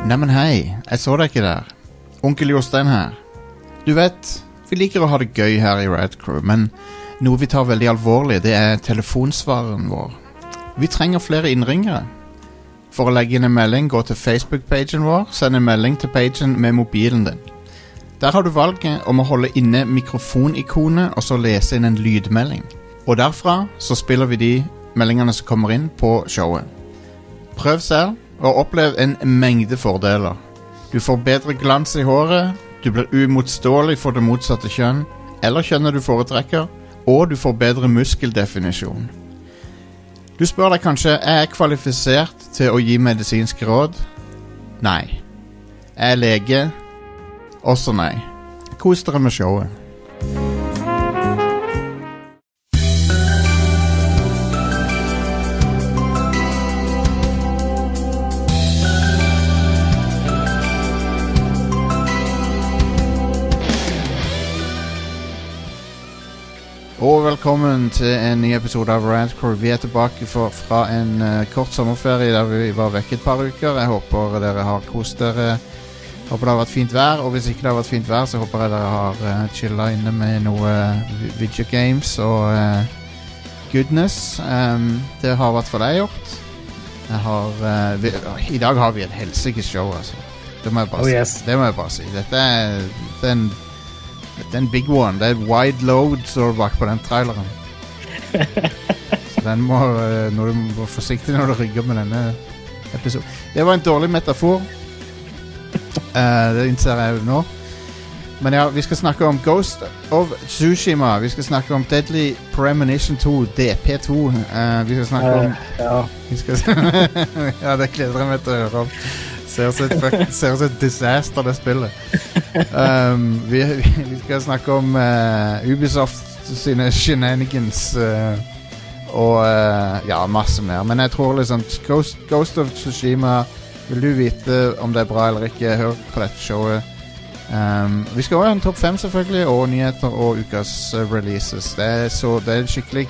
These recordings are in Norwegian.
Neimen hei, jeg så deg ikke der. Onkel Jostein her. Du vet, vi liker å ha det gøy her i Rad Crew, men noe vi tar veldig alvorlig, det er telefonsvareren vår. Vi trenger flere innringere. For å legge inn en melding, gå til Facebook-pagen vår, send en melding til pagen med mobilen din. Der har du valget om å holde inne mikrofonikonet og så lese inn en lydmelding. Og derfra så spiller vi de meldingene som kommer inn på showet. Prøv selv, og opplev en mengde fordeler. Du får bedre glans i håret, du blir umotståelig for det motsatte kjønn, eller kjønnet du foretrekker, og du får bedre muskeldefinisjon. Du spør deg kanskje er jeg kvalifisert til å gi medisinske råd. Nei. Jeg er lege. Også nei. Kos dere med showet. Og velkommen til en ny episode av Radcrew. Vi er tilbake for, fra en uh, kort sommerferie der vi var vekke et par uker. Jeg håper dere har kost dere. Håper det har vært fint vær, og hvis ikke det har vært fint vær, så håper jeg dere har uh, chilla inne med noe uh, video games og uh, goodness. Um, det har i hvert fall jeg gjort. Jeg har eh, vi, I dag har vi et helsikes show, altså. Det må jeg bare Oh, si. yes. Det må jeg bare si. Dette er, det er det er en big one. Det er wide load det bak på den traileren. Så den må, eh, når du må være forsiktig når du rygger med denne episoden. Det var en dårlig metafor. Uh, det innser jeg nå. Men ja, vi skal snakke om Ghost of Tsushima. Vi skal snakke om Deadly Premonition 2, DP2. Uh, vi skal snakke om Eh, ja. vi skal Ja, det gleder jeg meg til å høre om. Ser ut som et, disaster, det spillet. Um, vi, vi skal snakke om uh, Ubisoft sine shenanigans uh, og uh, ja, masse mer. Men jeg tror liksom Ghost, Ghost of Tsushima Vil du vite om det er bra eller ikke, hør på dette showet. Um, vi skal også ha en topp fem, selvfølgelig, og nyheter og ukas releases. Det er, så, det er en skikkelig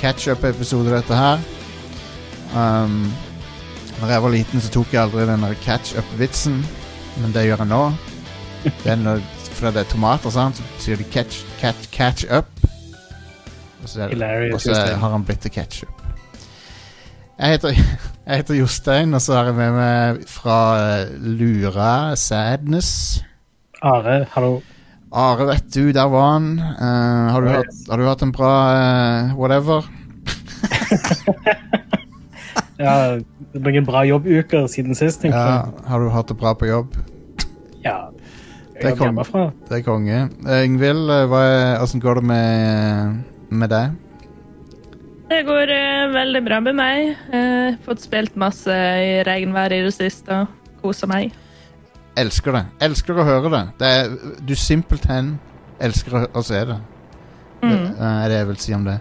catch-up-episode, dette her. Um, når jeg var liten, så tok jeg aldri den der catch-up-vitsen, men det gjør jeg nå. Er fordi det er tomater, sant, så sier de catch, catch, catch up. Og så, er og så har han blitt til ketchup. Jeg heter, jeg heter Jostein, og så har jeg med meg fra eh, Lura Sadness. Are, hallo. Are, vet du, der var han. Uh, har, du Oh, hatt, har du hatt en bra uh, whatever? Ja, det blir en bra jobbuker siden sist, tenker Ja, har du hatt det bra på jobb? Ja. Det Jeg hjemmefra. Det er konge. Eh, Ingvild, eh, er- åssen går det med, med deg? Det går uh, veldig bra med meg. Uh, fått spilt masse i regnvær i det siste og kosa meg. Elsker det. Elsker å høre det. det er, du simpelthen elsker å, å se det. Mm. Det er det jeg vil si om det.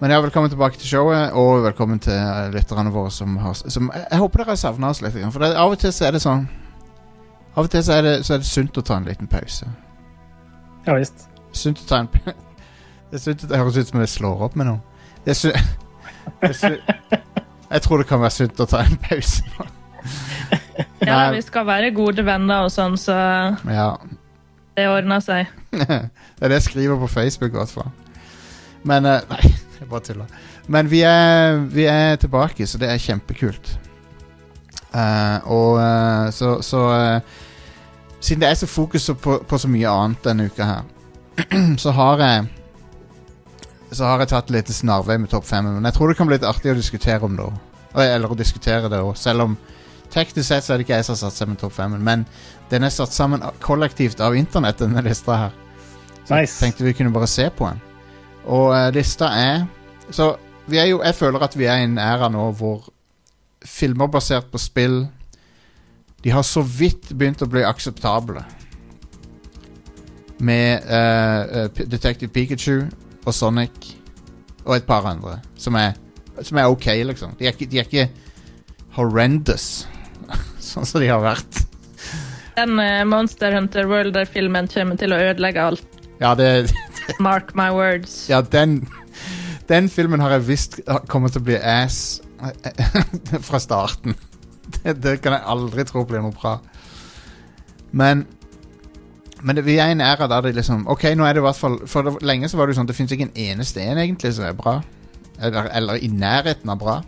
Men ja, velkommen tilbake til showet, og velkommen til lytterne våre som har som, jeg, jeg håper dere har savna oss litt. For det, av og til så er det sånn Av og til så er det, så er det sunt å ta en liten pause. Ja visst. Sunt å ta en Det er sunt Det høres ut som jeg slår opp med noe. Det er sunt, det er sunt jeg tror det kan være sunt å ta en pause nå. Ja, Nei. vi skal være gode venner og sånn, så Ja. det ordner seg. det er det jeg skriver på Facebook, i hvert fall. Men eh, Nei, jeg bare tuller. Men vi er, vi er tilbake, så det er kjempekult. Uh, og uh, så, så uh, Siden det er så fokus på, på så mye annet denne uka her, så har jeg Så har jeg tatt litt snarvei med topp fem. Men jeg tror det kan bli litt artig å diskutere om det. Eller å diskutere det òg, selv om teknisk sett så er det ikke jeg som har satt sammen topp fem. Men den er satt sammen kollektivt av internett, denne lista her. Så Nice. tenkte vi kunne bare se på den. Og uh, lista er Så vi er jo Jeg føler at vi er i en æra nå hvor filmer basert på spill De har så vidt begynt å bli akseptable. Med uh, Detective Pikachu og Sonic og et par andre som er, som er ok, liksom. De er ikke, de er ikke horrendous, sånn som de har vært. Den uh, Monster Hunter World-filmen kommer til å ødelegge alt. Ja, det, Mark my words. Ja, den Den filmen har jeg visst kommer til å bli ass fra starten. det, det kan jeg aldri tro blir noe bra. Men Men det, vi er i en æra der det liksom Ok, nå er det i hvert fall For det, lenge så var det jo sånn det fins ikke en eneste en egentlig som er bra. Eller, eller i nærheten av bra.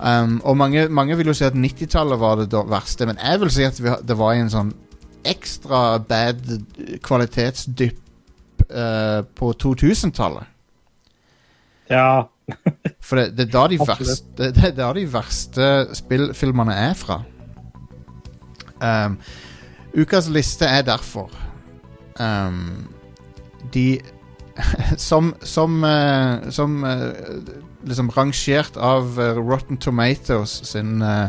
Um, og mange, mange vil jo si at 90-tallet var det verste, men jeg vil si at vi, det var i en sånn ekstra bad kvalitetsdypp eh, på 2000-tallet. Ja. For det, det er da de verste det, det er da de verste spillfilmene er fra. Um, ukas liste er derfor um, De Som Som, uh, som uh, liksom rangert av Rotten Tomatoes sin uh,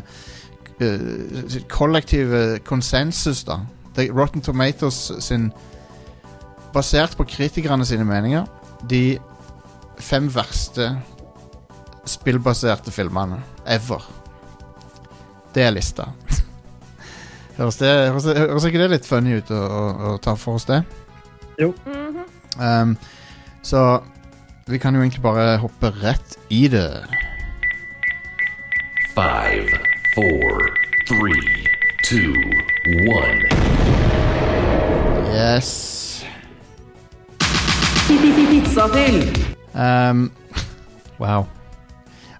kollektive konsensus, da. Rotten Tomatoes sin Basert på kritikerne sine meninger, de fem verste spillbaserte filmene ever. Det er lista. høres, det, høres, høres ikke det litt funny ut å, å, å ta for oss det? Mhm. Um, så vi kan jo egentlig bare hoppe rett i det. Five, four, three, two, one. Yes. Pizza til! Um, wow.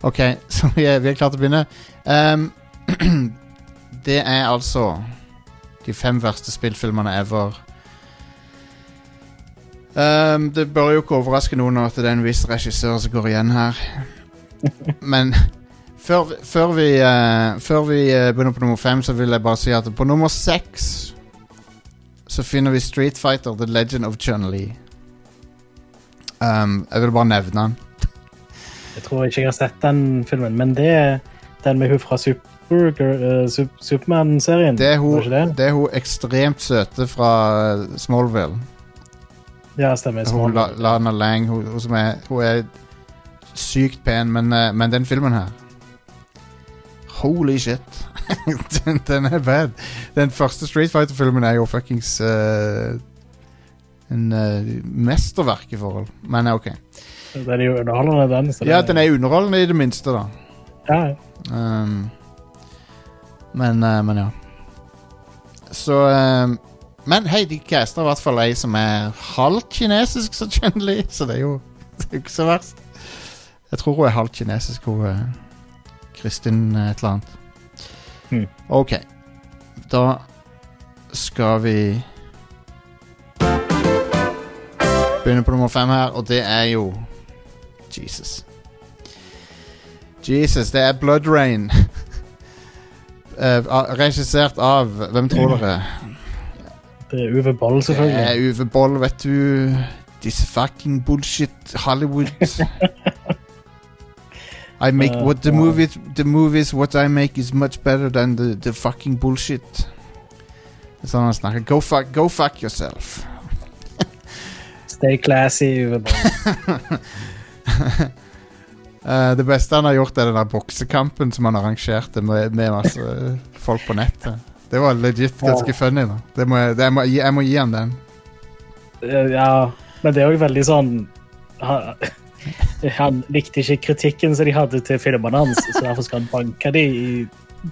OK, så vi er, vi er klare til å begynne. Um, det er altså de fem verste spillfilmene ever. Um, det bør jo ikke overraske noen at det er en viss regissør som går igjen her. Men før, før vi, uh, før vi eh, begynner på nummer fem, så vil jeg bare si at på nummer seks så finner vi Street Fighter The Legend of Chun-Li. Um, jeg vil bare nevne den. Jeg tror ikke jeg har sett den filmen, men det er den med hun fra Super, uh, Supermann-serien. Det hun, det? det er hun ekstremt søte fra eh, Smallville. Ja, stemmer. Hun La, Lana Lang, hun, hun som er Hun er sykt pen, men, eh, men den filmen her Holy shit. den, den er bad. Den første Street Fighter-filmen er jo fuckings eh, en uh, mesterverk i forhold. Men OK. Den er jo underholdende, den. Så Ja, den er underholdende i det minste, da. Ja, Um, men, uh, men ja. Så um, Men hei, de caster i hvert fall ei som er halvt kinesisk så Chun-Li, så det er jo det er ikke så verst. Jeg tror hun er halvt kinesisk, hun er Kristin et eller annet. Hmm. OK. Da skal vi begynne på nummer fem her, og det er jo Jesus. Jesus, det er Blood Rain. uh, regissert av Hvem tror dere? det er Uwe Boll, selvfølgelig. Det er Uwe Boll, vet du. This fucking bullshit Hollywood. I make Uh, what the movies the movies what I make is much better than the, the fucking bullshit. Sånn han snakker. Go fuck, go fuck yourself. Stay classy, Uwe. Eh, det beste han har gjort, er den der boksekampen som han arrangerte med, med masse folk på nettet. Det var legit ganske funny. da det må jeg, må, jeg må gi han den. Eh, Ja, men det er jo veldig sånn han, han likte ikke kritikken som de hadde til filmene hans, så derfor skal han banke de i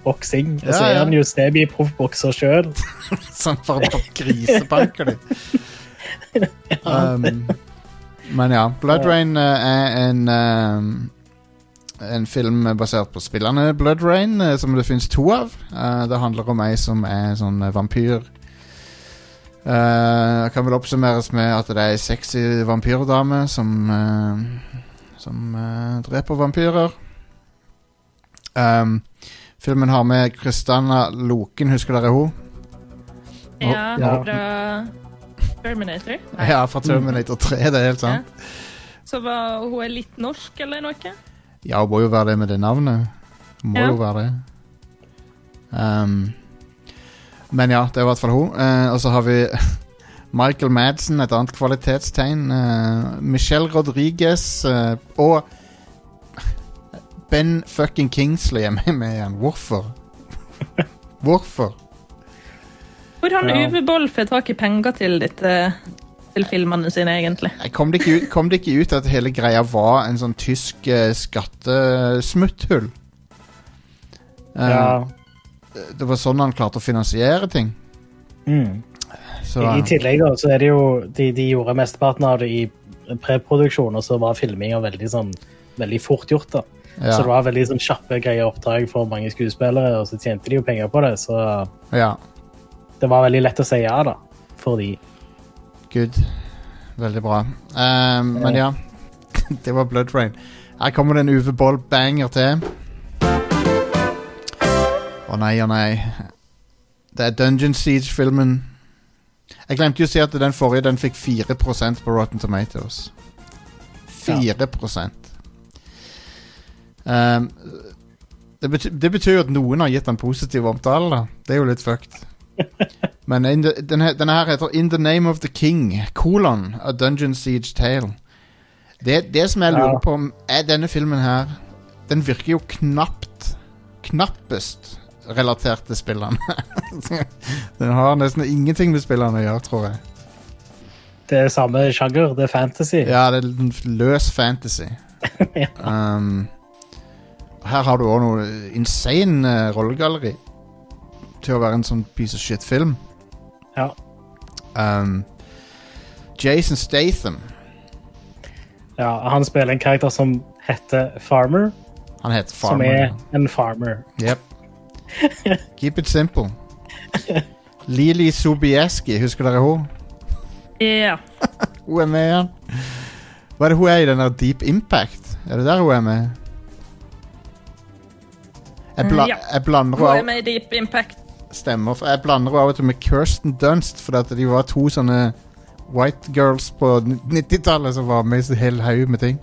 boksing. Og så Ja, ja. er han jo semi-proffbokser sjøl. Sånn for å grisebanke dem. Um, men ja, Blood Rain uh, er en um, En film basert på spillerne Blood Rain, uh, som det finnes to av. Uh, det handler om ei som er sånn vampyr. Uh, kan vel oppsummeres med at det er ei sexy vampyrdame som Som dreper vampyrer. Um, filmen har med Kristanna Loken, husker dere hun? Ja, Ja. fra Terminator. Nei. Ja, fra Terminator 3, det er helt sant. Så var hun er litt norsk eller noe? Ja, hun må jo være det med det navnet. Må Ja. jo være det. Um, men ja, det er i hvert fall hun. Uh, og så har vi Michael Madsen, et annet kvalitetstegn. Uh, Michelle Rodriguez uh, og Ben fucking Kingsley er med, med igjen. Hvorfor? Hvorfor? Hvor har Ja. Uwe Boll fått tak i penger til dette til filmene sine, egentlig? Kom det, ikke ut, kom det ikke ut at hele greia var en sånn tysk eh, skattesmutthull? Eh, Ja. Det var sånn han klarte å finansiere ting. Mm. Så, I, I tillegg da, så er det jo De, de gjorde mesteparten av det i preproduksjon, og så var filminga veldig sånn veldig fort gjort. da. ja, Så det var veldig sånn kjappe, greie oppdrag for mange skuespillere, og så tjente de jo penger på det. Så ja. Det var veldig lett å si ja, da, for de. Good. Veldig bra. Um, men ja, det var Blood Rain. Her kommer det en Uwe Boll-banger til. Å nei, å nei. Det er Dungeon Siege-filmen. Jeg glemte jo å si at den forrige den fikk 4% på Rotten Tomatoes. 4 um, det, bety det betyr jo at noen har gitt den positiv omtale. da Det er jo litt fucked. Men the, denne, denne her heter In the Name of the King, kolon, A Dungeon Siege Tale. Det, det som jeg lurer på, er denne filmen her Den virker jo knapt Knappest relatert til spillene. den har nesten ingenting med spillene å gjøre, tror jeg. Det er samme sjanger, det er fantasy. Ja, det er løs fantasy. Ja. um, her har du òg noe insane uh, rollegalleri til å være en sånn piece of shit-film. Ja. Um, Jason Statham. Ja, han spiller en karakter som heter Farmer, Han heter Farmer. som er en farmer. Yep. Keep it simple. Lili Sobieski, husker dere hun? Ja. Hun er med igjen. Hva er det hun er i den der Deep Impact? Er det der hun er med? Jeg, bla Ja. jeg blander Hun er med i Deep Impact. Stemmer, for jeg blander henne av og til med Kirsten Dunst, fordi at de var to sånne white girls på 90-tallet som var med i en hel haug med ting.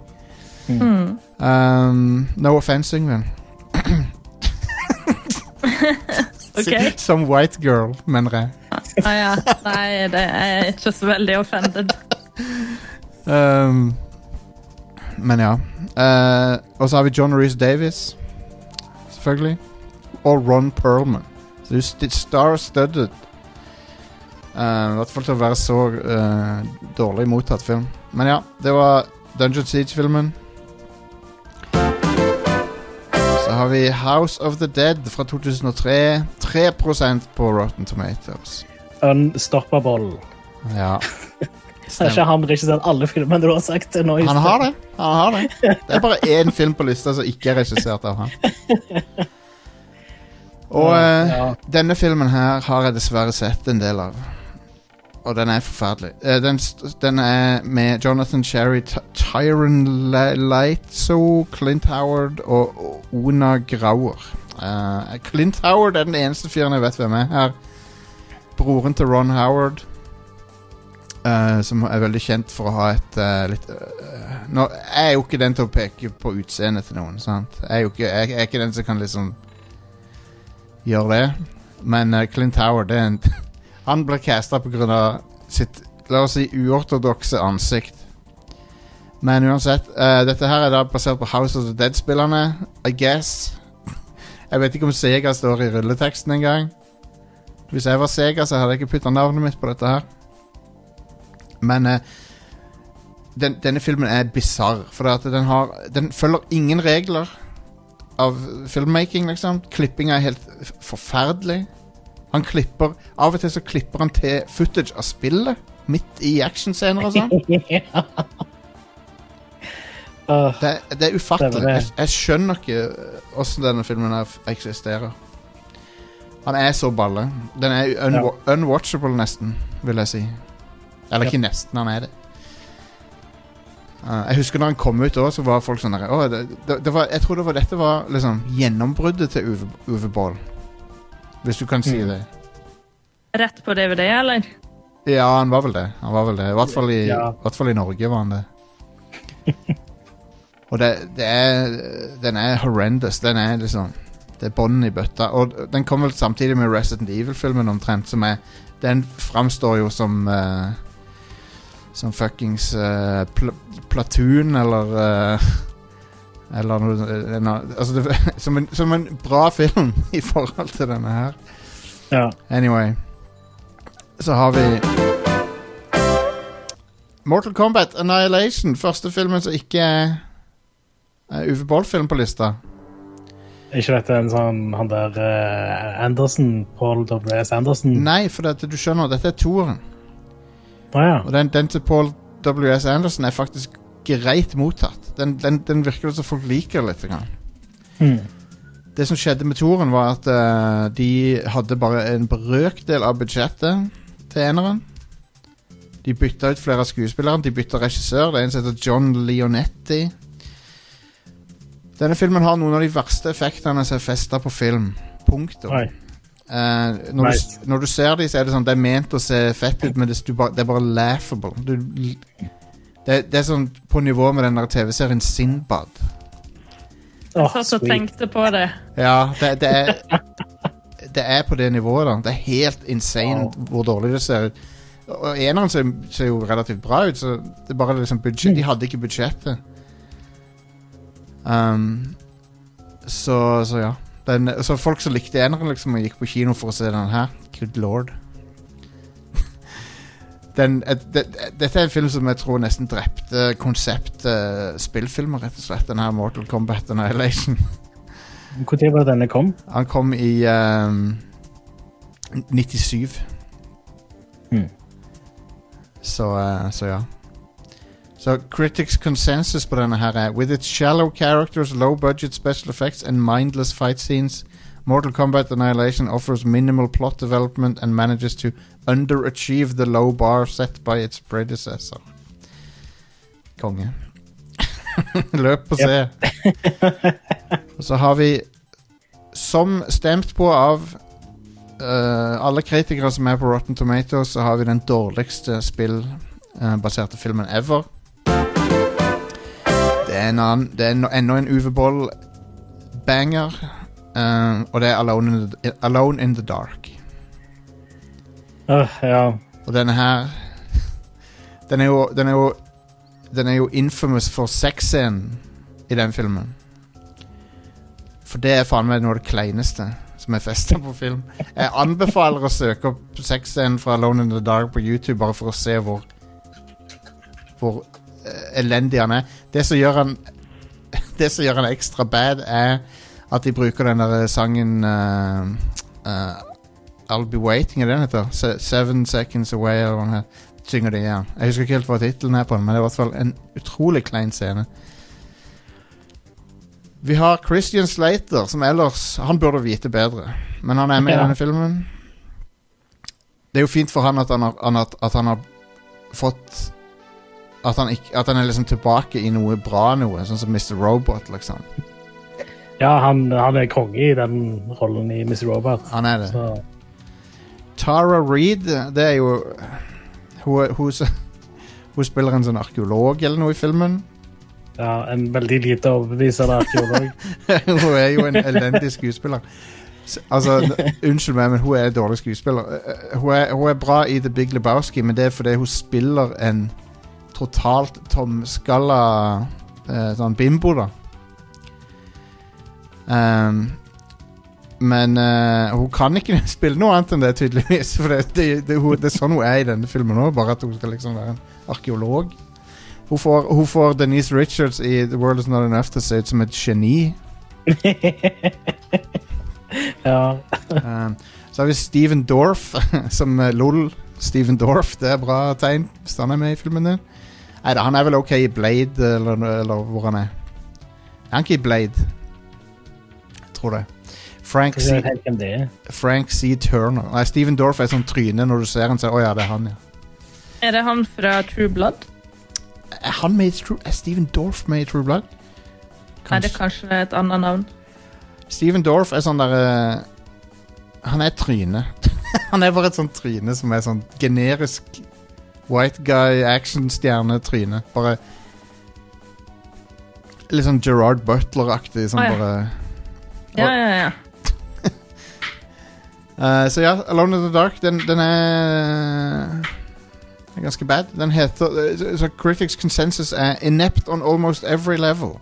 Mm. Um, no offense, Yngvild. okay. Som white girl, mener jeg. Ah, ja. Nei, det er ikke så veldig offended. Um, men ja. Uh, og så har vi John Reece Davis, selvfølgelig. Og Ron Perlman. Så er star-studded. Uh, I hvert fall til å være så uh, dårlig mottatt film. Men ja, det var Dungeon Siege-filmen. Så har vi House of the Dead fra 2003. 3% på Rotten Tomatoes. Unstoppable. Ja. Det er ikke han regissert alle filmene du har sagt til nå. Han har det. Han har det. Det er bare én film på lista som ikke er regissert av han. Og eh, Ja. denne filmen her har jeg dessverre sett en del av. Og den er forferdelig. Eh, den, st- den er med Jonathan Sherry, Ty- Tyron Le- Leitzo, Clint Howard og og Ona Grauer. Eh, Clint Howard er den eneste fyren jeg vet hvem er her. Broren til Ron Howard. eh, som er veldig kjent for å ha et eh, litt eh, nå, Jeg er jo ikke den til å peke på utseendet til noen. Sant? Jeg, er jo ikke, jeg, jeg er ikke den som kan liksom gjøre det. Men uh, Clint Howard det er en, Han ble casta pga. sitt la oss si uortodokse ansikt. Men uansett, uh, dette her er da basert på House of the Dead-spillerne, I guess. Jeg vet ikke om Sega står i rulleteksten engang. Hvis jeg var Sega, så hadde jeg ikke putta navnet mitt på dette her. Men uh, den, denne filmen er bisarr, for den, har, den følger ingen regler av filmmaking, liksom. Klippinga er helt forferdelig. Han klipper Av og til så klipper han til footage av spillet midt i actionscener og sånn. Uh, Det, det er ufattelig. Jeg, jeg skjønner ikke åssen denne filmen eksisterer. Han er så balle. Den er unwa unwatchable, nesten, vil jeg si. Eller ikke nesten, han er det. Uh, jeg husker når han kom ut òg, så var folk sånn der, «Å, det, det, det var, Jeg tror det var dette var liksom gjennombruddet til Uwe, Uwe Boll. Hvis du kan si Mm. det. Rett på DVD, eller? Ja, han var vel det. Han var vel det. I hvert fall i, Ja. hvert fall i Norge var han det. Og det, det er Den er horrendous. Den er liksom Det er bånden i bøtta. Og den kom vel samtidig med Resident Evil-filmen omtrent, som er Den framstår jo som eh, Som fuckings uh, pl Platoon, eller uh, Eller noe en annen- Altså, det, som, en, som en bra film i forhold til denne her. ja. Anyway Så har vi Mortal Kombat Annihilation Første filmen som ikke er Uwe Boll-film på lista Er ikke dette en sånn han der uh, Anderson, Paul W.S. Anderson? Nei, for dette, du skjønner, dette er toeren. Å ja. Og den, den til Paul W.S. Anderson er faktisk greit mottatt. Den, den, den virker som folk liker litt. Hmm. Det som skjedde med Toren, var at uh, de hadde bare en brøkdel av budsjettet til eneren. De bytta ut flere av skuespillerne. De bytta regissør. Det er en som heter John Leonetti. Denne filmen har noen av de verste effektene som er festa på film. Punktum. Eh, når, du, når du ser dem, så er det sånn Det er ment å se fett ut, men det, du bare, det er bare laughable. Du, det, det er sånn på nivå med den der TV-serien Sinbad. Jeg Satt og tenkte på det. Ja, det, det er Det er på det nivået, da. Det er helt insane hvor dårlig det ser ut. Og eneren ser, ser jo relativt bra ut, så det er bare liksom budsjett De hadde ikke budsjettet. Um, så, så ja. Den, så folk som likte eneren, liksom, og gikk på kino for å se den her, good lord. Den, et, det, dette er en film som jeg tror nesten drepte konseptet spillfilmer, rett og slett. Den her Mortal Kombat Annihilation. Når var denne kom? Han kom i um, 97. Hmm. Så, uh, så ja. Så critics consensus på denne her er With its shallow characters, low budget special effects and mindless fight scenes, Mortal Kombat Annihilation offers minimal plot development and manages to underachieve the low bar set by its predecessor. Konge. Løp og se. Og så har vi, som stemt på av eh, alle kritikere som er på Rotten Tomatoes, så har vi den dårligste spillbaserte filmen ever. Er, en annen, det er enda en Uwe Boll-banger, Uh, og det er Alone in, the, Alone in the Dark. Åh, ja. Og denne her Den er jo Den er jo, den er jo infamous for sexscenen i den filmen. For det er faen meg noe av det kleineste som er festa på film. Jeg anbefaler å søke opp sexscenen fra Alone in the Dark på YouTube bare for å se hvor Hvor eh, elendig han er. Det som gjør han Det som gjør han ekstra bad, er at de bruker den der sangen uh, uh, I'll Be Waiting, er det den heter? Se Seven Seconds Away, eller hva den. Synger de, igjen. Jeg husker ikke helt hva tittelen er på den, men det er i hvert fall en utrolig klein scene. Vi har Christian Slater, som ellers Han burde vite bedre, men han er med i denne filmen. Det er jo fint for han at han har, han har, at han har fått at han, ikke, at han er liksom tilbake i noe bra noe, sånn som Mr. Robot, liksom. Ja, han, han er konge i den rollen i Mr. Robot. Han er det. Så, Tara Reid, det er jo Hun, hun, hun spiller en sånn arkeolog eller noe i filmen. ja, en veldig lite overbevisende arkeolog. hun er jo en elendig skuespiller. Altså, Unnskyld meg, men hun er en dårlig skuespiller. Eh, eh, Hun er, hun er bra i The Big Lebowski, men det er fordi hun spiller en totalt tomskalla eh, sånn bimbo, da. Um, men uh, hun kan ikke spille noe annet enn det, tydeligvis. For det, det, det, hun, det er sånn hun er i denne filmen òg, bare at hun skal liksom være en arkeolog. Hun får, hun får Denise Richards i The World Is Not Enough til å se ut som et geni. ja. Um, så har vi Steven Dorff som LOL. Steven Dorff, det er bra tegn hvis han er med i filmen din. Nei da, han er vel ok i Blade, eller, eller hvor han er. Er han ikke i Blade? Jeg tror det. Frank C. Frank C. Turner. Nei, Steven Dorff er sånn tryne når du ser han, så Å ja, det er han, ja. Er det han fra True Blood? Er han med i True Er Steven Dorff med i True Blood? Er det kanskje et annet navn. Steven Dorff er sånn der uh, Han er tryne. han er bare et sånt tryne som er sånn generisk white guy actionstjerne-tryne. Bare Litt sånn Gerard Butler-aktig. Sånn ah, ja. bare Ja, ja, ja. Eh, Så ja, Alone in the Dark, den, den er er ganske bad. Den heter eh, Så Critics Consensus er inept on almost every level.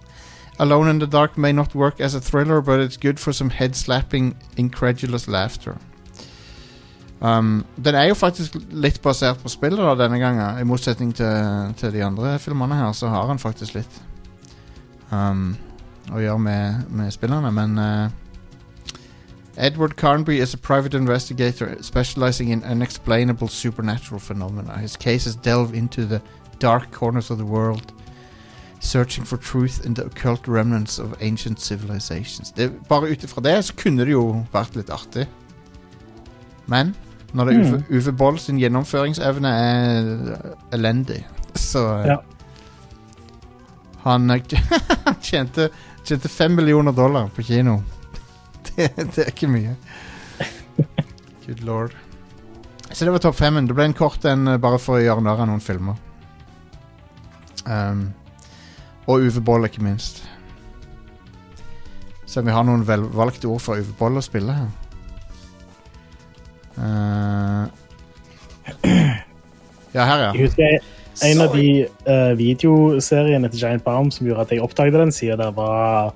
Alone in the Dark may not work as a thriller, but it's good for some head-slapping, incredulous laughter. Um, den er jo faktisk litt basert på spillet da, denne gangen, i motsetning til, til de andre filmene her, så har han faktisk litt um, å gjøre med, med spillerne, men uh, Edward Carnby is a private investigator specializing in unexplainable supernatural phenomena. His cases delve into the dark corners of the world, searching for truth in the occult remnants of ancient civilizations. Det, bare ut ifra det så kunne det jo vært litt artig. Men når det er Uwe, Uwe Boll sin gjennomføringsevne er elendig, så eh, Ja. Han eh, han tjente, tjente fem millioner dollar på kino. Det, det er ikke mye. Good lord. Så det var topp femmen. Det ble en kort en eh, bare for å gjøre narr av noen filmer. Um, og Uwe Boll, ikke minst. Så vi har noen velvalgte ord for Uwe Boll å spille her. Eh, ja, her, ja. Jeg husker en av de uh, videoseriene til Giant Bomb som gjorde at jeg oppdaget den siden der var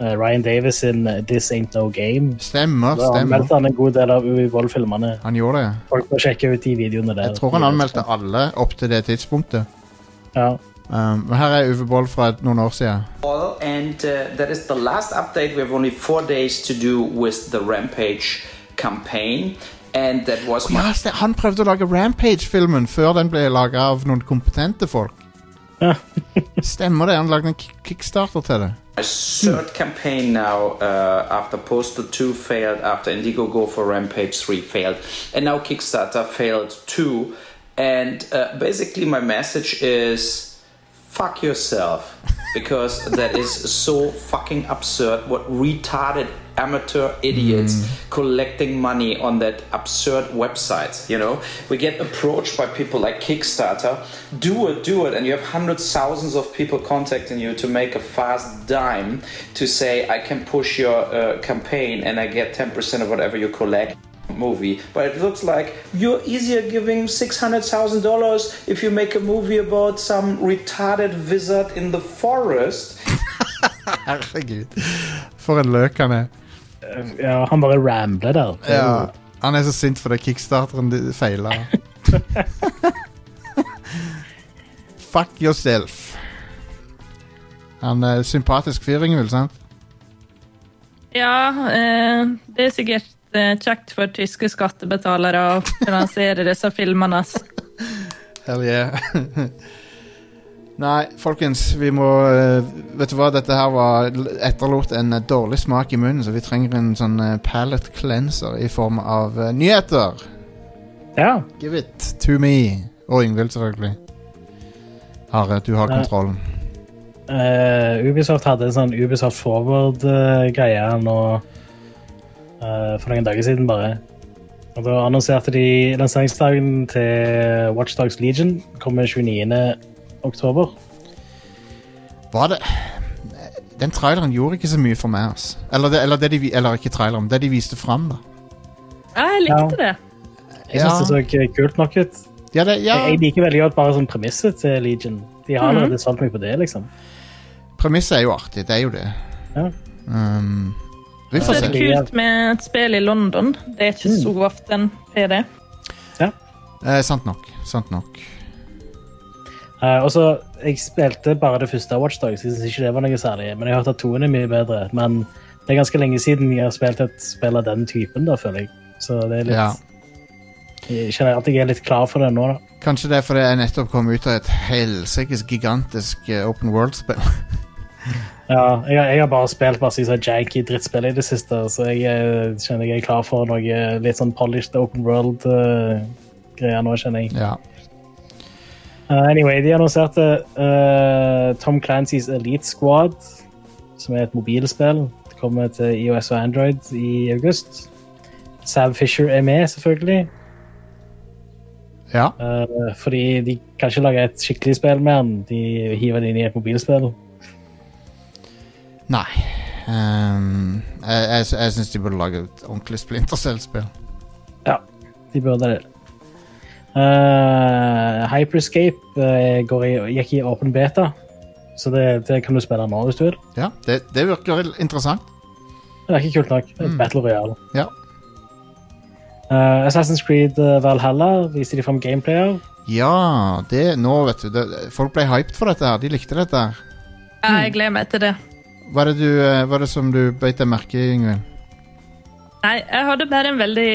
uh, Ryan Davis sin This Ain't No Game. Stemmer, Da stemmer. anmeldte han en god del av Uwe Boll-filmene. Han gjorde det. Folk må sjekke ut de videoene der. Jeg tror han anmeldte alle opp til det tidspunktet. Ja. Um, her er Uwe Boll fra noen år siden. all, and uh, that is the last update. We have only four days to do with the Rampage campaign, and that was my Ja, ste- han prøvde å lage Rampage-filmen før den ble laga av noen kompetente folk. Ja. Stemmer det? Han lagde en kickstarter til det. my third campaign now. Uh, after Postal 2 failed, after Indiegogo for Rampage 3 failed, and now Kickstarter failed too. And uh, basically, my message is. Fuck yourself, because that is so fucking absurd. What retarded amateur idiots collecting money on that absurd website. You know, we get approached by people like Kickstarter. Do it, do it, and you have hundreds, thousands of people contacting you to make a fast dime to say I can push your uh, campaign and I get ten percent of whatever you collect movie but it looks like you're easier giving $600000 if you make a movie about some retarded wizard in the forest Herregud. For en løk han er. Ja, han bare rambler der. Er Ja, han er så sint fordi kickstarteren feila. Fuck yourself. Han er sympatisk fyr, Ingvild, sant? Ja, eh, det er sikkert eh, kjekt for tyske skattebetalere å finansiere disse filmene. Hell yeah. Nei, folkens, vi må eh, Vet du hva, dette her var etterlot en eh, dårlig smak i munnen, så vi trenger en sånn pallet palate cleanser i form av eh, nyheter. Ja. Give it to me. Og Yngvild, selvfølgelig. Are, du har kontrollen. Uh, Ubisoft hadde en sånn Ubisoft Forward-greie nå uh, for noen dager siden, bare. Og Da annonserte de lanseringsdagen til Watchdogs Legion. Kommer 29. oktober. Var det Den traileren gjorde ikke så mye for meg, altså. Eller, det, eller, det de, eller ikke traileren, det de viste fram, da. Ja, jeg likte det. Jeg synes det så kult nok ut. Ja, det, ja, Jeg liker veldig godt bare sånn premisset til Legion. De har allerede solgt meg på det, liksom. Premisset er jo artig, det er jo det. Ja. Um, vi Så får er det se. kult med et spill i London. Det er ikke så ofte en PD. Ja. Eh, sant nok. Sant nok. Eh, og så, Jeg spilte bare det første Watchdogs. Jeg synes ikke det var noe særlig. Men jeg har hørt at toen er mye bedre. Men det er ganske lenge siden jeg har spilt et spill av den typen. da, føler jeg. Så det er litt... Ja. Jeg kjenner at jeg er litt klar for det nå. da. Kanskje det er fordi jeg nettopp kom ut av et helsikes gigantisk eh, open world-spill. Ja, jeg, jeg har bare spilt masse sånn janky drittspill i det siste, så jeg eh, kjenner jeg er klar for noe litt sånn polished open world-greier nå, kjenner jeg. ja. Uh, anyway, de annonserte uh, Tom Clancy's Elite Squad, som er et mobilspill. Det kommer til IOS og Android i august. Sav Fisher er med, selvfølgelig. ja. Uh, fordi de kan ikke lage et skikkelig spill med den. De hiver det inn i et mobilspill. Nei. Um, jeg jeg, jeg syns de burde lage et ordentlig Splinter Cell-spill. Ja, de burde det. Uh, Hyperscape uh, går i, gikk i åpen beta, så det, det kan du spille nå hvis du vil. Ja, det, det virker interessant. Det er ikke kult nok. Er Battle Royale. Ja. Uh, Assassin's Creed Valhalla viste de fram gameplayer. Ja, det Nå, vet du det, Folk ble hyped for dette her. De likte dette her. Ja, jeg gleder meg til det. Hva er det, du, hva er det som du beit deg merke i, Ingvild? Nei, jeg hadde bare en veldig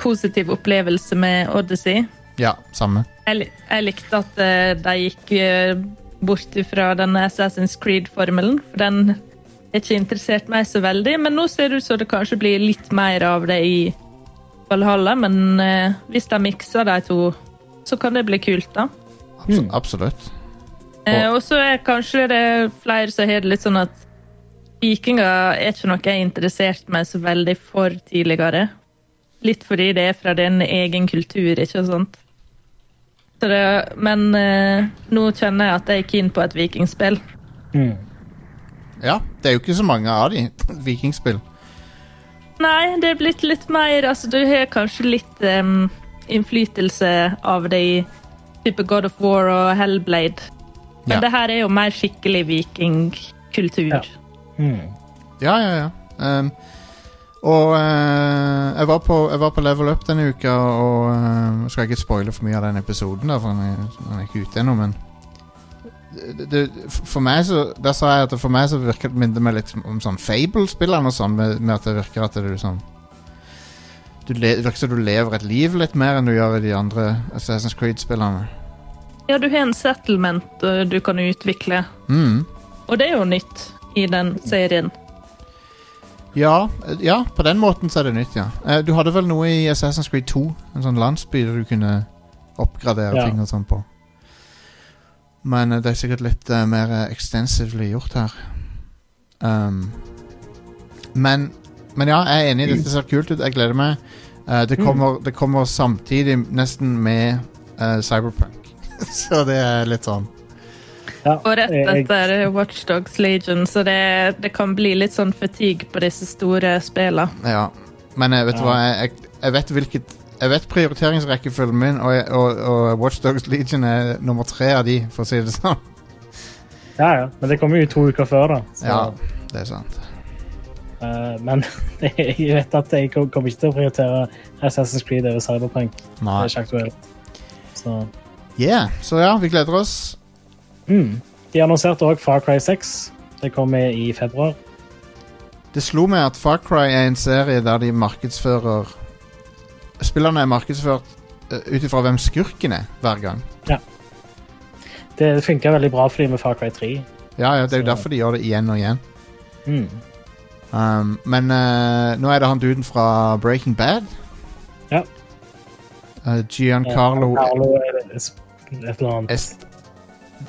positiv opplevelse med Odyssey. Ja, samme. Jeg, jeg likte at eh, de gikk eh, bort fra denne Assassin's Creed-formelen, for den har ikke interessert meg så veldig. Men nå ser det ut som det kanskje blir litt mer av det i Valhalla. Men uh, hvis de mikser de to, så kan det bli kult, da. Abs Mm. Absolutt. Eh, og så er kanskje det flere som har det litt sånn at vikinger er ikke noe jeg interessert meg så veldig for tidligere. Litt fordi det er fra din egen kultur, ikke sant? Så det, men eh, nå kjenner jeg at jeg er keen på et vikingspill. Mm. Ja, det er jo ikke så mange av de vikingspill. Nei, det er blitt litt mer Altså, du har kanskje litt um, innflytelse av det i type God of War og Hellblade. Men Ja. det her er jo mer skikkelig vikingkultur. Ja. Mm. Ja, ja, ja. Um, og eh, jeg, var på, jeg var på Level Up denne uka, og uh, skal ikke spoile for mye av den episoden, der, for den er, den er ikke ute ennå, men det, det, for meg så Der sa jeg at for meg så virker det minner meg litt om sånn Fable-spillene og sånn, med, med at det virker at er sånn du le, Det virker som du lever et liv litt mer enn du gjør i de andre Assassin's Creed-spillene. Ja, du har en settlement uh, du kan utvikle, Mm. og det er jo nytt i den serien. Ja, eh, ja, på den måten så er det nytt, ja. Eh, Du hadde vel noe i Assassin's Creed 2, en sånn landsby der du kunne oppgradere Ja. ting og sånn på. Men eh, det er sikkert litt eh, mer eh, extensively gjort her. Um, men, men ja, jeg er enig, dette ser kult ut, jeg gleder meg. Eh, det, kommer, det kommer samtidig nesten med eh, Cyberpunk. så det er litt sånn Ja, Og rett jeg- etter Watchdogs Legion, så det, det kan bli litt sånn fatigue på disse store spillene. Ja, men jeg vet du Ja. hva, jeg, jeg, jeg vet hvilket Jeg vet prioriteringsrekkefølgen min, og, jeg- og, og Watchdogs Legion er nummer tre av de, for å si det sånn. Ja, ja. Men det kommer jo to uker før, da. Så, Ja, det er sant. Uh, men jeg vet at jeg kommer ikke til å prioritere Assassin's Creed over Cyberpunk. Det er ikke aktuelt. Så Yeah, så ja, vi gleder oss. Mm. De annonserte òg Far Cry 6. Det kommer i februar. Det slo meg at Far Cry er en serie der de markedsfører Spillerne er markedsført uh, ut ifra hvem skurken er, hver gang. Ja. Det funka veldig bra for dem med Far Cry 3. Ja, ja, Det er jo derfor de gjør det igjen og igjen. Mm. Um, men uh, nå er det han duden fra Breaking Bad. Ja. Uh, Giancarlo Carlo et eller annet.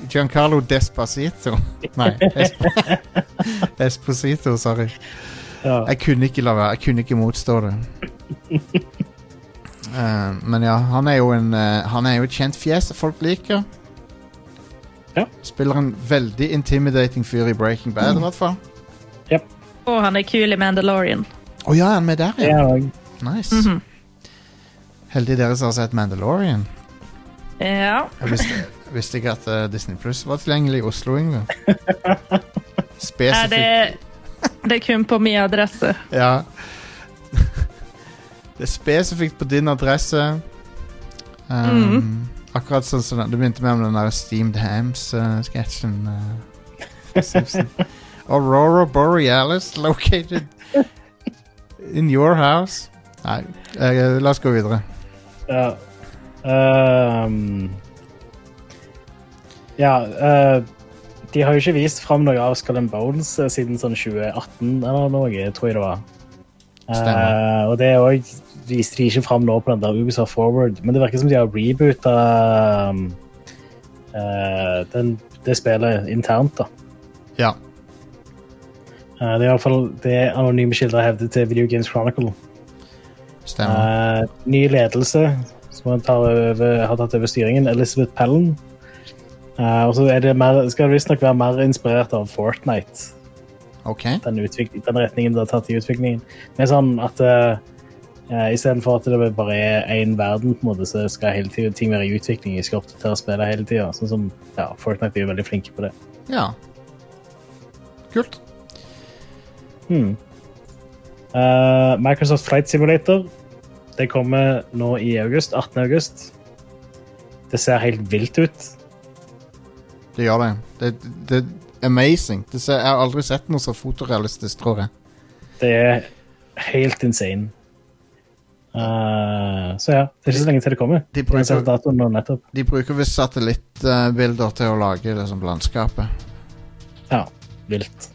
Giancarlo Despacito. Nei, Esp Esposito, sorry. Ja. Jeg kunne ikke la være. Jeg kunne ikke motstå det. Uh, men ja, han er jo en uh, Han er jo et kjent fjes folk liker. Ja. Spiller en veldig intimidating fyr i Breaking Bad, i hvert fall. Og han er kul i Mandalorian. Å ja, er han med der, ja? er også- Nice. Mhm. Heldig dere som har sett Mandalorian. Ja. Jeg visste, visste ikke at eh, Disney Plus var tilgjengelig i Oslo. Er Spesifikt. det, det er kun på min adresse. Ja. Det er spesifikt på din adresse. Um, Mm. Akkurat sånn som Du begynte med om den der Steamed Hams-sketsjen. Aurora Borealis located in your house. Nei, eh, la oss gå videre. Ja. Ehm, ja uh, De har jo ikke vist fram noe av Skull and Bones eh, siden sånn 2018 eller noe, tror jeg det var. Eh, og det også, viste de ikke fram nå på den der Ubisoft Forward, men det virker som de har reboota eh, den, det spillet internt, da. Ja. Uh, det er i hvert fall det anonyme kilder hevder til Video Games Chronicle. Stemmer. Uh, ny ledelse som har, tar over, har tatt over styringen, Elizabeth Pellen. Eh, og så er det skal det visstnok være mer inspirert av Fortnite, Okay. den, den retningen det har tatt i utviklingen. Med sånn at uh, istedenfor at det bare er én verden, på en måte, så skal hele tiden ting være i utvikling. Jeg skal oppdatere spillet hele tida. Sånn som ja, Fortnite er jo veldig flinke på det. Ja. Kult. Hmm. Uh, Microsoft Flight Simulator Det kommer nå i august. 18. august. Det ser helt vilt ut. Det gjør det. Det, det er amazing. Det ser, jeg har aldri sett noe så fotorealistisk, tror jeg. Det er helt insane. Uh, så ja, det er ikke så lenge til det kommer. De bruker, datoen de bruker visst satellittbilder til å lage det som landskapet. Ja, vilt.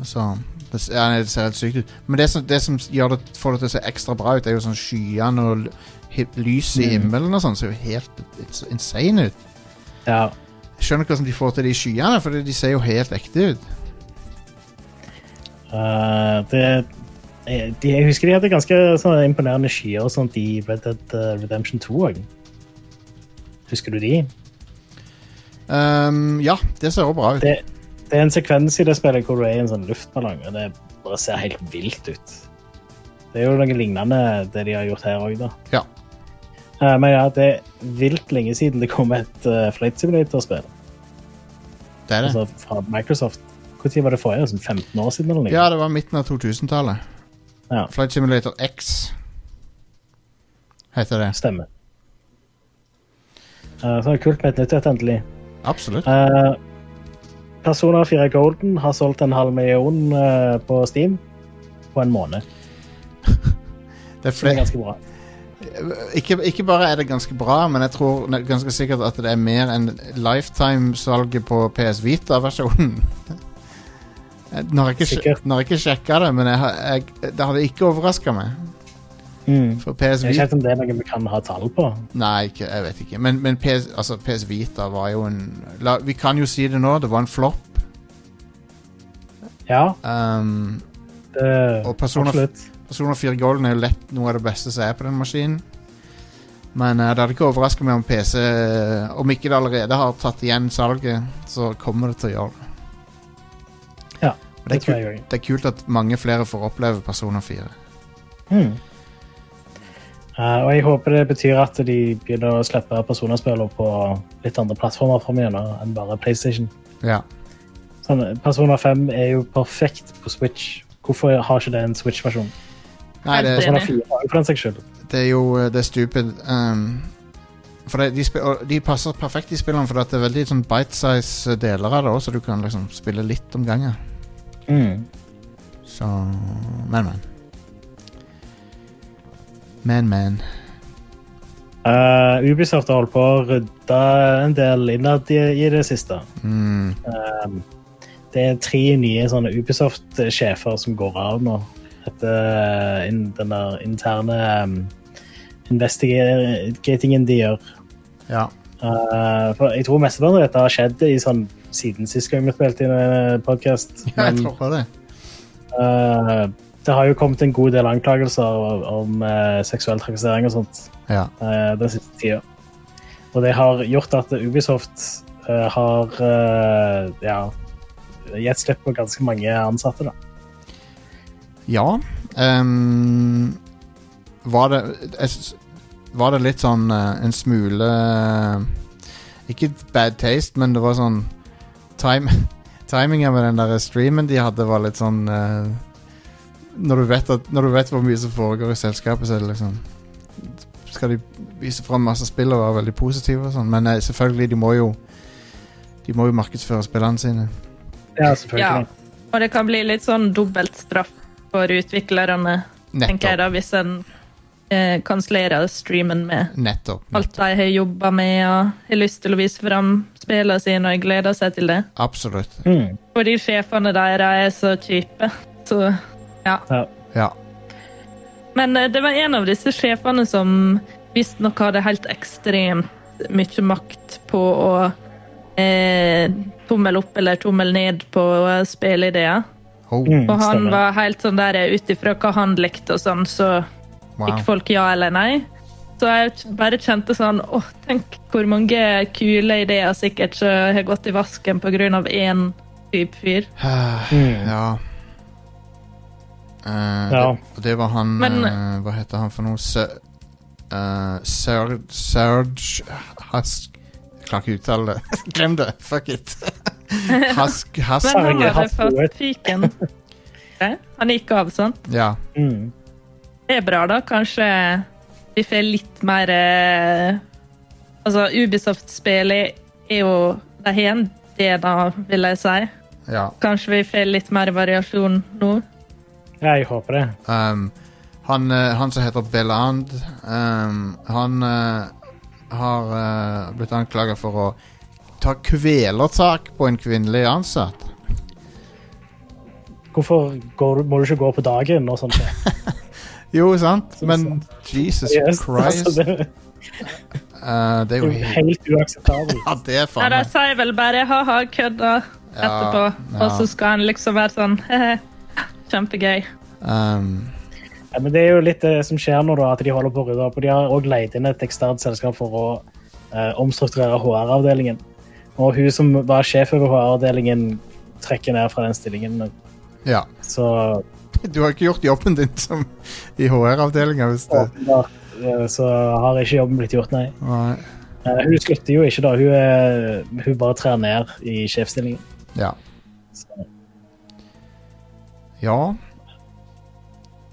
Så det, ja, det ser helt sykt ut. Men det som, det som gjør det, får det til å se ekstra bra ut, er jo sånn skyene og lyset i Mm. himmelen og sånn. Ser jo helt insane ut. Ja. Jeg skjønner ikke hvordan de får til de skyene, for de ser jo helt ekte ut. Uh, det de, Jeg husker de hadde ganske sånne imponerende skyer og sånt i Red Dead eh, Redemption 2 òg. Husker du de? Um, ja, det ser også bra ut. Det, det er en sekvens i det spillet hvor du er i en sånn luftballong, og det bare ser helt vilt ut. Det er jo noe lignende det de har gjort her òg, da. Ja. Eh, men ja, det er vilt lenge siden det kom et uh, Flight Simulator-spill Det er det. altså fra Microsoft. Når var det forrige? Sånn 15 år siden? eller noe? Ja, det var midten av 2000-tallet. Ja. Flight Simulator X heter det. Stemmer. Uh, så det er kult med et nytt et, endelig. Absolutt. Uh, Persona 4 Golden har solgt en halv million uh, på Steam på en måned. Det er Det er ganske bra. Ikke, ikke bare er det ganske bra, men jeg tror ganske sikkert at det er mer enn lifetime-salget på PS Vita-versjonen. Nå har jeg ikke, sj- Sikkert. nå har jeg ikke sjekka det, men jeg, jeg, det hadde ikke overraska meg. Mm. For PS Jeg vet Vita ikke om det er noe vi kan ha tall på. Nei, ikke, jeg vet ikke. Men, men PS, altså, PS Vita var jo en la, Vi kan jo si det nå, det var en flopp. Ja, Um, det, Og Persona- absolutt. Persona 4 Golden er jo lett noe av det beste som er på den maskinen. Men uh, det hadde ikke overraska meg om PC Om ikke det allerede har tatt igjen salget, så kommer det til å gjøre det. Ja, det, Det er tror kult, jeg òg. det er kult at mange flere får oppleve Persona 4. Mm. Uh, og jeg håper det betyr at de begynner å slippe personerspillene på litt andre plattformer framover enn bare PlayStation. Ja. Sånn, Persona 5 er jo perfekt på Switch. Hvorfor har ikke det en Switch-versjon? Nei, det, Persona 4 har jo for den saks skyld. Det er jo eh, det er stupid. Um, for det, de, de passer perfekt i spillene, for det er veldig sånn bite-size deler av det òg, så du kan liksom spille litt om gangen. Mm. Så Men, men. Men, men. Uh, Ubisoft har holdt på å rydde en del innad i, i det siste. Mm, Um, det er tre nye sånne Ubisoft-sjefer som går av nå. Etter in, den der interne um, investigatingen de gjør. ja. Uh, for jeg tror mesteparten av dette har skjedd i sånn siden sist gang vi spilte inn en podkast. ja, jeg tror det. uh, det har jo kommet en god del anklagelser om, uh, seksuell trakassering og sånt Ja. uh, den siste tida. Og det har gjort at Ubisoft har ja, gitt slipp på ganske mange ansatte. da. Ja. ehm, var det jeg Var det litt sånn eh, en smule eh, Ikke bad taste, men det var sånn time, Timinga med den der streamen de hadde, var litt sånn eh, når, du vet at, når du vet hvor mye som foregår i selskapet, så er det liksom Skal de vise fram masse spill og være veldig positive og sånn, men eh, selvfølgelig, de må jo De må jo markedsføre spillene sine. Ja, selvfølgelig. Ja. Og det kan bli litt sånn dobbelt straff for utviklerne, tenker jeg da, hvis en eh, kansellere streamen med Nettopp. alt de har jobba med og har lyst til å vise fram spillene sine og gleder seg til det. Absolutt. Mm. Fordi sjefene deres er så kjipe. Så ja. Ja. Ja. Men eh, det var en av disse sjefene som visstnok hadde helt ekstremt mye makt på å eh, tommel opp eller tommel ned på spilleideer. Oh, Mm, Og han stemmer. var helt sånn der ut ifra hva han likte og sånn, så wow. fikk folk ja eller nei. Så jeg bare kjente sånn Åh, tenk hvor mange kule ideer sikkert som har gått i vasken av én type fyr. Mm. Ja. Uh, Ja. Det, det var han Men- uh, Hva heter han for noe? Se, uh, Serge Serge Hask Jeg klarer ikke å uttale det. Glem det. Fuck it. Hask Hask Men han fått gode. fyken. Han gikk av sant? Ja. Mm. Det er bra, da. Kanskje vi får litt mer eh, Altså, Ubisoft-spillet er jo De har en det, da, vil jeg si. ja. Kanskje vi får litt mer variasjon nå. Ja, jeg håper det. Um, Han, eh, han som heter Beland, um, han uh, har uh, blitt anklaga for å ta kvelertak på en kvinnelig ansatt. Hvorfor går, må du ikke gå på dagen og sånt? Jo, sant? Men Jesus Yes, Christ. altså, det eh, det er jo helt helt uakseptabelt. Ja, det er Nei, faen da meg sier vel bare ha-ha, kødda etterpå. ja. Og så skal han liksom være sånn he-he, kjempegøy. um, Ja, men det er jo litt det som skjer nå, da, at de holder på å rydde opp. og De har også leid inn et eksternt selskap for å eh, omstrukturere HR-avdelingen. Og hun som var sjef over HR-avdelingen, trekker ned fra den stillingen. Ja. Så Du har ikke gjort jobben din som i HR-avdelinga eh, så har ikke jobben blitt gjort, nei. Nei. Eh, Hun slutter jo ikke, da. Hun, er, hun bare trer ned i sjefsstillingen. Ja. Så, Ja.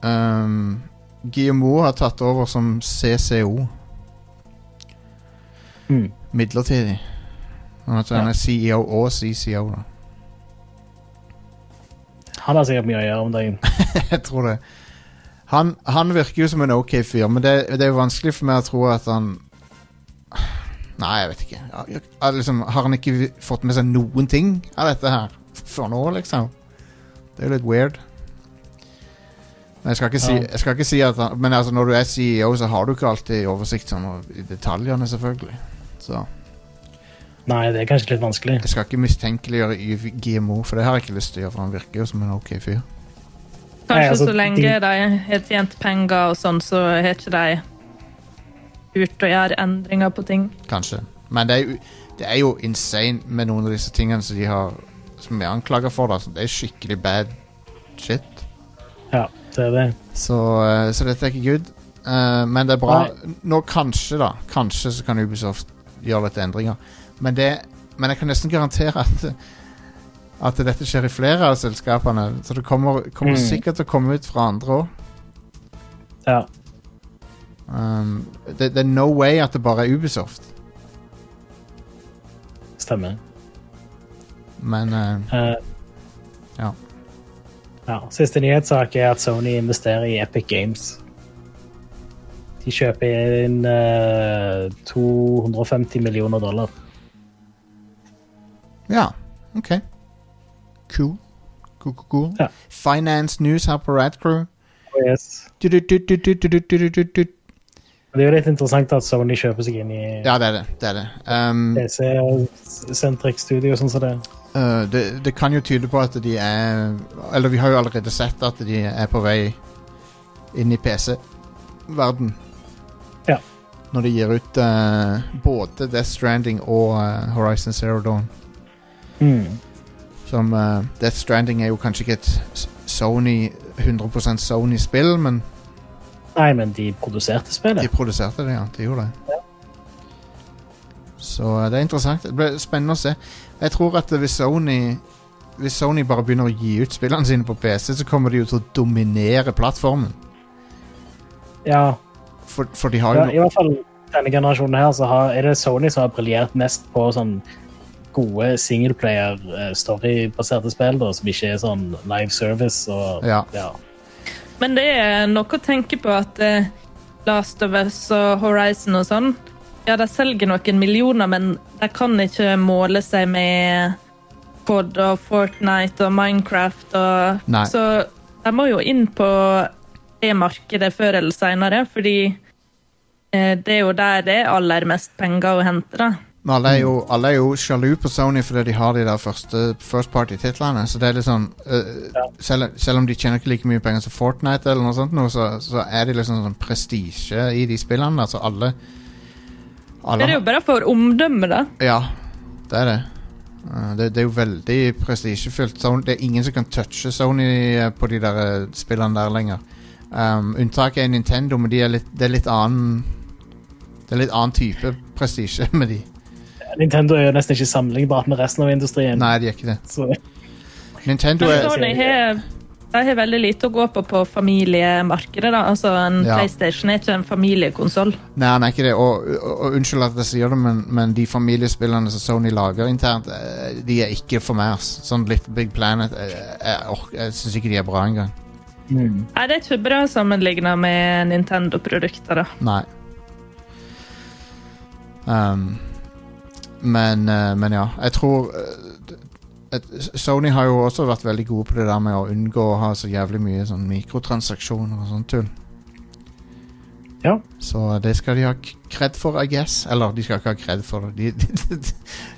Um, GMO har tatt over som CCO mm. midlertidig. Han er CEO og CCO, da. Han har sikkert mye å gjøre om dagen. Jeg tror det. Han, han virker jo som en ok fyr, men det, det er jo vanskelig for meg å tro at han Nei, jeg vet ikke. Jeg, jeg- liksom, har han ikke fått med seg noen ting av dette her før nå, liksom? Det er jo litt weird. Men jeg skal ikke si, skal ikke si at han, Men altså, når du er CEO, så har du ikke alltid oversikt sånn, i detaljene, selvfølgelig. Så Nei, det er kanskje litt vanskelig. jeg skal ikke mistenkeliggjøre Yv GMO, for det har jeg ikke lyst til å gjøre, for han virker jo som en ok fyr. Kanskje Nei, altså, så lenge de- de har tjent penger og sånn, så har ikke de turt å gjøre endringer på ting. Kanskje. Men det er, jo, det er jo insane med noen av disse tingene som de har Som er anklaga for. Da. Det er skikkelig bad shit. Ja, det er det. Så, eh, så dette er ikke good. Eh, men det er bra. Nå kanskje, da. Kanskje så kan Ubisoft gjøre litt endringer. Men, det, men jeg kan nesten garantere at at dette skjer i flere av selskapene. Så det kommer, kommer Mm. sikkert til å komme ut fra andre òg. Ja. Um, det, det er no way at det bare er Ubisoft. Stemmer. Men uh, uh, Ja. ja. Siste nyhetssak er at Sony investerer i Epic Games. De kjøper inn uh, 250 millioner dollar. Ja, OK. Cool. cool, cool, cool. Ja. Finance News her på Radcrew. Yes. Det er jo litt interessant at Sony kjøper seg inn i Ja, det er det. det, er det. Um, PC og Centric Studio sånn som det. Uh, det. det. kan jo tyde på at de er Eller vi har jo allerede sett at de er på vei inn i PC-verden. Ja. Når de gir ut uh, både Death Stranding og uh, Horizon Zero Dawn. Mm. Som uh, Death Stranding er jo kanskje ikke et Sony 100% Sony-spill, men Nei, men de produserte spillet. De produserte det, ja. De gjorde det. Så uh, det er interessant. Det blir spennende å se. Jeg tror at hvis Sony Hvis Sony bare begynner å gi ut spillene sine på PC, så kommer de jo til å dominere plattformen. Ja, For, for de har jo ja, i hvert fall denne generasjonen her, så har, er det Sony som har briljert mest på sånn gode singleplayer eh, storybaserte spill, da, som ikke er sånn live service og Ja. ja. Men det er noe å tenke på at eh, Last of Us og Horizon og sånn, ja, de selger noen millioner, men de kan ikke måle seg med Pod og Fortnite og Minecraft og Nei. Så de må jo inn på det markedet før eller senere, fordi eh, det er jo der det er aller mest penger å hente, da. Men alle er, jo, alle er jo sjalu på Sony fordi de har de der første First Party-titlene. Så det er litt sånn øh, Ja. selv, selv om de tjener ikke like mye penger som Fortnite, eller noe sånt, nå, så, så er det liksom sånn prestisje i de spillene. Altså alle, alle Det er jo bare for omdømmet, da. Ja, det er det. Uh, det, det er jo veldig prestisjefylt. Det er ingen som kan touche Sony eh, på de der eh, spillene der lenger. Um, unntaket er Nintendo, men de er litt, det er litt annen Det er litt annen type prestisje med de. Nintendo er jo nesten ikke sammenlignbart med resten av industrien. Nei, de er ikke det. Så, Nintendo er jeg har, veldig lite å gå på på familiemarkedet. da. Altså, En Ja. PlayStation er ikke en familiekonsoll. Nei, han er ikke det. Og, og, og unnskyld at jeg sier det, men, men de familiespillene som Sony lager internt, eh, de er ikke for meg. Sånn Little Big Planet Jeg, Jeg, ork- jeg syns ikke de er bra engang. Nei, det er ikke bra sammenligna med Nintendo-produkter, da. Nei. Um, men, eh, men ja, jeg tror eh, Sony har jo også vært veldig gode på det der med å unngå å ha så jævlig mye sånn mikrotransaksjoner og sånt tull. Ja. Så det skal de ha kred for, I guess. Eller, de skal ikke ha kred for det. De, de,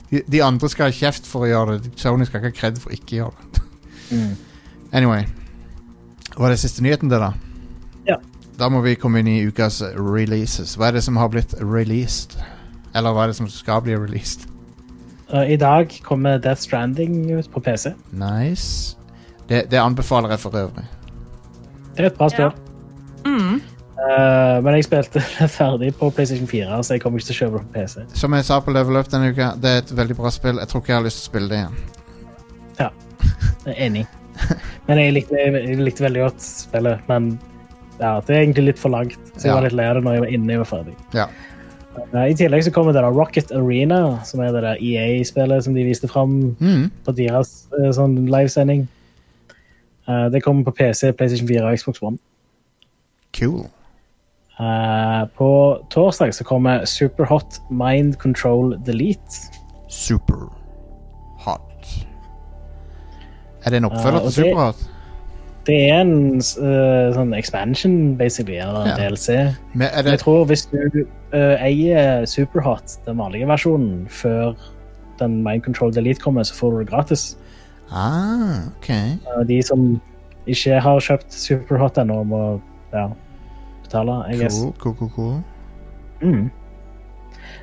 de, de andre skal ha kjeft for å gjøre det. Sony skal ikke ha kred for ikke å gjøre det. Anyway. Var det siste nyheten, det, da? Ja. Da må vi komme inn i ukas releases. Hva er det som har blitt released? Eller hva er det som skal bli released? Uh, I dag kommer Death Stranding ut på PC. Nice. Det, det anbefaler jeg for øvrig. Det er et bra spill. Mm. Uh, men jeg spilte det ferdig på PlayStation 4, så jeg kommer ikke til å kjøpe det på PC. Som jeg sa på Level Up denne uka, det er et veldig bra spill. Jeg tror ikke jeg har lyst til å spille det igjen. Jeg er Enig. Men jeg likte, jeg likte veldig godt spillet. Men ja, det er egentlig litt for langt, så jeg Ja. var litt lei av det når jeg var inne og var ferdig. Ja. I tillegg så kommer det da Rocket Arena, som er det der EA-spillet som de viste fram Mm. på deres uh, sånn livesending. Uh, det kommer på PC, PlayStation 4 og Xbox One. Cool. Uh, på torsdag så kommer Superhot Mind Control Delete. Superhot. Er det en oppfølger til Superhot? Det er en uh, sånn expansion, basically, eller en Ja. DLC. Men det Jeg tror hvis du uh, eier Superhot, den vanlige versjonen, før den Mind Control Delete kommer, så får du det gratis. Ah, OK. Uh, de som ikke har kjøpt Superhot ennå, må ja, betale, I guess. Cool, cool, cool, cool. Mm.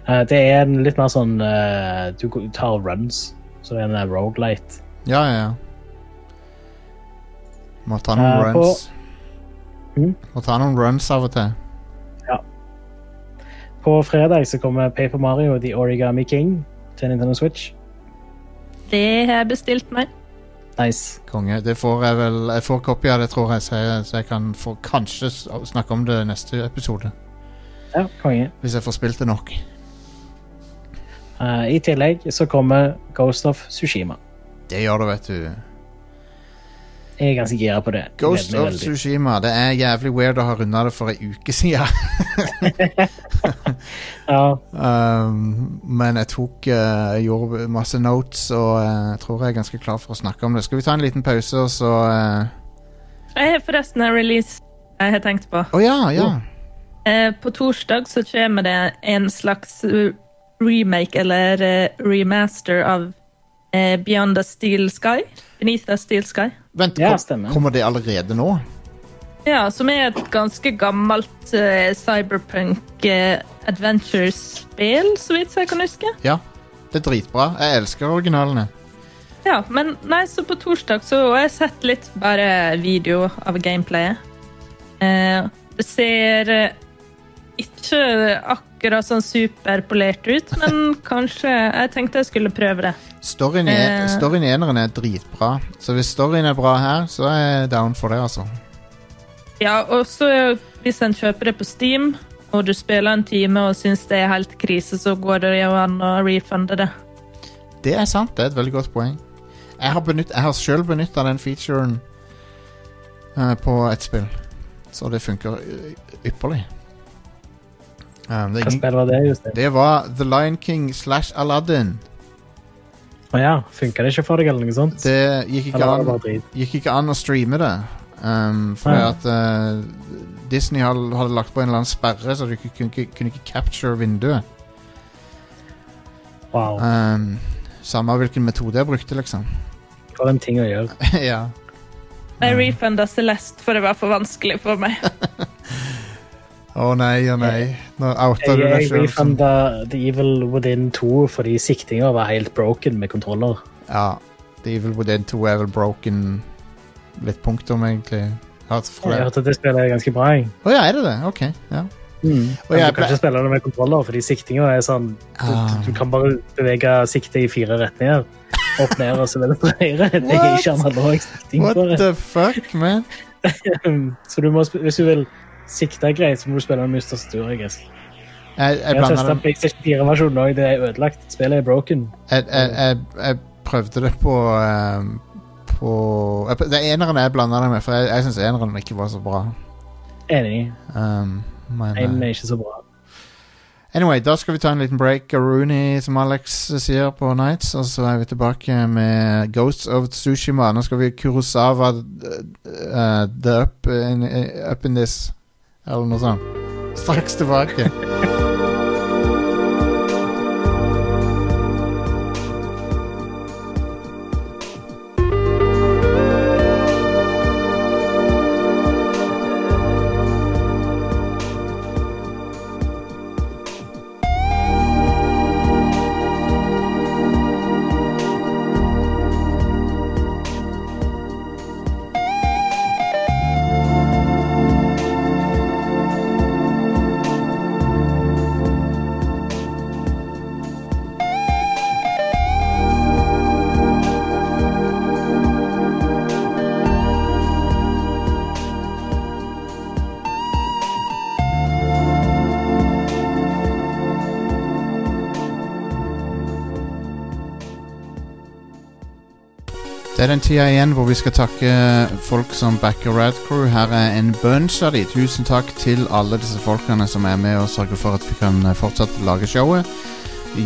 Uh, det er en litt mer sånn uh, Du tar runs, så det er en uh, rogelight. Ja, ja, ja. Må ta noen på- runs. Mm. Må ta noen runs av og til. Ja. På fredag så kommer Paper Mario The Origami King til Nintendo Switch. Det har jeg bestilt meg. Nice. Konge. Det får jeg vel Jeg får kopi av det, tror jeg, så jeg, så jeg kan få kanskje snakke om det neste episode. Ja, konge. Hvis jeg får spilt det nok. Uh, I tillegg så kommer Ghost of Tsushima. Det gjør det, vet du. Jeg er ganske gira på det. Ghost veldig, of veldig. Tsushima. Det er jævlig weird å ha runda det for ei uke siden. Ja, um, men jeg tok uh, gjorde masse notes, og eh, jeg tror jeg er ganske klar for å snakke om det. Skal vi ta en liten pause, og så uh... Jeg har forresten en release jeg har tenkt på. Oh, ja, ja. Uh, på torsdag så kommer det en slags remake eller remaster av Beyond the Steel Sky. Beneath the Steel Sky. Vent, Ja, kom, kommer det allerede nå? Ja, som er et ganske gammelt uh, cyberpunk uh, adventure-spill, så vidt jeg kan huske. Ja. Det er dritbra. Jeg elsker originalene. Ja, men nei, så på torsdag så har jeg sett litt bare video av gameplayet. Uh, det ser ikke akkurat sånn superpolert ut, men kanskje Jeg tenkte jeg skulle prøve det. Storyen i, Eh. storyen i eneren er dritbra. Så hvis storyen er bra her, så er jeg down for det, altså. Ja, og så hvis en kjøper det på Steam, og du spiller en time og syns det er helt krise, så går det jo an å refunde det. Det er sant. Det er et veldig godt poeng. Jeg har, benytt, jeg har sjøl benytta den featuren uh, på et spill, så det funker ypperlig. Um, det, hva spill var det, Justin? det var The Lion King slash Aladdin. Å ja, funka det ikke for deg, eller noe sånt? Det gikk ikke, an, det gikk ikke an å streame det. Um, fordi Ja. at uh, Disney hadde, hadde lagt på en eller annen sperre, så du kunne ikke, kunne ikke capture vinduet. Wow, Um, samme hvilken metode jeg brukte, liksom. var en ting å gjøre. ja. Jeg refunda Celeste, for det var for vanskelig for meg. Å nei, å nei. Nå outer du deg jeg sjøl. som- refunda The Evil Within 2 fordi siktinga var helt broken med kontroller. Ja. The Evil Within 2 er vel broken litt punktum, egentlig. Jeg hørte at det spillet er ganske bra. Å Å ja, er det det? OK. Ja. Men jeg du kan ikke spille det med kontroller, fordi siktinga er sånn du, Ah. du kan bare bevege siktet i fire retninger. Opp, ned og så videre på høyre. Det er ikke analog sikting What the fuck, man? Så du må, hvis du vil sikte greit, så må du spille med mye tastatur. Guess. Jeg, jeg, Jeg blander testa. PlayStation 4-versjonen òg. Det er ødelagt. Spillet er broken. Jeg, jeg, jeg, jeg prøvde det på, ehm, på Det er eneren jeg blanda det med, for jeg, jeg syns eneren ikke var så bra. Enig. Um, men, En eh, er ikke så bra. Anyway, da skal vi ta en liten break av Rooney, som Alex sier på Nights. Og så er vi tilbake med Ghosts of Tsushima. Nå skal vi Kurosawa uh, The up in, up in This, eller noe sånt. Straks tilbake. den tida igjen hvor vi skal takke folk som backer Rad Crew. Her er en bunch av de. Tusen takk til alle disse folkene som er med og sørger for at vi kan fortsatt lage showet.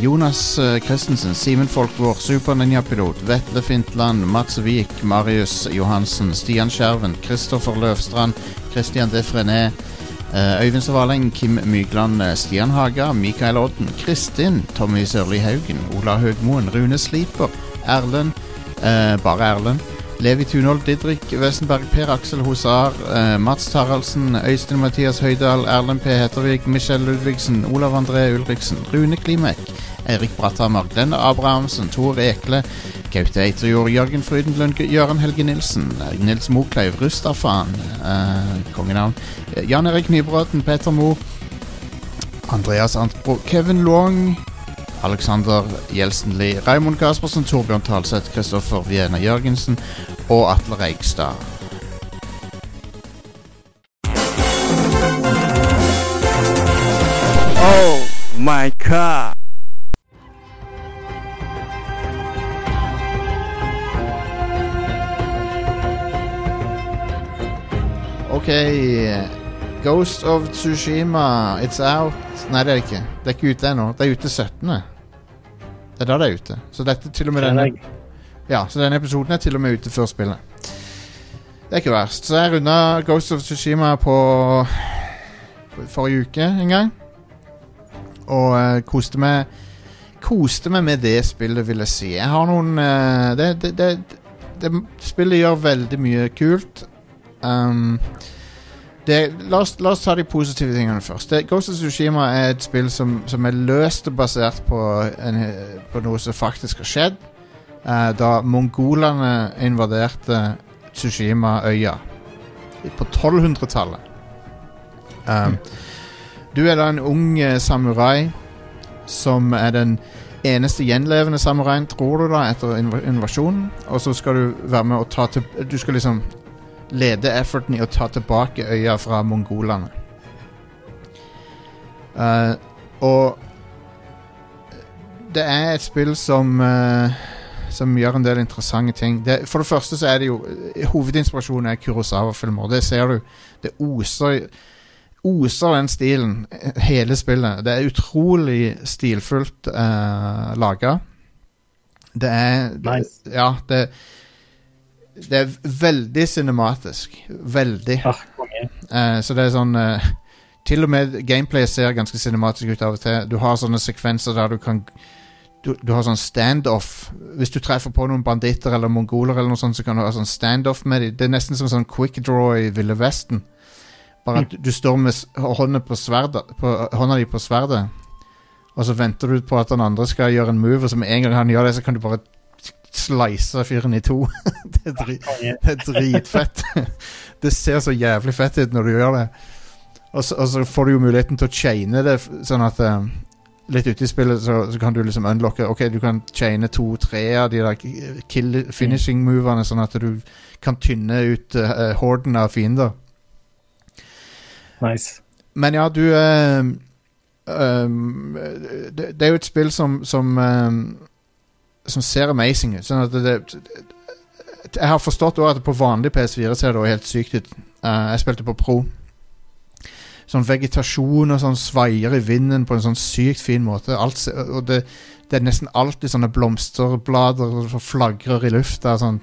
Jonas eh, Christensen, Simen Folkvår, Super Ninja-pilot, Vetle Fintland, Mats Vik, Marius Johansen, Stian Skjerven, Kristoffer Løvstrand, Christian Defrené, eh, Øyvind Svaleng, Kim Mygland, eh, Stian Haga, Mikael Odden, Kristin, Tommy Sørli Haugen, Ola Høgmoen, Rune Sliper, Erlend, bare Erlend. Levi Tunhold, Didrik Wesenberg, Per Aksel Hosar, eh, Mats Taraldsen, Øystein Mathias Høydahl, Erlend P. Hettervik, Michelle Ludvigsen, Olav André Ulriksen, Rune Klimek, Eirik Bratthammer, Glenn Abrahamsen, Tor Ekle, Gaute Eiterjord, Jørgen Frydenlund, Gøran Helge Nilsen, eh, Nils Mokleiv, Rustafan, eh, kongenavn, eh, Jan Erik Nybråten, Peter Mo, Andreas Antbro, Kevin Long, Alexander Gjelsenli, Raymond Gaspersen, Torbjørn Talseth, Kristoffer Viena Jørgensen og Atle Reigstad. Oh my god. Ok, Ghost of Tsushima, it's out. Nei, det er det ikke. Det er ikke ute ennå. Det er ute 17. Det er da det er ute. Så dette til og med denne Ja, så denne episoden er til og med ute før spillet. Det er ikke verst. Så jeg runda Ghost of Tsushima på forrige uke en gang. Og uh, koste meg Koste meg med det spillet, vil jeg si. Jeg har noen eh, det, det, det, det, Spillet gjør veldig mye kult. Um, det, la, oss, la oss ta de positive tingene først. Det, Ghost of Tsushima er et spill som, som er løst basert på, en, på noe som faktisk har skjedd eh, da mongolene invaderte Tsushima-øya på 1200-tallet. Um, Du er da en ung eh, samurai som er den eneste gjenlevende samuraien, tror du, da, etter invasjonen. Og så skal du være med og ta til Du skal liksom lede efforten i å ta tilbake øya fra mongolene. Uh, og det er et spill som uh, Som gjør en del interessante ting. Det, for det første så er det jo Hovedinspirasjonen er Kurosawa-filmer. Det ser du. Det oser Oser den stilen, hele spillet. Det er utrolig stilfullt uh, laga. Det er Nice. Ja, det Det er veldig cinematisk. Veldig. Ah. Eh, så det er sånn uh, Til og med gameplay ser ganske cinematisk ut av og til. Du har sånne sekvenser der du kan Du, du har sånn standoff. Hvis du treffer på noen banditter eller mongoler, eller noe sånt, så kan du ha sånn standoff med dem. Det er nesten som sånn quick draw i Ville Vesten. Bare at du står med hånda på sverdet på, hånda di på sverdet, og så venter du på at den andre skal gjøre en move, og så med en gang han gjør det, så kan du bare slice fyren i to. det, er drit, det er dritfett. det ser så jævlig fett ut når du gjør det. Og så, og så får du jo muligheten til å chaine det, sånn at um, Litt ute i spillet så, så kan du liksom unlocke Ok, du kan chaine to-tre av de der kill finishing movene, sånn at du kan tynne ut uh, horden av fiender. Nice. Men ja, du eh, um, det, det er jo et spill som som, ehm, som ser amazing ut. Sånn at det, det, jeg har forstått også at på vanlig PS4 ser det helt sykt ut. Uh, jeg spilte på Pro. Sånn vegetasjon og sånn svaier i vinden på en sånn sykt fin måte. Alt, og det, det er nesten alltid sånne blomsterblader som flagrer i lufta. Sånn.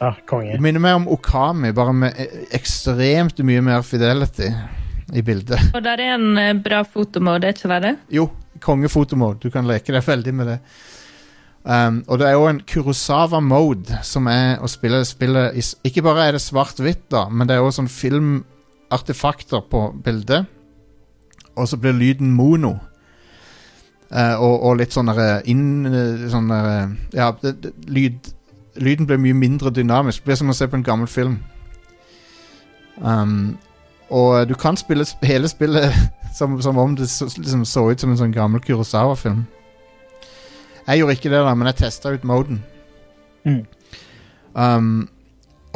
Ah, konge. Det minner mer om Okami, bare med e- ekstremt mye mer fidelity i bildet. Og der er en eh, bra fotomode, ikke det? Jo, kongefotomode. Du kan leke deg veldig med det. Um, og det er jo en Kurosawa-mode, som er å spille spillet i Ikke bare er det svart-hvitt, da, men det er òg sånn filmartefakter på bildet. Og så blir lyden mono. Uh, og, og litt sånn inn eh, Sånn Ja, det, det, lyd, lyden blir mye mindre dynamisk. Det blir som å se på en gammel film. Um, og du kan spille hele spillet som, som om det så, liksom så ut som en sånn gammel Kurosawa-film. Jeg gjorde ikke det, da, men jeg testa ut moden. Mm. Um,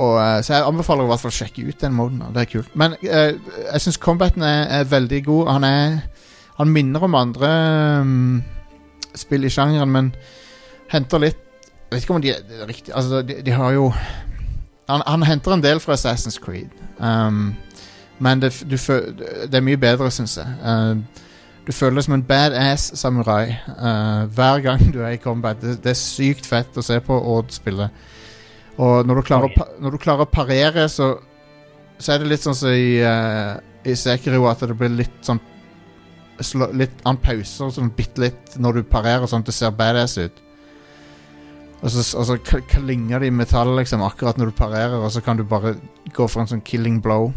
og, eh, så jeg anbefaler i hvert fall å sjekke ut den moden. da. Det er kult. Men uh, jeg syns combaten er, er veldig god. Han er Han minner om andre um, spill i sjangeren, men henter litt Jeg vet ikke om de er riktig Altså, de, de har jo han, han henter en del fra Assassin's Creed. Um, men det, du, det er mye bedre, syns jeg. Uh, du føler deg som en badass samurai uh, hver gang du er i combat. Det, det er sykt fett å se på Odd spille. Og når du klarer, å, når du klarer å parere, så Så er det litt sånn som i, uh, i Sekiro at det blir litt sånn slå, Litt an pauser, sånn bitte litt, når du parerer, sånn at det ser badass ut. Og så, og så klinger det i metall liksom, akkurat når du parerer, og så kan du bare gå for en sånn killing blow.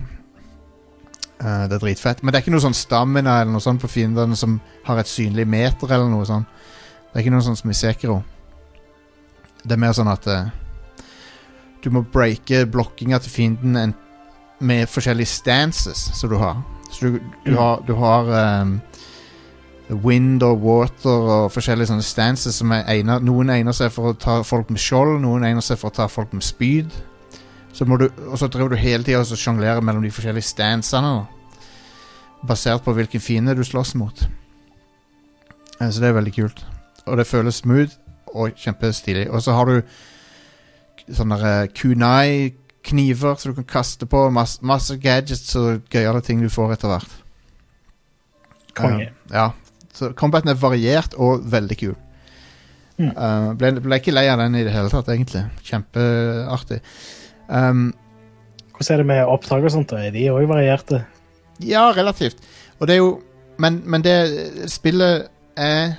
Eh, det er dritfett. Men det er ikke noe sånn stamina eller noe sånt på fiendene som har et synlig meter eller noe sånt. Det er ikke noe sånn som i Sekiro. Det er mer sånn at eh, du må breake blokkinga til fienden en, med forskjellige stances som du har. Så du, du Mm. har, du har um, wind og water og forskjellige sånne stances som er egnet, Noen egner seg for å ta folk med skjold, noen egner seg for å ta folk med spyd. Så du, og så driver du hele tida og sjonglerer mellom de forskjellige stansene. Basert på hvilken fiende du slåss mot. Eh, Så det er veldig kult. Og det føles smooth og kjempestilig. Og så har du sånne eh, kunai-kniver som du kan kaste på. Masse, masse gadgets og gøyale ting du får etter hvert. Konge. Uh, ja. Så combaten er variert og veldig kul. Mm. Uh, ble, ble ikke lei av den i det hele tatt, egentlig. Kjempeartig. Um, Hvordan er det med opptak og sånt? Er de òg varierte? ja, relativt. Og det er jo Men, men det spillet er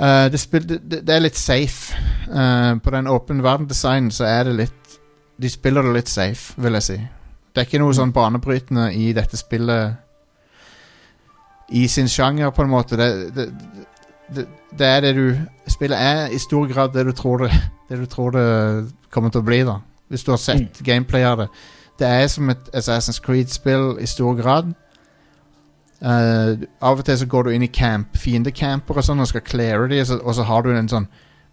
uh, det, spill, det, det er litt safe. Uh, på den åpen verden-designen så er det litt De spiller det litt safe, vil jeg si. Det er ikke noe sånn banebrytende i dette spillet i sin sjanger, på en måte. Det, det, det, det er det du Spillet er i stor grad det du tror det, det, du tror det kommer til å bli, da. Hvis du har sett gameplay av det. Det er som et Assassin's Creed-spill i stor grad. Uh, av og til så går du inn i camp, fiendecamper og sånn, og skal cleare de, og så, og så har du en sånn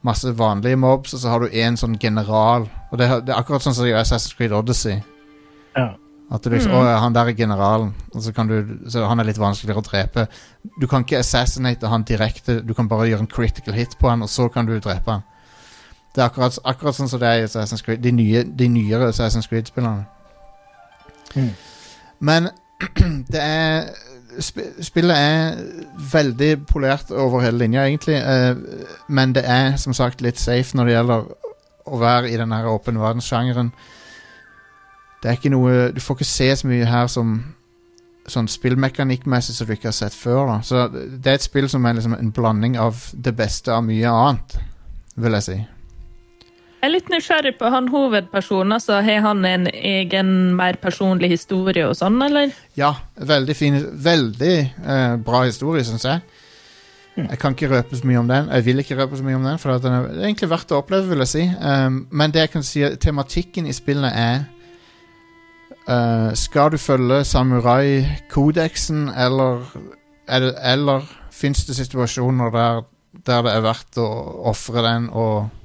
masse vanlige mobs, og så har du en sånn general. Og det, er- det er akkurat sånn som i Assassin's Creed Odyssey. Ja. At du liksom, Mm. «Å, han der er generalen, og så kan du Så han er litt vanskeligere å drepe. Du kan ikke assassinate han direkte, du kan bare gjøre en critical hit på han, og så kan du drepe han. Det er akkurat, akkurat sånn som det er i Assassin's Creed. De, nye, de nyere Assassin's Creed-spillerne. Mm. Men det er sp Spillet er veldig polert over hele linja, egentlig. eh, men det er som sagt litt safe når det gjelder å være i den her åpen verdenssjangeren. Det er ikke noe Du får ikke se så mye her som sånn spillmekanikkmessig som du ikke har sett før. da Så det er et spill som er liksom en blanding av det beste av mye annet, vil jeg si. Jeg er litt nysgjerrig på han hovedpersonen. altså Har han en egen, mer personlig historie og sånn, eller? Ja, veldig fin Veldig eh, bra historie, syns jeg. Jeg kan ikke røpe så mye om den. Jeg vil ikke røpe så mye om den, for den er, egentlig verdt å oppleve, vil jeg si. Um, men det jeg kan si, tematikken i spillene er uh, Skal du følge samurai-kodeksen, eller eller, Eller fins det situasjoner der, der det er verdt å ofre den og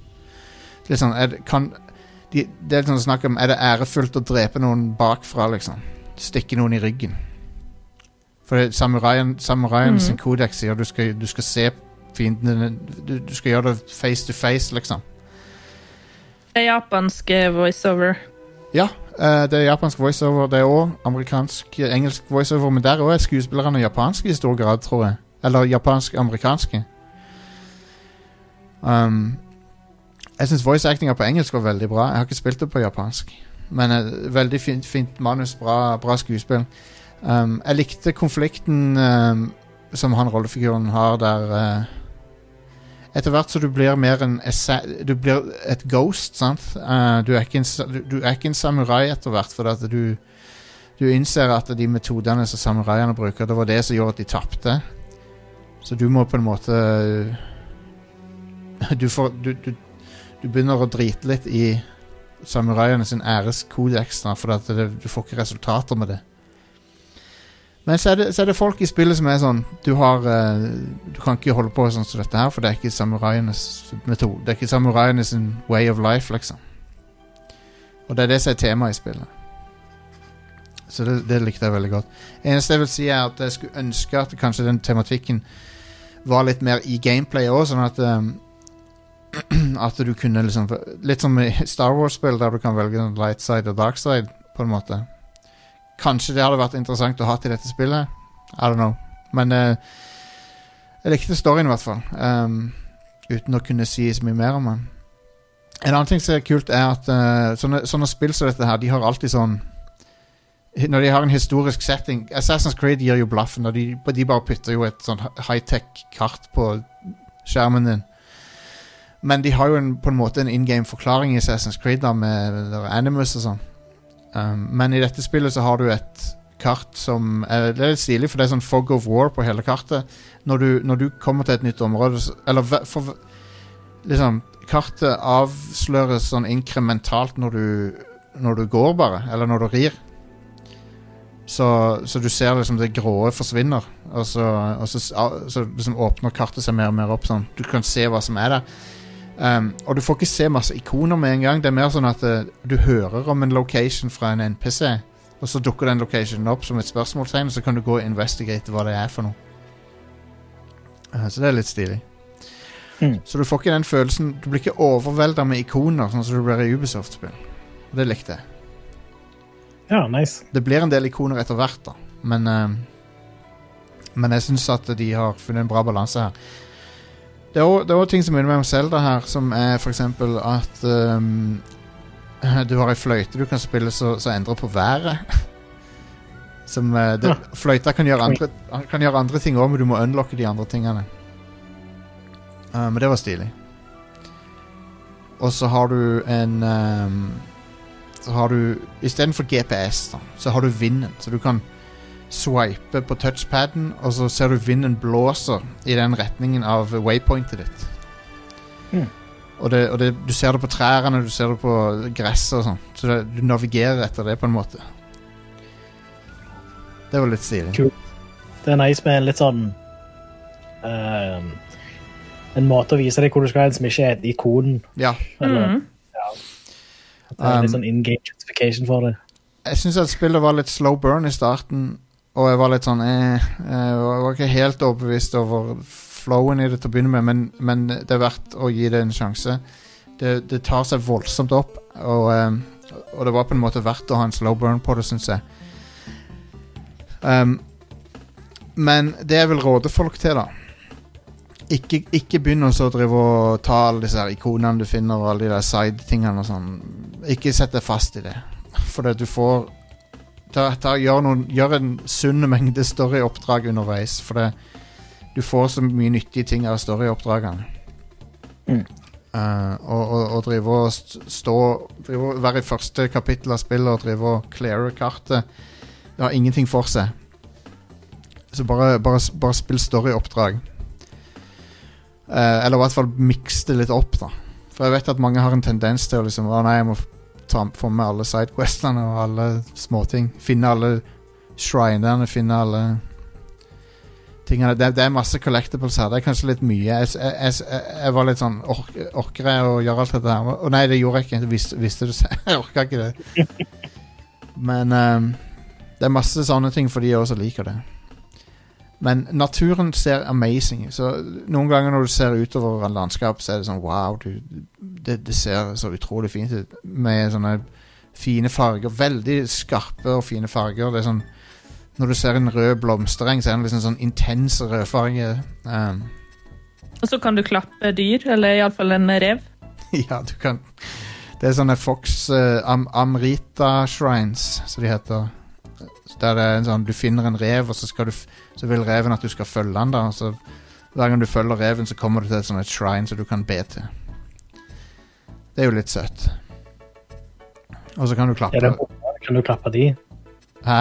Sånn er kan, de, det er litt sånn snakk om Er det ærefullt å drepe noen bakfra, liksom? Stikke noen i ryggen. For samuraien, samuraien Mhm. sin kodeks sier du skal, du skal se fiendene du, du skal gjøre det face to face, liksom. Det er japanske voiceover. Ja, eh, det er japansk voiceover. Det òg amerikansk, eh, engelsk voiceover, men der òg er skuespillerne japanske i stor grad, tror jeg. Eller japansk-amerikanske. Um, jeg syns voice actinga på engelsk var veldig bra. Jeg har ikke spilt det på japansk. Men uh, veldig fint, fint manus, bra, bra skuespill. Um, jeg likte konflikten um, som han rollefiguren har der uh, Etter hvert så du blir mer en Du blir et ghost, sant? Uh, du, er en, du, du er ikke en samurai etter hvert, for at du Du innser at de metodene som samuraiene bruker, det var det som gjorde at de tapte. Så du må på en måte Du får Du, du, begynner å drite litt i samuraiene sin æreskodeks, for det, du får ikke resultater med det. Men så er, det, så er det folk i spillet som er sånn Du har eh, Du kan ikke holde på sånn som dette her, for det er ikke samuraienes metode. Det er ikke samuraienes way of life, liksom. Og det er det som er temaet i spillet. Så det, det likte jeg veldig godt. Eneste jeg vil si, er at jeg skulle ønske at kanskje den tematikken var litt mer i gameplay òg, sånn at um, At du kunne liksom Litt som i Star Wars-spill, der du kan velge light side og dark side, på en måte. Kanskje det hadde vært interessant å ha til dette spillet. I don't know. Men eh, jeg likte storyen, i hvert fall. Um, uten å kunne si så mye mer om den. En annen ting som er kult, er at uh, sånne, sånne spill som dette her, de har alltid sånn Når de har en historisk setting Assassin's Creed gir jo blaffen. De, de bare putter jo et sånn high-tech-kart på skjermen din. Men de har jo en, på en måte en in game forklaring i Assassin's Creed da med Animus og sånn. Um, men i dette spillet så har du et kart som er, Det er litt stilig, for det er sånn fog of war på hele kartet. Når du, når du kommer til et nytt område Eller for Liksom Kartet avsløres sånn inkrementalt når du Når du går, bare. Eller når du rir. Så, så du ser liksom det grå forsvinner, og så, og så, så liksom åpner kartet seg mer og mer opp. Sånn. Du kan se hva som er der. Um, og du får ikke se masse ikoner med en gang. Det er mer sånn at uh, du hører om en location fra en NPC, og så dukker den locationen opp som et spørsmålstegn, og så kan du gå og investigate hva det er for noe. Uh, så det er litt stilig. Mm. Så du får ikke den følelsen Du blir ikke overvelda med ikoner, sånn som du blir i Ubisoft-spill. Og det likte jeg. Ja, nice. Det blir en del ikoner etter hvert, da. Men uh, Men jeg syns at de har funnet en bra balanse her. Det er også- òg ting som minner meg om Zelda her, som er f.eks. at um, du har ei fløyte du kan spille som endrer på været. Som uh, det, Ja. Fløyta kan gjøre andre, kan gjøre andre ting òg, men du må unlocke de andre tingene. Uh, men det var stilig. Og så har du en um, Så har du Istedenfor GPS, da, så har du vinden. Så du kan swipe på touchpaden, og så ser du vinden blåser i den retningen av waypointet ditt. Mm. Og, det, og det, du ser det på trærne, du ser det på gresset og sånn. Så det, du navigerer etter det på en måte. Det var litt stilig. Det er nice med en litt sånn uh, En måte å vise deg hvor du skal hen, som ikke er et ikon. Ja. Eller Mm. at det er litt Um, sånn in game justification for det. Jeg syns at spillet var litt slow burn i starten, og jeg var litt sånn eh, Jeg var ikke helt overbevist over flowen i det til å begynne med, men, men det er verdt å gi det en sjanse. Det, det tar seg voldsomt opp, og, eh, og det var på en måte verdt å ha en slow burn på det, syns jeg. Um, men det jeg vil råde folk til, da ikke, ikke begynn å drive og ta alle disse her ikonene du finner, og alle de der side-tingene og sånn. Ikke sett deg fast i det. For det du får ta, ta, gjør, noen, gjør en sunn mengde storyoppdrag underveis. For det, du får så mye nyttige ting av storyoppdragene. Mm. Uh, og, og, og drive og stå drive Være i første kapittel av spillet og drive og cleare kartet. Det har ingenting for seg. Så bare, bare, bare spill storyoppdrag. Uh, eller i hvert fall miks det litt opp, da. For jeg vet at mange har en tendens til å liksom Å nei, jeg må ta, få med alle sidequestene og alle småting. Finne alle shrinerne, finne alle tingene. Det, det er masse collectibles her. Det er kanskje litt mye. Jeg, jeg, jeg, jeg var litt sånn ork, Orker jeg å gjøre alt dette her? Å nei, det gjorde jeg ikke. Visste, visste du? Jeg orka ikke det. Men um, det er masse sånne ting for de også liker det. Men naturen ser amazing ut. Så noen ganger når du ser utover en landskap, så er det sånn wow. Du, det, det ser så utrolig fint ut. Med sånne fine farger. Veldig skarpe og fine farger. Det er sånn Når du ser en rød blomstereng, så er den liksom sånn intens rødfarge. Um, Og så kan du klappe dyr, eller iallfall en rev. ja, du kan Det er sånne Fox uh, Am Amrita Shrines, som de heter. Der det er en sånn, Du finner en rev, og så, skal du, så vil reven at du skal følge den. da så Hver gang du følger reven, så kommer du til et sånt et shrine som du kan be til. Det er jo litt søtt. Og så kan du klappe Er det hunder? Kan du klappe de? Hæ?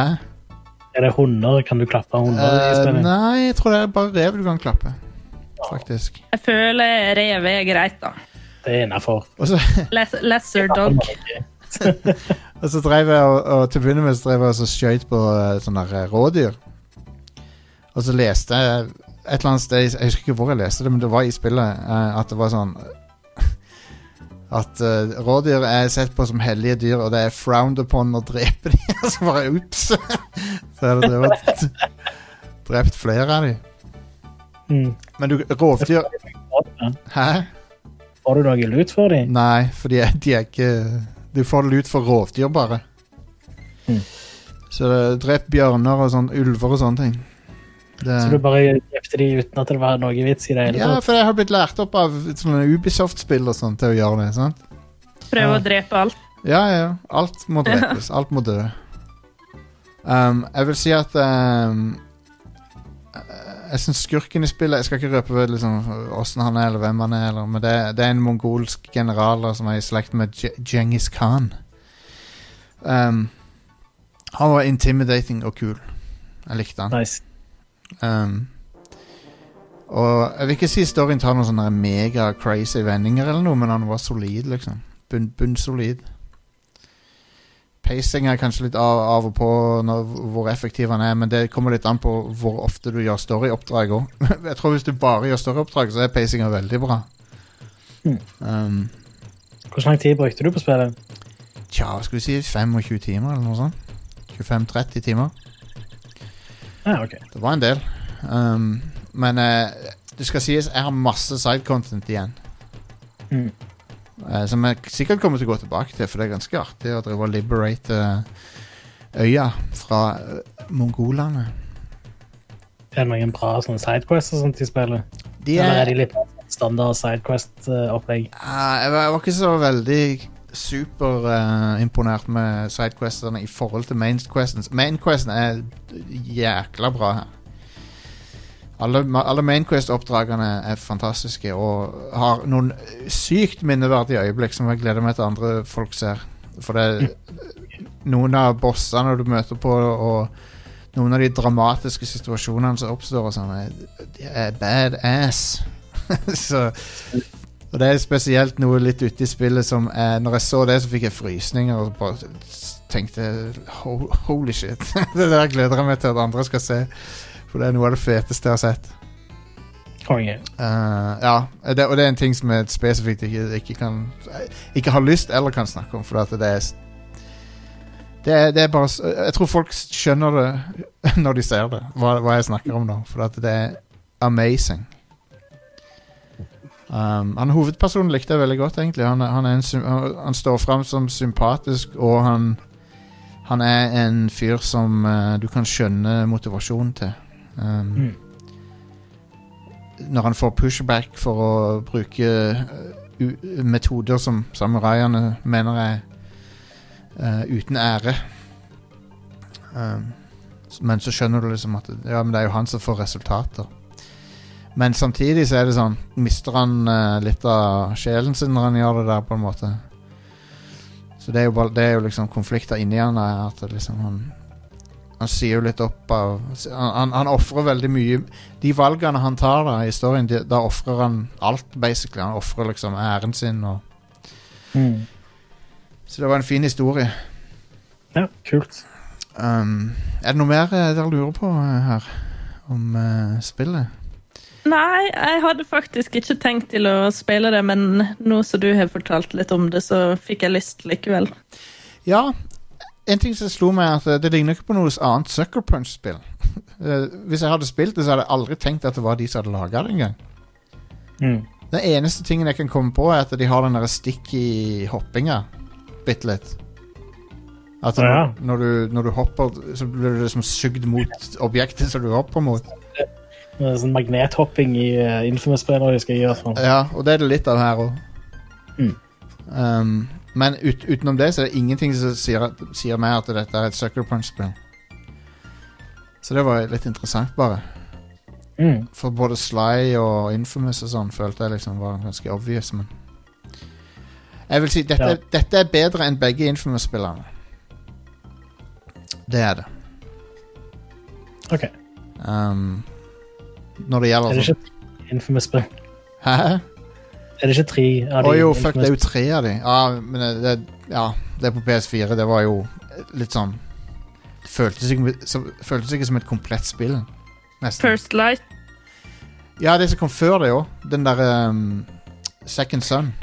Er det hunder? Kan du klappe hunder? Eh, nei, jeg tror det er bare rev du kan klappe. Faktisk. Jeg føler rev er greit, da. Det er innafor. Så, lesser dog. og så drev jeg og, og til å begynne med så drev jeg og skjøt på eh, sånne eh, rådyr. Og så leste jeg et eller annet sted Jeg husker ikke hvor jeg leste det, men det var i spillet eh, at det var sånn At uh, rådyr er sett på som hellige dyr, og det er frowned upon å drepe dem. Og så bare ups! så det drevet, drept flere av dem. Mm. Men du, rovdyr Hæ? Har du noe lut for dem? Nei, for de er, de er ikke Du får det ut for rovdyr, bare. Mm. Så det er drept bjørner og sånn, ulver og sånne ting. Det, Så du bare drepte de uten at det var noe vits i det hele ja, for jeg har blitt lært opp av sånne Ubisoft-spill og sånt til å gjøre det. sant? Prøve Ja. å drepe alt. Ja, ja. Alt må drepes. Alt må dø. Um, jeg vil si at um, Jeg syns skurken i spillet Jeg skal ikke røpe liksom, han er, eller hvem han er, eller, men det, det er en mongolsk general som er i slekt med Dje- Djengis Khan. Um, han var intimidating og kul. Jeg likte han. Nice. Um, og jeg vil ikke si storyen tar noen sånne mega crazy vendinger eller noe, men han var solid, liksom. Bunn, bunnsolid. Pacing er kanskje litt av, av og på når, hvor effektiv han er, men det kommer litt an på hvor ofte du gjør storyoppdrag òg. jeg tror hvis du bare gjør storyoppdrag, så er pacinga veldig bra. Mm. Um, Hvor lang tid brukte du på spillet? tja, skal vi si 25 timer eller noe sånt? 25-30 timer. Ah, okay. Det var en del. Um, men uh, det skal sies, jeg har masse sidecontent igjen. Mm. Eh, som jeg sikkert kommer til å gå tilbake til, for det er ganske artig å drive og liberate eh, øya fra eh, mongolene. Er det noen bra sånne sidequests og sånt de spiller? De Eller er er, de litt standard sidequest-opplegg? Jeg, var, ikke så veldig superimponert med sidequestene i forhold til mainquesten. Mainquesten er jækla bra her. Alle, alle mainquest-oppdragene er fantastiske og har noen sykt minneverdige øyeblikk som jeg gleder meg til andre folk ser. For det er noen av bossene du møter på, og noen av de dramatiske situasjonene som oppstår, og sånn, de er badass. så og det er spesielt noe litt ute i spillet som er, Når jeg så det, så fikk jeg frysninger og bare tenkte Holy shit. det der gleder jeg meg til at andre skal se. For det er noe av det feteste jeg har sett. Konge. Uh, ja, det, og det er en ting som jeg spesifikt ikke, ikke kan Ikke har lyst eller kan snakke om, for at det er det er, det er bare Jeg tror folk skjønner det når de ser det, hva, hva jeg snakker om nå. For at det er amazing. Um, han Hovedpersonen likte jeg veldig godt, egentlig. Han, han, en, han, han står fram som sympatisk, og han Han er en fyr som uh, du kan skjønne motivasjonen til. Um, Mm. Når han får pushback for å bruke eh, u metoder som samuraiene mener er uh, uten ære. Um, men så skjønner du liksom at Ja, men det er jo han som får resultater. Men samtidig så er det sånn Mister han uh, litt av sjelen sin når han gjør det der, på en måte. Så det er jo, bare, det er jo liksom konflikter inni han. At liksom han Han sier jo litt opp av Han, han, han ofrer veldig mye De valgene han tar da i storyen, de, da ofrer han alt, basically. Han ofrer liksom æren sin og Mm. Så det var en fin historie. Ja, kult. Um, er det noe mer eh, dere lurer på eh, her om uh, spillet? Nei, jeg hadde faktisk ikke tenkt til å spille det, men nå som du har fortalt litt om det, så fikk jeg lyst likevel. Ja, en ting som slo meg, er at eh, det ligner ikke på noe annet Sucker Punch-spill. Eh, Hvis jeg hadde spilt det, så hadde jeg aldri tenkt at det var de som hadde laga det engang. Mm. Den eneste tingen jeg kan komme på, er at de har den der sticky hoppinga bitte litt. At når, Ja. når, du, når du hopper, så blir du liksom sugd mot objektet som du hopper mot. Det er Sånn magnethopping i uh, Infamous-spiller husker jeg i hvert fall. Ja, og det er det litt av her òg. Mm. Um, men ut, utenom det så er det ingenting som sier, sier meg at dette er et Sucker Punch-spill. Så det var litt interessant, bare. Mm. For både Sly og Infamous og sånn følte jeg liksom var ganske obvious, men Jeg vil si dette, Ja. dette er bedre enn begge Infamous-spillerne. Det er det. OK. Um, når det Er det ikke ikke Infamous-spill? Hæ? Er det ikke tre av Å oh, jo, fuck, det er jo tre av de. Ja, men det, ja, det er på PS4. Det var jo litt sånn Det føltes ikke, som- føltes ikke som et komplett spill. Nesten. First Light. Ja, det som kom før det òg. Den derre um, Second Son.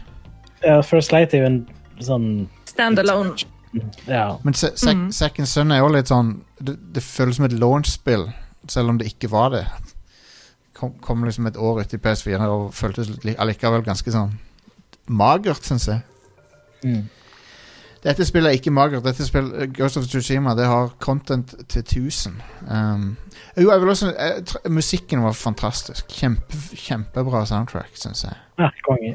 Ja, First Light er jo en sånn Standalone. Ja. Men se, se, Mhm. Second Son er jo litt sånn Det, det føles som et launch-spill, selv om det ikke var det. Kom, kom liksom et år ut i PS4 og føltes allikevel ganske sånn magert, syns jeg. Mm. Dette spillet er ikke magert. Dette spillet, Ghost of Tsushima det har content til 1000. Um, jo, jeg vil også, jeg, musikken var fantastisk. Kjempe, kjempebra soundtrack, syns jeg. ja konge.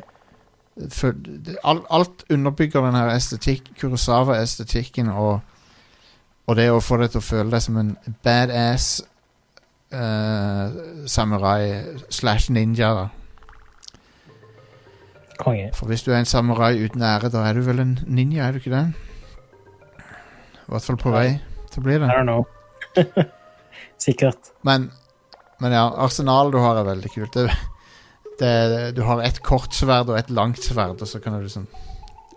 For, det, alt, alt underbygger den her estetikk, Kurosawa-estetikken og, og det å få deg til å føle deg som en badass eh, samurai slash ninja. da Konge. For hvis du er en samurai uten ære, da er du vel en ninja, er du ikke det? I hvert fall på vei til å bli I det. don't know. Sikkert. Men, men ja, arsenalet du har, er veldig kult. Det, det, du har et kort sverd og et langt sverd, og så kan du liksom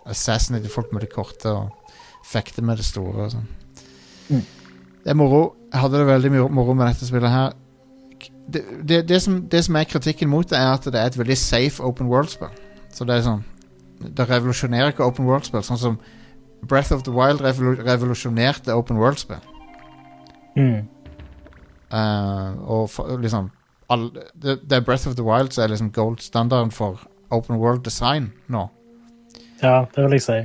assassinate folk med det korte og fekte med det store. Og sånn. Det er moro. Jeg hadde det veldig mye moro med dette spillet her. Det, det, det, som, det som er kritikken mot det, er at det er et veldig safe open world-spill. Så det er sånn Det revolusjonerer ikke open world-spill, sånn som Breath of the Wild revolu revolusjonerte open world-spill. Mm. Uh, og for, liksom all, det, er Breath of the Wild som er liksom gold standarden for open world design nå. Ja, det vil jeg si.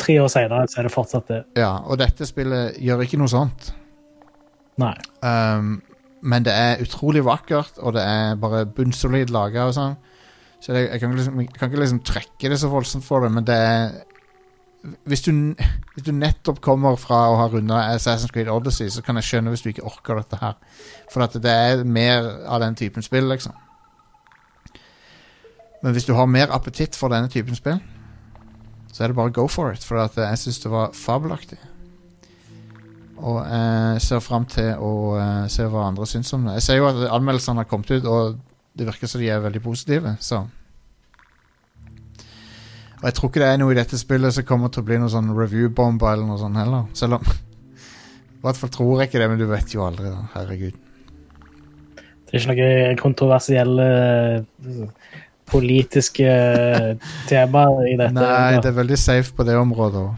Tre år senere så er det fortsatt det. Ja, og dette spillet gjør ikke noe sånt. Nei. Um, men det er utrolig vakkert, og det er bare bunnsolid laga sånn. Så det, jeg, kan liksom, jeg kan ikke liksom trekke det så voldsomt for det, men det er hvis du, hvis du nettopp kommer fra å ha runda Assassin's Creed Odyssey, så kan jeg skjønne hvis du ikke orker dette her. For at det er mer av den typen spill, liksom. Men hvis du har mer appetitt for denne typen spill, så er det bare go for it. For jeg syns det var fabelaktig. Og jeg ser fram til å eh, se hva andre syns om det. Jeg ser jo at anmeldelsene har kommet ut, og det virker som de er veldig positive, så Og jeg tror ikke det er noe i dette spillet som kommer til å bli noe sånn review-bombe eller noe sånt heller. Selv om I hvert fall tror jeg ikke det, men du vet jo aldri, da. Herregud. Det er ikke noe kontroversielle eh, politiske tema temaer i dette. Nei, det er veldig safe på det området òg.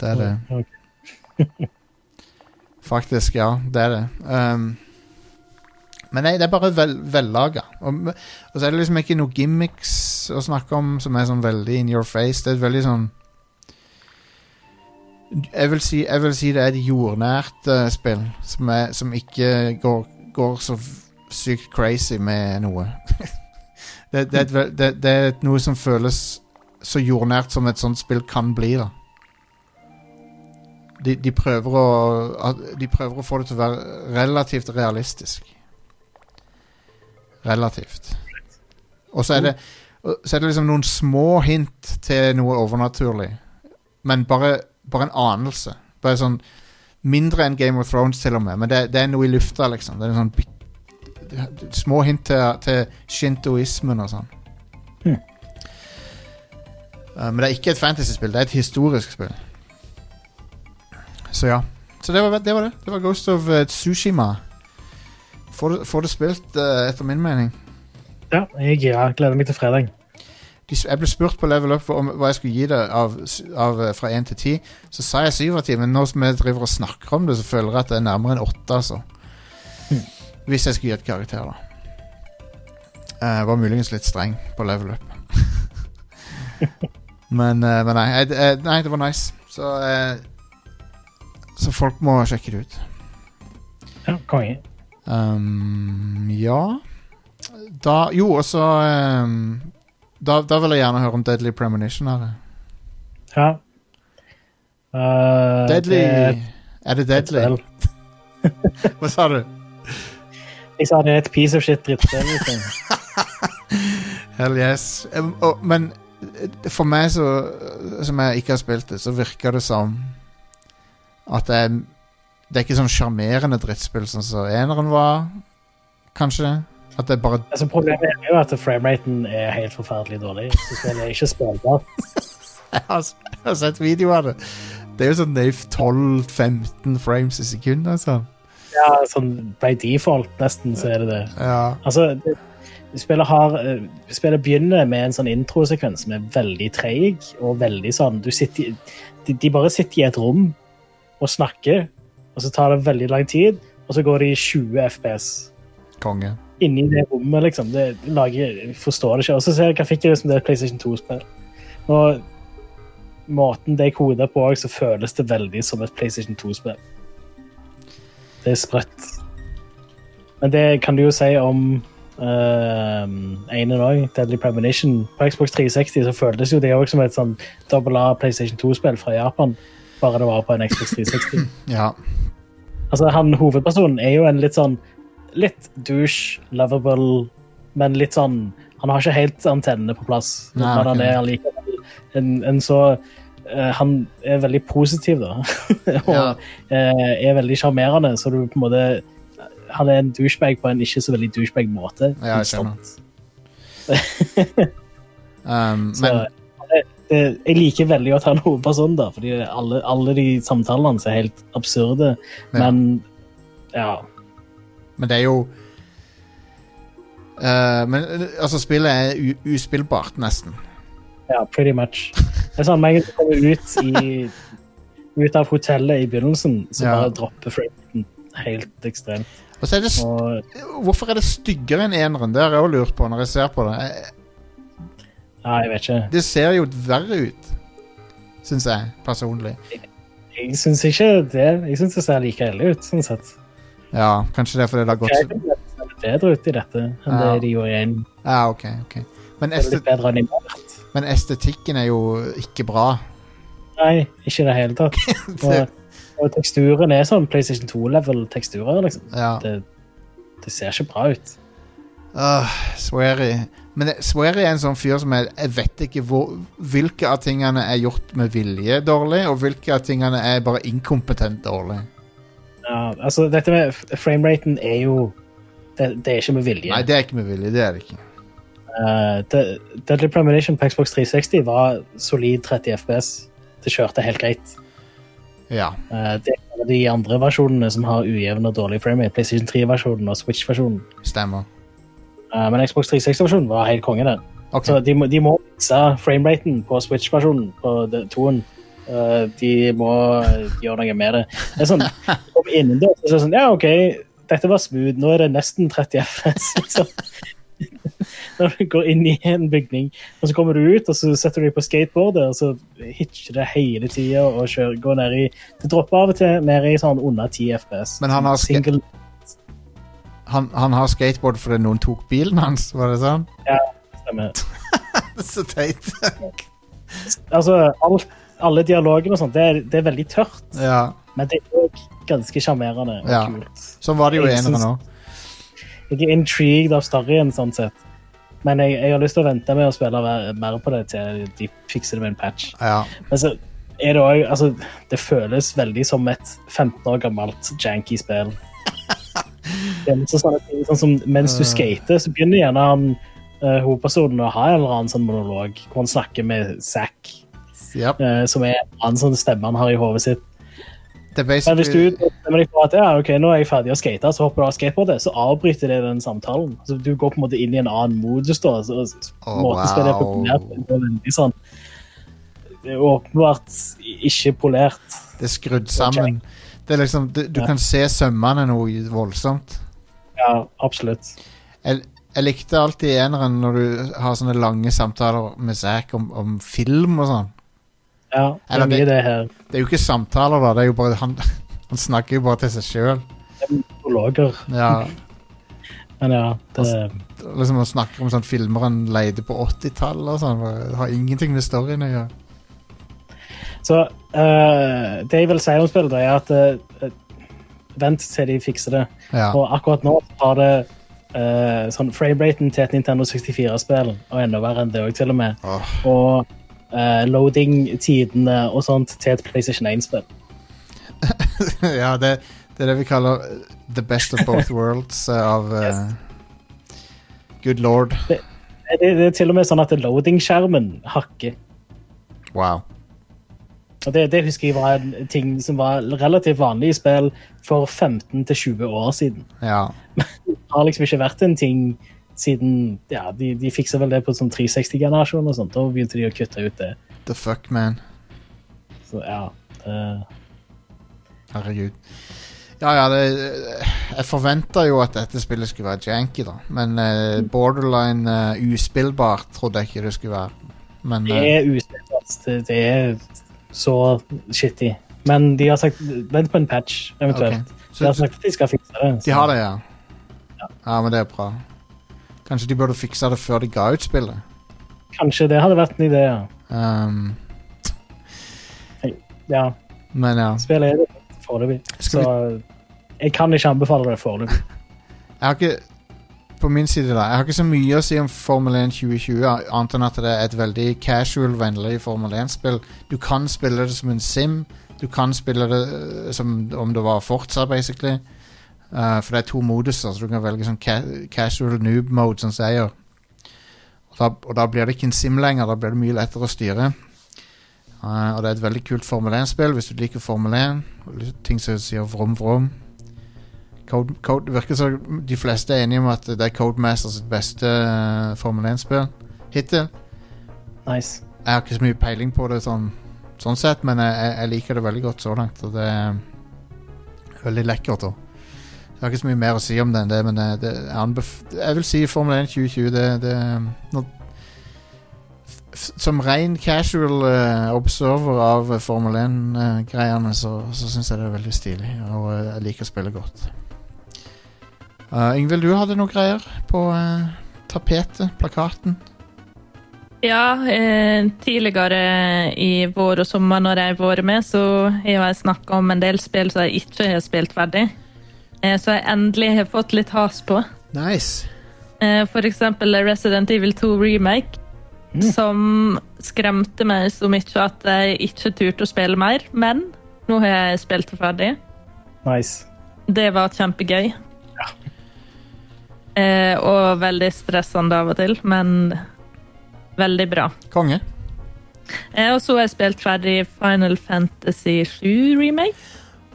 Det er det. Ok. Faktisk, ja. Det er det. Um, men nei, det er bare vel, vellaga. Og, og så er det liksom ikke noe gimmicks å snakke om som er sånn veldig in your face. Det er veldig sånn Jeg vil si, jeg vil si det er et jordnært uh, spill som, er, som ikke går, går så sykt crazy med noe. det, det, er et, det, det er noe som føles så jordnært som et sånt spill kan bli, da de, de, prøver å, de prøver å få det til å være relativt realistisk. Relativt. Og så er det Så er det liksom noen små hint til noe overnaturlig. Men bare, bare en anelse. Bare sånn Mindre enn Game of Thrones, til og med. Men det, det er noe i lufta, liksom. Det er sånn Små hint til, til shintoismen og sånn. Uh, men det er ikke et fantasyspill, det er et historisk spill. Så ja. Så det var det. var Det Det var Ghost of uh, Tsushima. Få det, det spilt, uh, etter min mening. Ja, jeg ja, gleder meg til fredag. De, jeg ble spurt på Level Up om hva jeg skulle gi det av, av, uh, fra 1 til 10. Så sa jeg 7 av 10, men nå som jeg driver og snakker om det, så føler jeg at det er nærmere enn 8. Altså. Mm. Hvis jeg skulle gi et karakter, da. Jeg var muligens litt streng på level up. men, eh, men nei, eh, eh, nei, det var nice. Så eh, Så folk må sjekke det ut. Ja, konge. Um, ja Da Jo, og så um, da, da vil jeg gjerne høre om Deadly Premonition. Her. Ja. Uh, Deadly det er det deadly? Hva sa du? Jeg sa det er et piece of shit drittspill. liksom. Hell yes. Um, og, men eh, for meg så, som jeg ikke har spilt det, så virker det som at det er Det er ikke sånn sjarmerende drittspill som som eneren var, kanskje. At det er bare Altså, problemet er jo at frameraten er helt forferdelig dårlig. Så spillet er ikke spillbart. Jeg jeg har sett video av det. Det er jo sånn det er 12-15 frames i sekundet. Altså. Ja, sånn by default nesten så er det det. Ja. Altså, det, spillet, har, eh, spillet begynner med en sånn introsekvens som er veldig treig og veldig sånn du sitter, de, de bare sitter i et rom og snakker, og så tar det veldig lang tid, og så går det i 20 FPS Konge. inni det rommet, liksom. Det lager, jeg forstår det ikke. Og så ser grafikken ut som det er et PlayStation 2-spill. Og måten det er koda på, òg, så føles det veldig som et PlayStation 2-spill. Det er sprøtt. Men det kan du jo si om uh, ene òg, Deadly Premonition. På Xbox 360 så føltes jo det òg som et sånn double A PlayStation 2-spill fra Japan. Bare det var på en Xbox 360. Ja. Altså, han Hovedpersonen er jo en litt sånn Litt douche, lovable, men litt sånn Han har ikke helt antennene på plass, Nei, men han er allikevel en, en så uh, Han er veldig positiv, da. og Ja. eh, er veldig sjarmerende, så du på en måte Han er en douchebag på en ikke så veldig douchebag-måte. Ja, jeg skjønner. Um, men jeg liker veldig godt han hovedpersonen, da, fordi alle, alle de samtalene hans er helt absurde, Ja. men ja. Men det er jo uh, Men altså, spillet er uspillbart, nesten. Ja, pretty much. Det er sånn, Med en gang kommer ut, i, ut av hotellet i begynnelsen, så Ja. bare dropper framen helt ekstremt. Og så er det, Og hvorfor er det styggere enn eneren? Det har jeg òg lurt på når jeg ser på det. Eh, ja, jeg vet ikke. Det ser jo verre ut, syns jeg personlig. Jeg syns ikke det. Jeg syns det ser like ille ut, sånn sett. Ja, Kanskje det er fordi det har gått Kreven ser bedre ut i dette enn Ja. det de gjorde i en. Ja, ok, ok. Men, Det este litt bedre animert. men estetikken er jo ikke bra. Nei, ikke i det hele tatt. Og, og teksturen er sånn PlayStation 2-level-teksturer, liksom. Ja. Det, det ser ikke bra ut. Uh, Swery. Men Swery er en sånn fyr som jeg, jeg vet ikke hvor, hvilke av tingene er gjort med vilje dårlig, og hvilke av tingene er bare inkompetent dårlig. Ja, altså, dette med frameraten er jo det, det er ikke med vilje. Nei, det er ikke med vilje. Det er det ikke. Uh, Deadly Premonition på Xbox 360 var solid 30 FPS. Det kjørte helt greit. Ja. Uh, det er de andre versjonene som har ujevn og dårlig frame. PlayStation 3-versjonen og Switch-versjonen. Stemmer. Uh, men Xbox 360-versjonen var helt konge, den. Okay. Så de de må fikse frameraten på Switch-versjonen på toen. Uh, de må gjøre noe med det. Det er sånn, om innendørs så er det sånn, ja, ok, dette var smooth, nå er det nesten 30 FPS. Liksom. Når du går inn i en bygning, og så kommer du ut, og så setter du deg på skateboardet, og så hitcher det hele tida og kjører, går ned i Det dropper av og til ned i sånn under 10 FPS. Men han har Han, han har skateboard fordi noen tok bilen hans, var det sånn? Ja, stemmer. Så teit. Altså, alt, alle dialogene og sånt, det, er- det er veldig tørt. ja. Men det er òg ganske sjarmerende og Ja. kult. Sånn var det jo i nå. Jeg er intrigued av storyen, sånn sett. Men jeg, jeg har lyst til å vente med å spille mer- mer på det til de fikser det med en patch. Ja. Men så er det òg Altså, det føles veldig som et 15 år gammelt janky spill. Det sånn sånne ting, sånn som Mens du skater, så begynner gjerne han eh, hovedpersonen å ha en eller annen sånn monolog hvor han snakker med Zack, Yep. uh, som er en annen sånn stemme han har i hodet sitt. Det er Men hvis du basically bestemmer deg for at ja, ok, nå er jeg ferdig å skate, så hopper du av skateboardet, så avbryter det den samtalen. Så du går på en måte inn i en annen modus da. Så, så, Oh, måten wow. populært, på, er veldig sånn det åpenbart ikke polert. Det er skrudd sammen. Det er liksom, du, du Ja. kan se sømmene noe voldsomt. Ja, absolutt. Jeg, Jeg likte alltid eneren når du har sånne lange samtaler med Zack om, om film og sånn. Ja, det er mye det- her. Det er jo ikke samtaler, da. Det er jo bare Han, han snakker jo bare til seg sjøl. Prologer. Ja, Men ja, det liksom Han snakker om sånn filmer han leide på 80-tallet og sånn. Har ingenting med storyen å gjøre. Så uh, det jeg vil si om spillet, er at uh, Vent til de fikser det. Ja. Og akkurat nå har det uh, sånn frameraten til et Nintendo 64-spill, og enda verre enn det òg, til og med. Oh. Og uh, loading-tidene og sånt til et PlayStation 1-spill. ja, det, det er det vi kaller the best of both worlds av uh, Good lord. Det, det er til og med sånn at loading-skjermen hakker. Wow. Og det, det husker jeg var en ting som var relativt vanlig i spill for 15-20 år siden. Ja. Det har liksom ikke vært en ting siden ja, De, de fiksa vel det på sånn 360-generasjon og sånt. Da begynte de å kutte ut det. The fuck, man. Så ja. eh, Herregud. Ja, ja, det Jeg forventa jo at dette spillet skulle være janky, da. Men uh, borderline uh, uspillbart trodde jeg ikke det skulle være. Men det uh, er uspillbart. Det, det er så shitty. Men de har sagt vent på en patch, eventuelt. ok. De har sagt at de skal fikse det. de har det, ja. Ja, men det er bra. Kanskje de burde fikse det før de ga ut spillet. Kanskje det hadde vært en idé, ja. Um, ja. men ja. Spillet er det foreløpig. så vi... jeg kan ikke anbefale det foreløpig. Jeg har ikke På min side, da. Jeg har ikke så mye å si om Formel 1 2020, annet enn at det er et veldig casual-vennlig Formel 1-spill. Du kan spille det som en sim. Du kan spille det eh, som om det var Forza, basically. Uh, for det er to moduser, så du kan velge sånn ca casual noob mode, som jeg gjør. Og da, og da blir det ikke en sim lenger, da blir det mye lettere å styre. Uh, og det er et veldig kult Formel 1-spill hvis du liker Formel 1. Ting som sier vrom, vrom. Code, Code, virker som de fleste er enige om at det er Codemasters beste uh, Formel 1-spill hittil. Nice. Jeg har ikke så mye peiling på det sånn, sånn sett, men jeg, jeg- liker det veldig godt så langt. Og det er veldig lekkert. Og. Jeg har ikke så mye mer å si om det enn det, men det, jeg, vil si Formel 1 2020 det, det når, Som ren casual uh, observer av eh, Formel 1-greiene, så, så syns jeg det er veldig stilig. Og eh, jeg liker å spille godt. Uh, Ingvild, du hadde noen greier på uh, tapetet, plakaten? Ja, eh, tidligere i vår og sommer når jeg har vært med, så har jeg snakka om en del spill som jeg ikke har spilt ferdig. Eh, så jeg endelig har fått litt has på. Nice. Eh, for eksempel Resident Evil 2 Remake, som skremte meg så mye at jeg ikke turte å spille mer. Men nå har jeg spilt det ferdig. Nice. Det var kjempegøy. Eh, og veldig stressende av og til, men veldig bra. Konge. Eh, og så har jeg spilt ferdig Final Fantasy 7 Remake.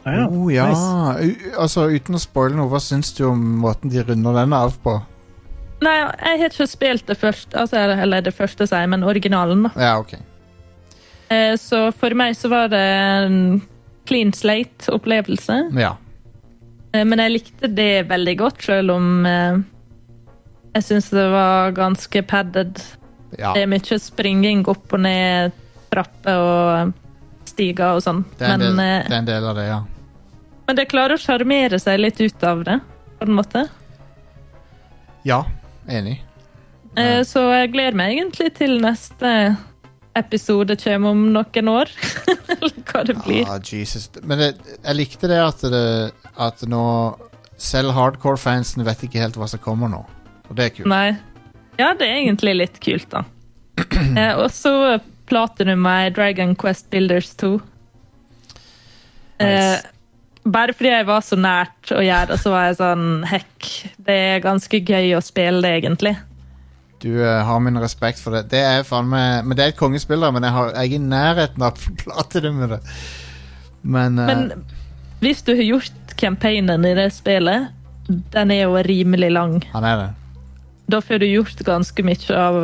Ah, ja. Oh, ja. Nice. Altså, uten å spoile noe, hva syns du om måten de runder den av på? Nei, jeg har ikke spilt det første, altså, eller det første, sier jeg, men originalen. da. Ja, ok. Eh, så for meg så var det en clean slate-opplevelse. Ja. Eh, men jeg likte det veldig godt, selv om eh, jeg syns det var ganske padded. ja. Det er mye springing opp og ned trapper og stiger og sånn. Det er, en Men, del, eh, det er en del av det, ja. men det klarer å sjarmere seg litt ut av det, på en måte. Ja, enig. Ja. Så jeg gleder meg egentlig til neste episode kommer om noen år. Eller hva det blir. Ah, Jesus. Men det, jeg likte det at, det at nå Selv hardcore-fansen vet ikke helt hva som kommer nå. Og det er kult. Nei. Ja, det er egentlig litt kult, da. Eh, og så platinum jeg Dragon Quest Builders 2. Eh, bare fordi jeg var så nært å gjøre det, så var jeg sånn Hekk, det er ganske gøy å spille det, egentlig. Du uh, har min respekt for det. Det er faen meg Men det er et kongespill, da, men jeg, har, jeg er i nærheten av platinum med det. Men, uh, Men hvis du har gjort campaignen i det spillet, den er jo rimelig lang. han er det. Da får du gjort ganske mye av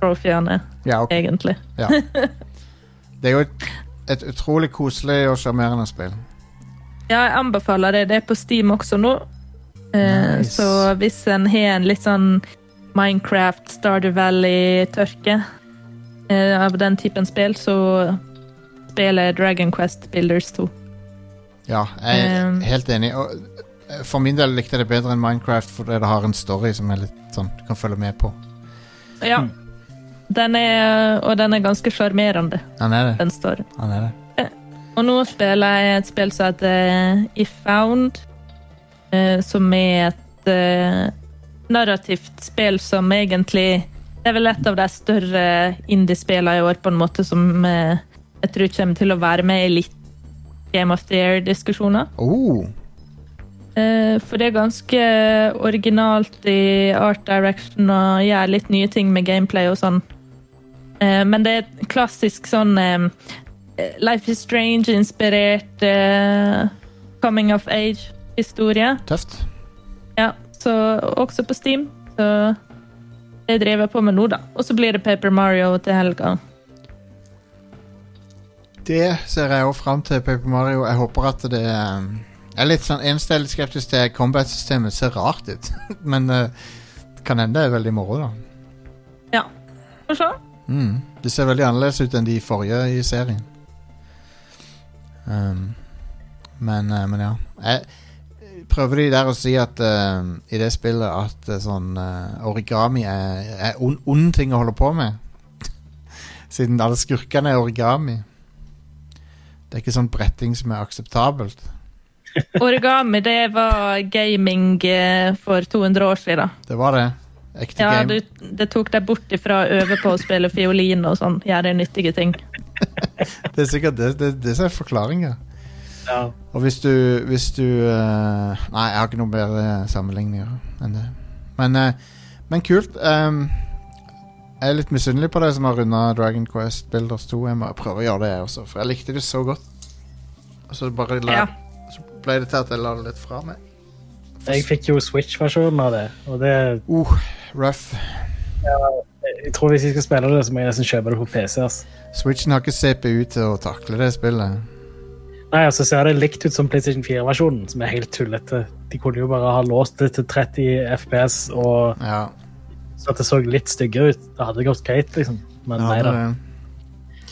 trophyene, Ja, okay. egentlig. Ja. Det er jo et, et utrolig koselig og sjarmerende spill. Ja, jeg anbefaler det. Det er på Steam også nå. Eh, Nice. Så hvis en har en litt sånn Minecraft, Stardew Valley-tørke eh, av den typen spill, så spiller Dragon Quest Builders 2. Ja, jeg er Um, helt enig. Og eh, for min del likte jeg det bedre enn Minecraft fordi det har en story som er litt sånn du kan følge med på. Ja. Den er, og den er ganske sjarmerende, Den er det. den storyen. Han er det. Og nå spiller jeg et spill som heter If Found, eh, som er et eh, narrativt spill som egentlig Det er vel et av de større indiespillene i år, på en måte, som eh, jeg tror kommer til å være med i litt Game of the Year-diskusjoner. Oh, Eh, For det er ganske originalt i art direction og gjør litt nye ting med gameplay og sånn. Eh, Men det er et klassisk sånn eh, Life is Strange-inspirert eh, coming of age-historie. tøft. Ja, så også på Steam. Så det driver jeg på med nå, da. Og så blir det Paper Mario til helga. Det ser jeg også fram til, Paper Mario. Jeg håper at det um, Jeg er litt sånn Eneste jeg er litt skeptisk til, combat-systemet. Ser rart ut. Men det kan hende det er veldig moro, da. Ja. Får se. Mm. Det ser veldig annerledes ut enn de forrige i serien. Um, men, uh, men ja. Jeg prøver de der å si at uh, i det spillet at uh, sånn uh, origami er, er ond, on ting å holde på med. Siden alle skurkene er origami. Det er ikke sånn bretting som er akseptabelt. Origami, det var gaming for 200 år siden. Det var det. Ekte Ja, game. du, det tok deg bort ifra å øve på å spille fiolin og sånn. Gjøre nyttige ting. Det er sikkert det, det, det som er forklaringa. Ja. Og hvis du, hvis du uh, Nei, jeg har ikke noe bedre sammenligninger enn det. Men, uh, men kult. Um, jeg er litt misunnelig på deg som har runda Dragon Quest Builders 2. Jeg må prøve å gjøre det, jeg også, for jeg likte det så godt. Og så bare la, Ja. så ble det til at jeg la det litt fra meg. Jeg fikk jo Switch-versjonen av det, og det Uh, rough. Jeg tror hvis jeg skal spille det, så må jeg nesten kjøpe det på PC. Altså. Switchen har ikke CPU til å takle det spillet. Nei, altså ser det likt ut som PlayStation 4-versjonen, som er helt tullete. De kunne jo bare ha låst det til 30 FPS, og Ja, så at det så litt styggere ut. Det hadde gått greit, liksom. Men ja nei da. det-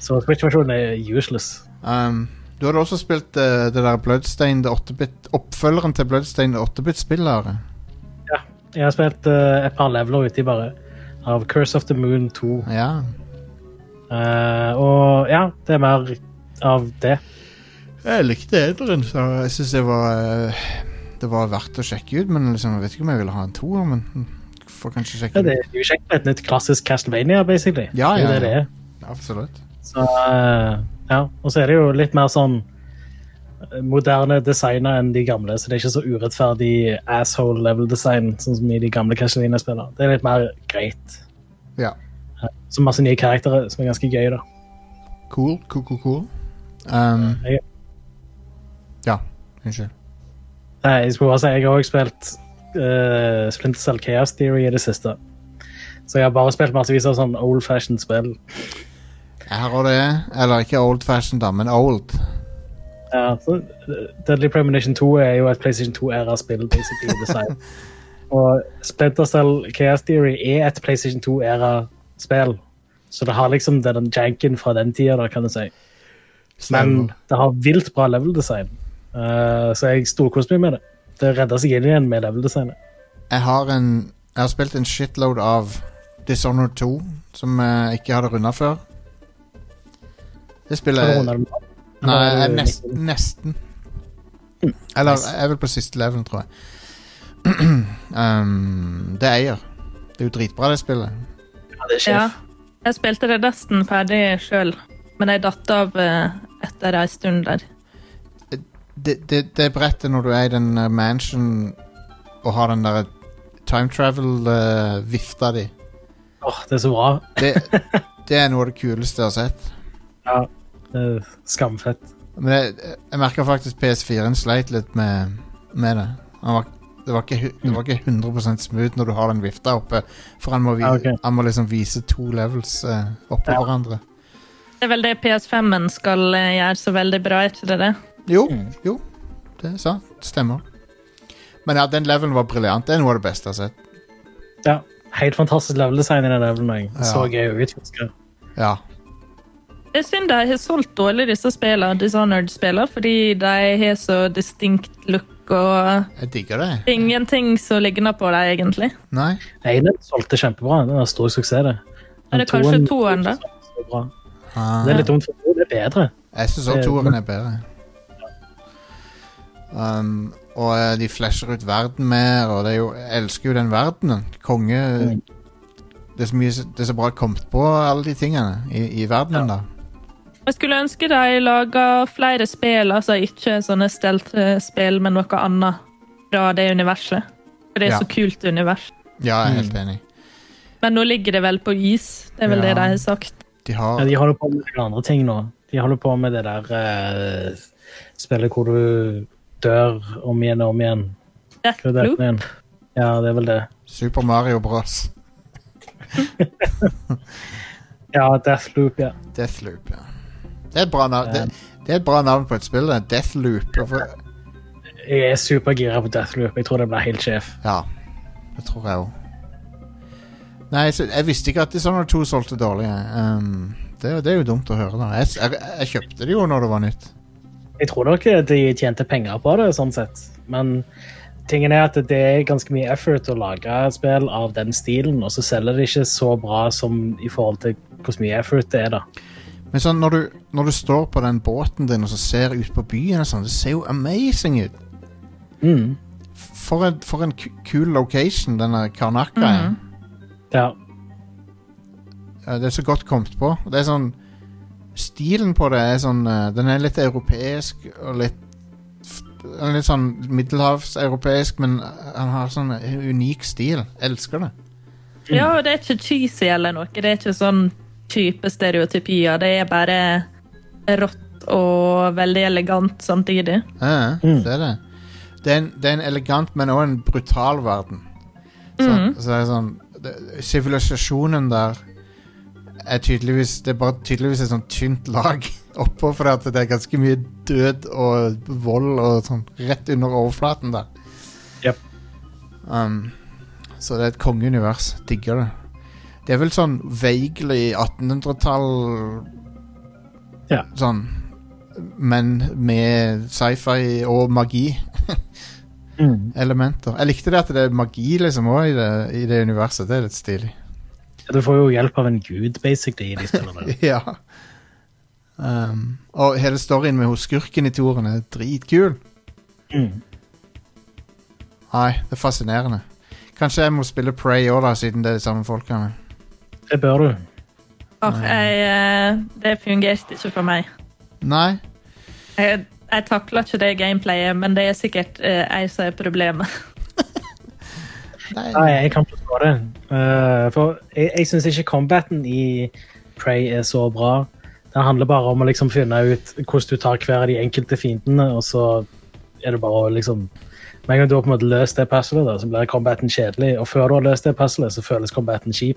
Så Switch-versjonen er useless. Um, du hadde også spilt uh, det der Bloodstained 8-bit Oppfølgeren til Bloodstained 8-bit-spillere. Jeg har spilt uh, et par leveler uti bare, av Curse of the Moon 2. Ja. Uh, og ja, det er mer av det. Jeg likte ederen, så jeg syns det var eh, Det var verdt å sjekke ut. Men liksom, jeg vet ikke om jeg ville ha en toer, men får kanskje sjekke Ja, det er jo kjekt med et nytt klassisk Castlevania, basically. Ja, Det er ja, det det er. ut. Absolutt. Så, eh, ja. Og så er det jo litt mer sånn eh, moderne designer enn de gamle, så det er ikke så urettferdig asshole level design sånn som i de gamle Castlevania-spillene. Det er litt mer greit. Ja. Så masse nye karakterer som er ganske gøy, da. Cool, cool, cool, cool. Um, Jeg, ja, unnskyld. nei, jeg skulle bare si, jeg har også spilt uh, Splinter Cell Chaos Theory i det siste. Så jeg har bare spilt massevis av sånn old fashioned spill. Jeg har òg det. Eller ikke old fashioned, da, men old. Ja, så, eh, Deadly Premonition 2 er jo et PlayStation 2-æra-spill, basically, design. Og Splinter Cell Chaos Theory er et PlayStation 2-æra-spill. Så det har liksom den janken fra den tida, kan du si. Men det har vilt bra level-design. Eh, så jeg storkoste meg med det. Det redder seg inn igjen med level-designet. Jeg har en Jeg har spilt en shitload av Dishonored 2, som jeg ikke hadde runda før. Det spiller Har du rundet den? Nei, jeg er er nesten, nesten. Eller jeg er vel på siste level, tror jeg. um, det eier. Det er jo dritbra, det spillet. Ja, det er sjef. Ja. Jeg spilte det nesten ferdig sjøl, men jeg datt av eh, etter ei stund der. Det, det, det brettet når du er i den uh, mansion og har den der time travel-vifta di, Åh, det er så bra. det, det er noe av det kuleste jeg har sett. Ja, det er skamfett. Men jeg, jeg merka faktisk PS4-en sleit litt med, med det. Han var, det, var ikke, det var ikke 100% smooth når du har den vifta oppe, for han må, vi, Ja, ok. han må liksom vise to levels uh, oppå Ja. hverandre. Det er vel det PS5-en skal eh, gjøre så veldig bra, er ikke det det? Jo, Mm. jo, det er sant. Det stemmer. Men ja, den levelen var briljant. Det er noe av det beste jeg har sett. Ja, Helt fantastisk level-design i den levelen. Ja. Så gøy å utforske. Ja. Det er synd de har solgt dårlig disse spillene, Dishonored-spillene, fordi de har så distinct look og Jeg digger det. ingenting som ligner på dem, egentlig. Nei? Einen solgte kjempebra. Det var stor suksess, det. Er det kanskje toeren, da? Ah. Det er litt dumt, for det er bedre. Jeg syns òg toeren er bedre. Um, og eh, de flasher ut verden mer, og det jo, jeg elsker jo den verdenen. Konge Mm. Det er så, mye, det er så bra kommet på alle de tingene i, i verdenen, da. Jeg skulle ønske de laga flere spill, altså ikke sånne stelt-spill, men noe annet fra det universet. For det er Ja. så kult univers. Ja, jeg er helt enig. Men nå ligger det vel på is, det er vel Ja. det de har sagt. De Ja, de holder på med andre ting nå. De holder på med det der eh, spillet hvor du dør om igjen og om igjen. Hva er det for Deathloop. Ja, det er vel det. Super Mario Bros. Ja, Deathloop, ja. Deathloop, ja. Det er et bra navn, det, det er et bra navn på et spill. det. Deathloop. Hvorfor- Jeg er supergira på Deathloop. Jeg tror det blir helt sjef. Ja, det tror jeg òg. Nei, så, jeg visste ikke at Dishonored 2 solgte dårlig. jeg. Um, det, det er jo dumt å høre, da. Jeg, jeg, jeg kjøpte det jo når det var nytt. Jeg tror nok de tjente penger på det, sånn sett. Men tingen er at det er ganske mye effort å lage spill av den stilen, og så selger det ikke så bra som i forhold til hvor mye effort det er, da. Men sånn, når du, når du står på den båten din og så ser ut på byen, og sånn, det ser jo amazing ut. Mm. For en, for en kul location denne Karnaka. Ja. Ja, Det er så godt kommet på. Det er sånn Stilen på det er sånn eh, Den er litt europeisk og litt den er Litt sånn middelhavseuropeisk, men han har sånn unik stil. Elsker det. Ja, og det er ikke cheesy eller noe. Det er ikke sånn type stereotypier. Det er bare rått og veldig elegant samtidig. Ja, Mm. det er det. Det er en, det er en elegant, men også en brutal verden. Så, mm. så det er sånn Sivilisasjonen der er tydeligvis Det er bare tydeligvis et sånt tynt lag oppå, for at det er ganske mye død og vold og sånn rett under overflaten der. Yep. Um, så det er et kongeunivers. Digger det. Det er vel sånn vaguely 1800-tall Ja. Sånn Men med sci-fi og magi Mm. elementer. Jeg likte det at det er magi liksom også i i det universet. Det er litt stilig. Du får jo hjelp av en gud, basically, i de spillene. ja. Um, og hele storyen med hos skurken i toren er dritkul. Mm. Nei, det er fascinerende. Kanskje jeg må spille Prey òg, siden det er de samme folkene. Det bør du. Oh, jeg, eh, det fungerte ikke for meg. Nei? Jeg, jeg takla ikke det gameplayet, men det er sikkert eh, jeg som er problemet. Nei. Jeg kan forstå det. Uh, for jeg, jeg syns ikke combaten i Prey er så bra. Den handler bare om å liksom finne ut hvordan du tar hver av de enkelte fiendene, og så er det bare å liksom Med en gang du har på en måte løst det puzzlet, da, så blir combaten kjedelig. Og før du har løst det puzzlet, så føles combaten kjip.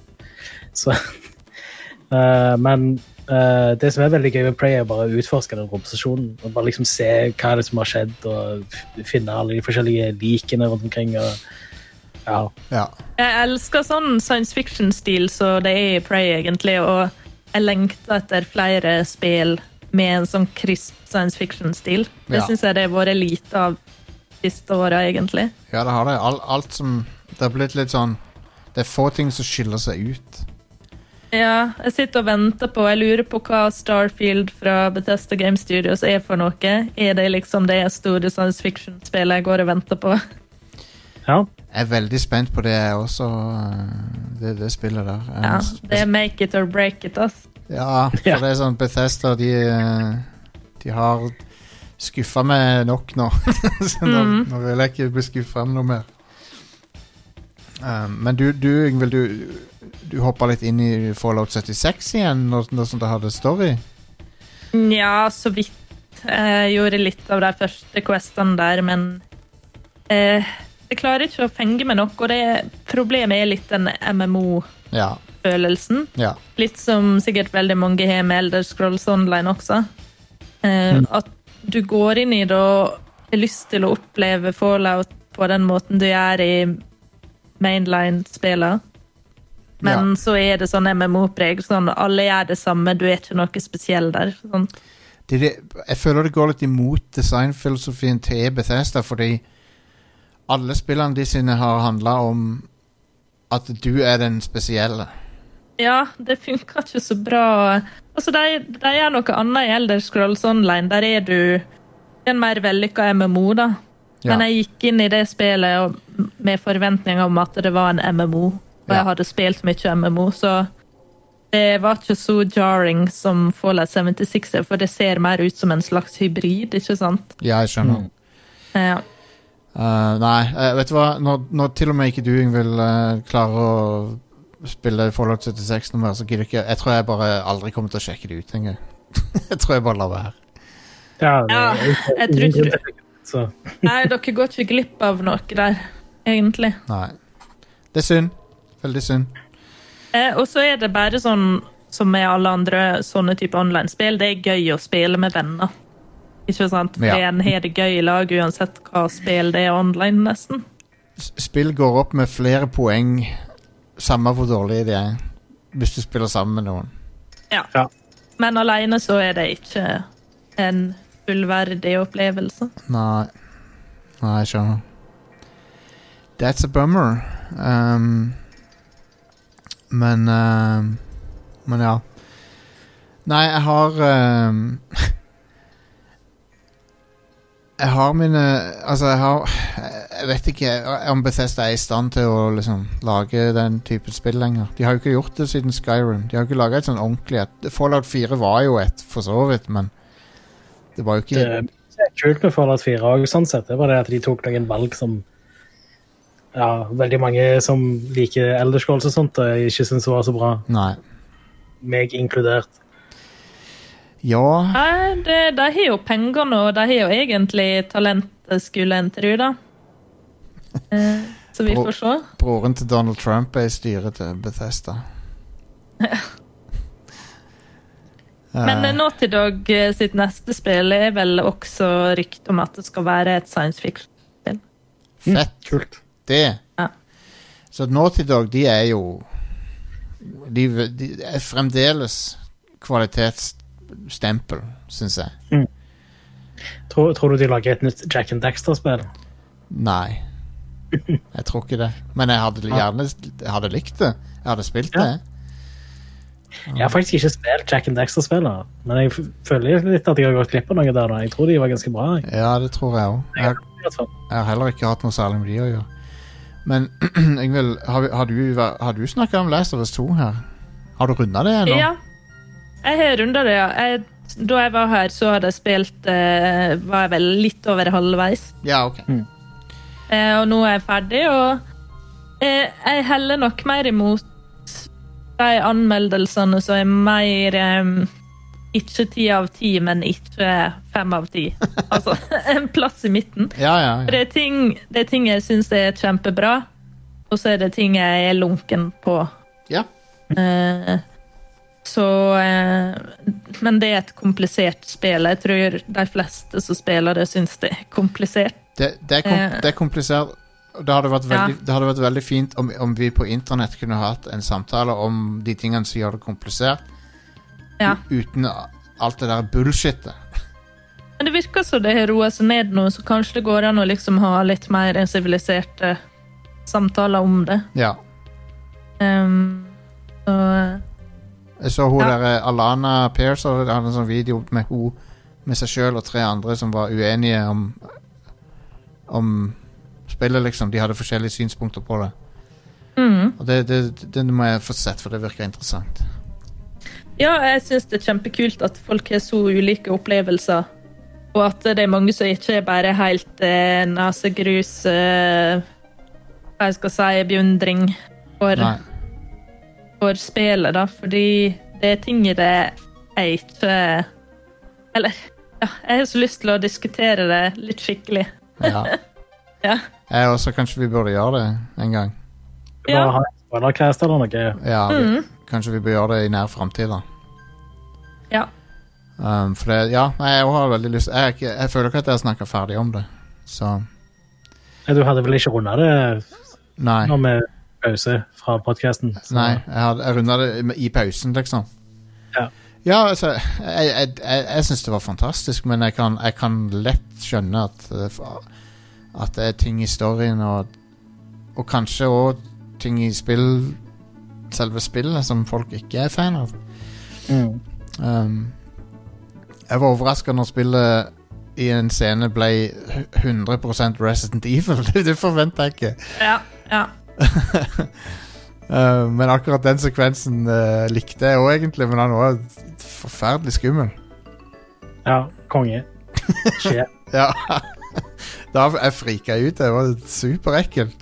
Så uh, Men Uh, det som er veldig gøy med Prey, er bare å utforske den romstasjonen. Og bare liksom se hva er som har skjedd, og finne alle de forskjellige likene rundt omkring. og ja, Ja. Jeg elsker sånn science fiction-stil som det er i Prey, egentlig, og jeg lengter etter flere spill med en sånn crisp science fiction-stil. Det Ja. syns jeg det har vært lite av de siste åra, egentlig. ja, det har det. Alt, alt som Det har blitt litt sånn Det er få ting som skiller seg ut. Ja, jeg sitter og venter på Jeg lurer på hva Starfield fra Bethesda Game Studios er for noe. Er det liksom det store science fiction-spillet jeg går og venter på? Ja. Jeg er veldig spent på det, jeg også. uh, Det, det spillet der. Ja, det er make it or break it, ass. Ja, for Ja. det er sånn Bethesda, de, eh, de har skuffa meg nok nå. så nå, Mhm. nå vil jeg ikke bli skuffa med noe mer. Um, men du, du Yngvild, du, du hoppa litt inn i Fallout 76 igjen, når, når som det hadde story? Nja, så vidt. Jeg gjorde litt av de første questene der, men eh, jeg klarer ikke å fenge meg nok, og det problemet er litt den MMO-følelsen. Ja. Ja. Litt som sikkert veldig mange har med Elder Scrolls Online også. Eh, At du går inn i det og har lyst til å oppleve Fallout på den måten du gjør i mainline-spillene. Men så er det sånn MMO-preg. Sånn, alle gjør det samme, du er ikke noe spesiell der. Sånn. det, det, jeg føler det går litt imot designfilosofien til Bethesda, fordi alle spillene de sine har handla om at du er den spesielle. Ja, det funker ikke så bra. Altså, de, de gjør noe annet i Elder Scrolls Online. Der er du en mer vellykka MMO, da. Ja. Men jeg gikk inn i det spillet og- med forventninger om at det var en MMO. Og Ja. jeg hadde spilt mye MMO, så det var ikke så jarring som Fallout 76 er, for det ser mer ut som en slags hybrid, ikke sant? Ja, jeg skjønner. Ja. Uh, nei, uh, vet du hva? Når, når til og med ikke du vil uh, klare å spille Fallout 76 noe mer, så gidder jeg ikke Jeg tror jeg bare aldri kommer til å sjekke det ut engang. jeg tror jeg bare lar være. Ja, det, Ja, jeg tror ikke du Så, Nei, dere går ikke glipp av noe der, egentlig. Nei. Det er synd. Veldig synd. Eh, og så er det bare sånn som med alle andre sånne type online-spill, det er gøy å spille med venner. Ikke sant? For Ja. en har det gøy i lag uansett hva spill det er online, nesten. Spill går opp med flere poeng, samme hvor dårlige de er, hvis du spiller sammen med noen. Ja. Ja. Men alene så er det ikke en fullverdig opplevelse. Nei. Nei, jeg skjønner. That's a bummer. Um, men uh, Men ja. Nei, jeg har um, Jeg har mine Altså, jeg har Jeg vet ikke om Bethesda er i stand til å liksom lage den typen spill lenger. De har jo ikke gjort det siden Skyrim. De har jo ikke laga et sånn ordentlig et. Fallout 4 var jo et, for så vidt, men det var jo ikke det, er kult med Fallout 4 òg, sånn sett. Det var det at de tok noen valg som ja, veldig mange som liker Elderscrolls og sånt, og ikke syns var så bra. Nei. Meg inkludert. Ja Nei, det, de har jo pengene, og de har jo egentlig talentet, skulle en tro, da. Eh, så vi Bro- får se. Broren til Donald Trump er i styret til Bethesda. Men Eh, eh, Naughty Dog eh, sitt neste spill er vel også rykte om at det skal være et science fiction. Fett. Kult. Det. Ja. Så Naughty Dog, de er jo De, de er fremdeles kvalitetsstempel, syns jeg. Tror, tror du de lager et nytt Jack and Daxter-spill? Nei. Jeg tror ikke det. Men jeg hadde gjerne jeg hadde likt det. Jeg hadde spilt Ja. det. Jeg har faktisk ikke spilt Jack and Daxter-spillet, men jeg føler litt at jeg har gått glipp av noe der. da. Jeg tror de var ganske bra. Jeg. Ja, det tror jeg òg. Jeg, jeg har heller ikke hatt noe særlig med de å gjøre. Men Ingvild, har, har du, har du snakka om Last of Us 2 her? Har du runda det ennå? Ja, jeg har runda det, ja. Jeg, da jeg var her, så hadde jeg spilt eh, Var jeg vel litt over halvveis. Ja, ok. Eh, og nå er jeg ferdig, og eh, jeg heller nok mer imot de anmeldelsene som er mer eh, ikke ti av ti, men ikke fem av ti. Altså en plass i midten. Ja, ja, ja. Det er ting, det er ting jeg syns er kjempebra, og så er det ting jeg er lunken på. ja. Eh, så eh, Men det er et komplisert spill. Jeg tror de fleste som spiller det, syns det er komplisert. Det, det, er kom, Eh. det er komplisert. Det hadde vært Ja. veldig, det hadde vært veldig fint om, om vi på internett kunne hatt en samtale om de tingene som gjør det komplisert, Ja. uten alt det der bullshitet. Men det virker som det har roa seg ned nå, så kanskje det går an å liksom ha litt mer siviliserte samtaler om det. Ja. Um, så Jeg så hun Ja. der eh, Alana Pearce hadde en sånn video med hun med seg sjøl og tre andre som var uenige om Om spillet, liksom. De hadde forskjellige synspunkter på det. mm. Og det, det, det må jeg få sett, for det virker interessant. Ja, jeg syns det er kjempekult at folk har så ulike opplevelser. Og at det er mange som ikke er bare helt eh, nasegrus eh, Hva jeg skal si beundring for, Nei. For spillet, da. Fordi det er ting i det jeg ikke Eller ja, jeg har så lyst til å diskutere det litt skikkelig. Ja. Ja. Jeg også, kanskje vi burde gjøre det en gang. Ja. Ha spoilercast eller noe. Ja, vi, Mm. Kanskje vi bør gjøre det i nær framtid, da. Ja. Um, for det, ja, jeg har veldig lyst Jeg, jeg, jeg føler ikke at jeg har snakka ferdig om det. Så Du hadde vel ikke runda det Nei. når vi pause fra podkasten. Nei, jeg, jeg runda det i pausen, liksom. Ja. Ja, altså, jeg, jeg, jeg, jeg syns det var fantastisk, men jeg kan, jeg kan lett skjønne at eh, At det er ting i storyen og Og kanskje òg ting i spill selve spillet som folk ikke er fan av. Mm. Um, jeg var overraska når spillet i en scene ble 100 Resident Evil. det det forventa jeg ikke. Ja, ja. Uh, men akkurat den sekvensen uh, likte jeg òg, egentlig. Men han var forferdelig skummel. Ja, konge. Skje. Ja. da jeg frika ut. Det var superekkelt.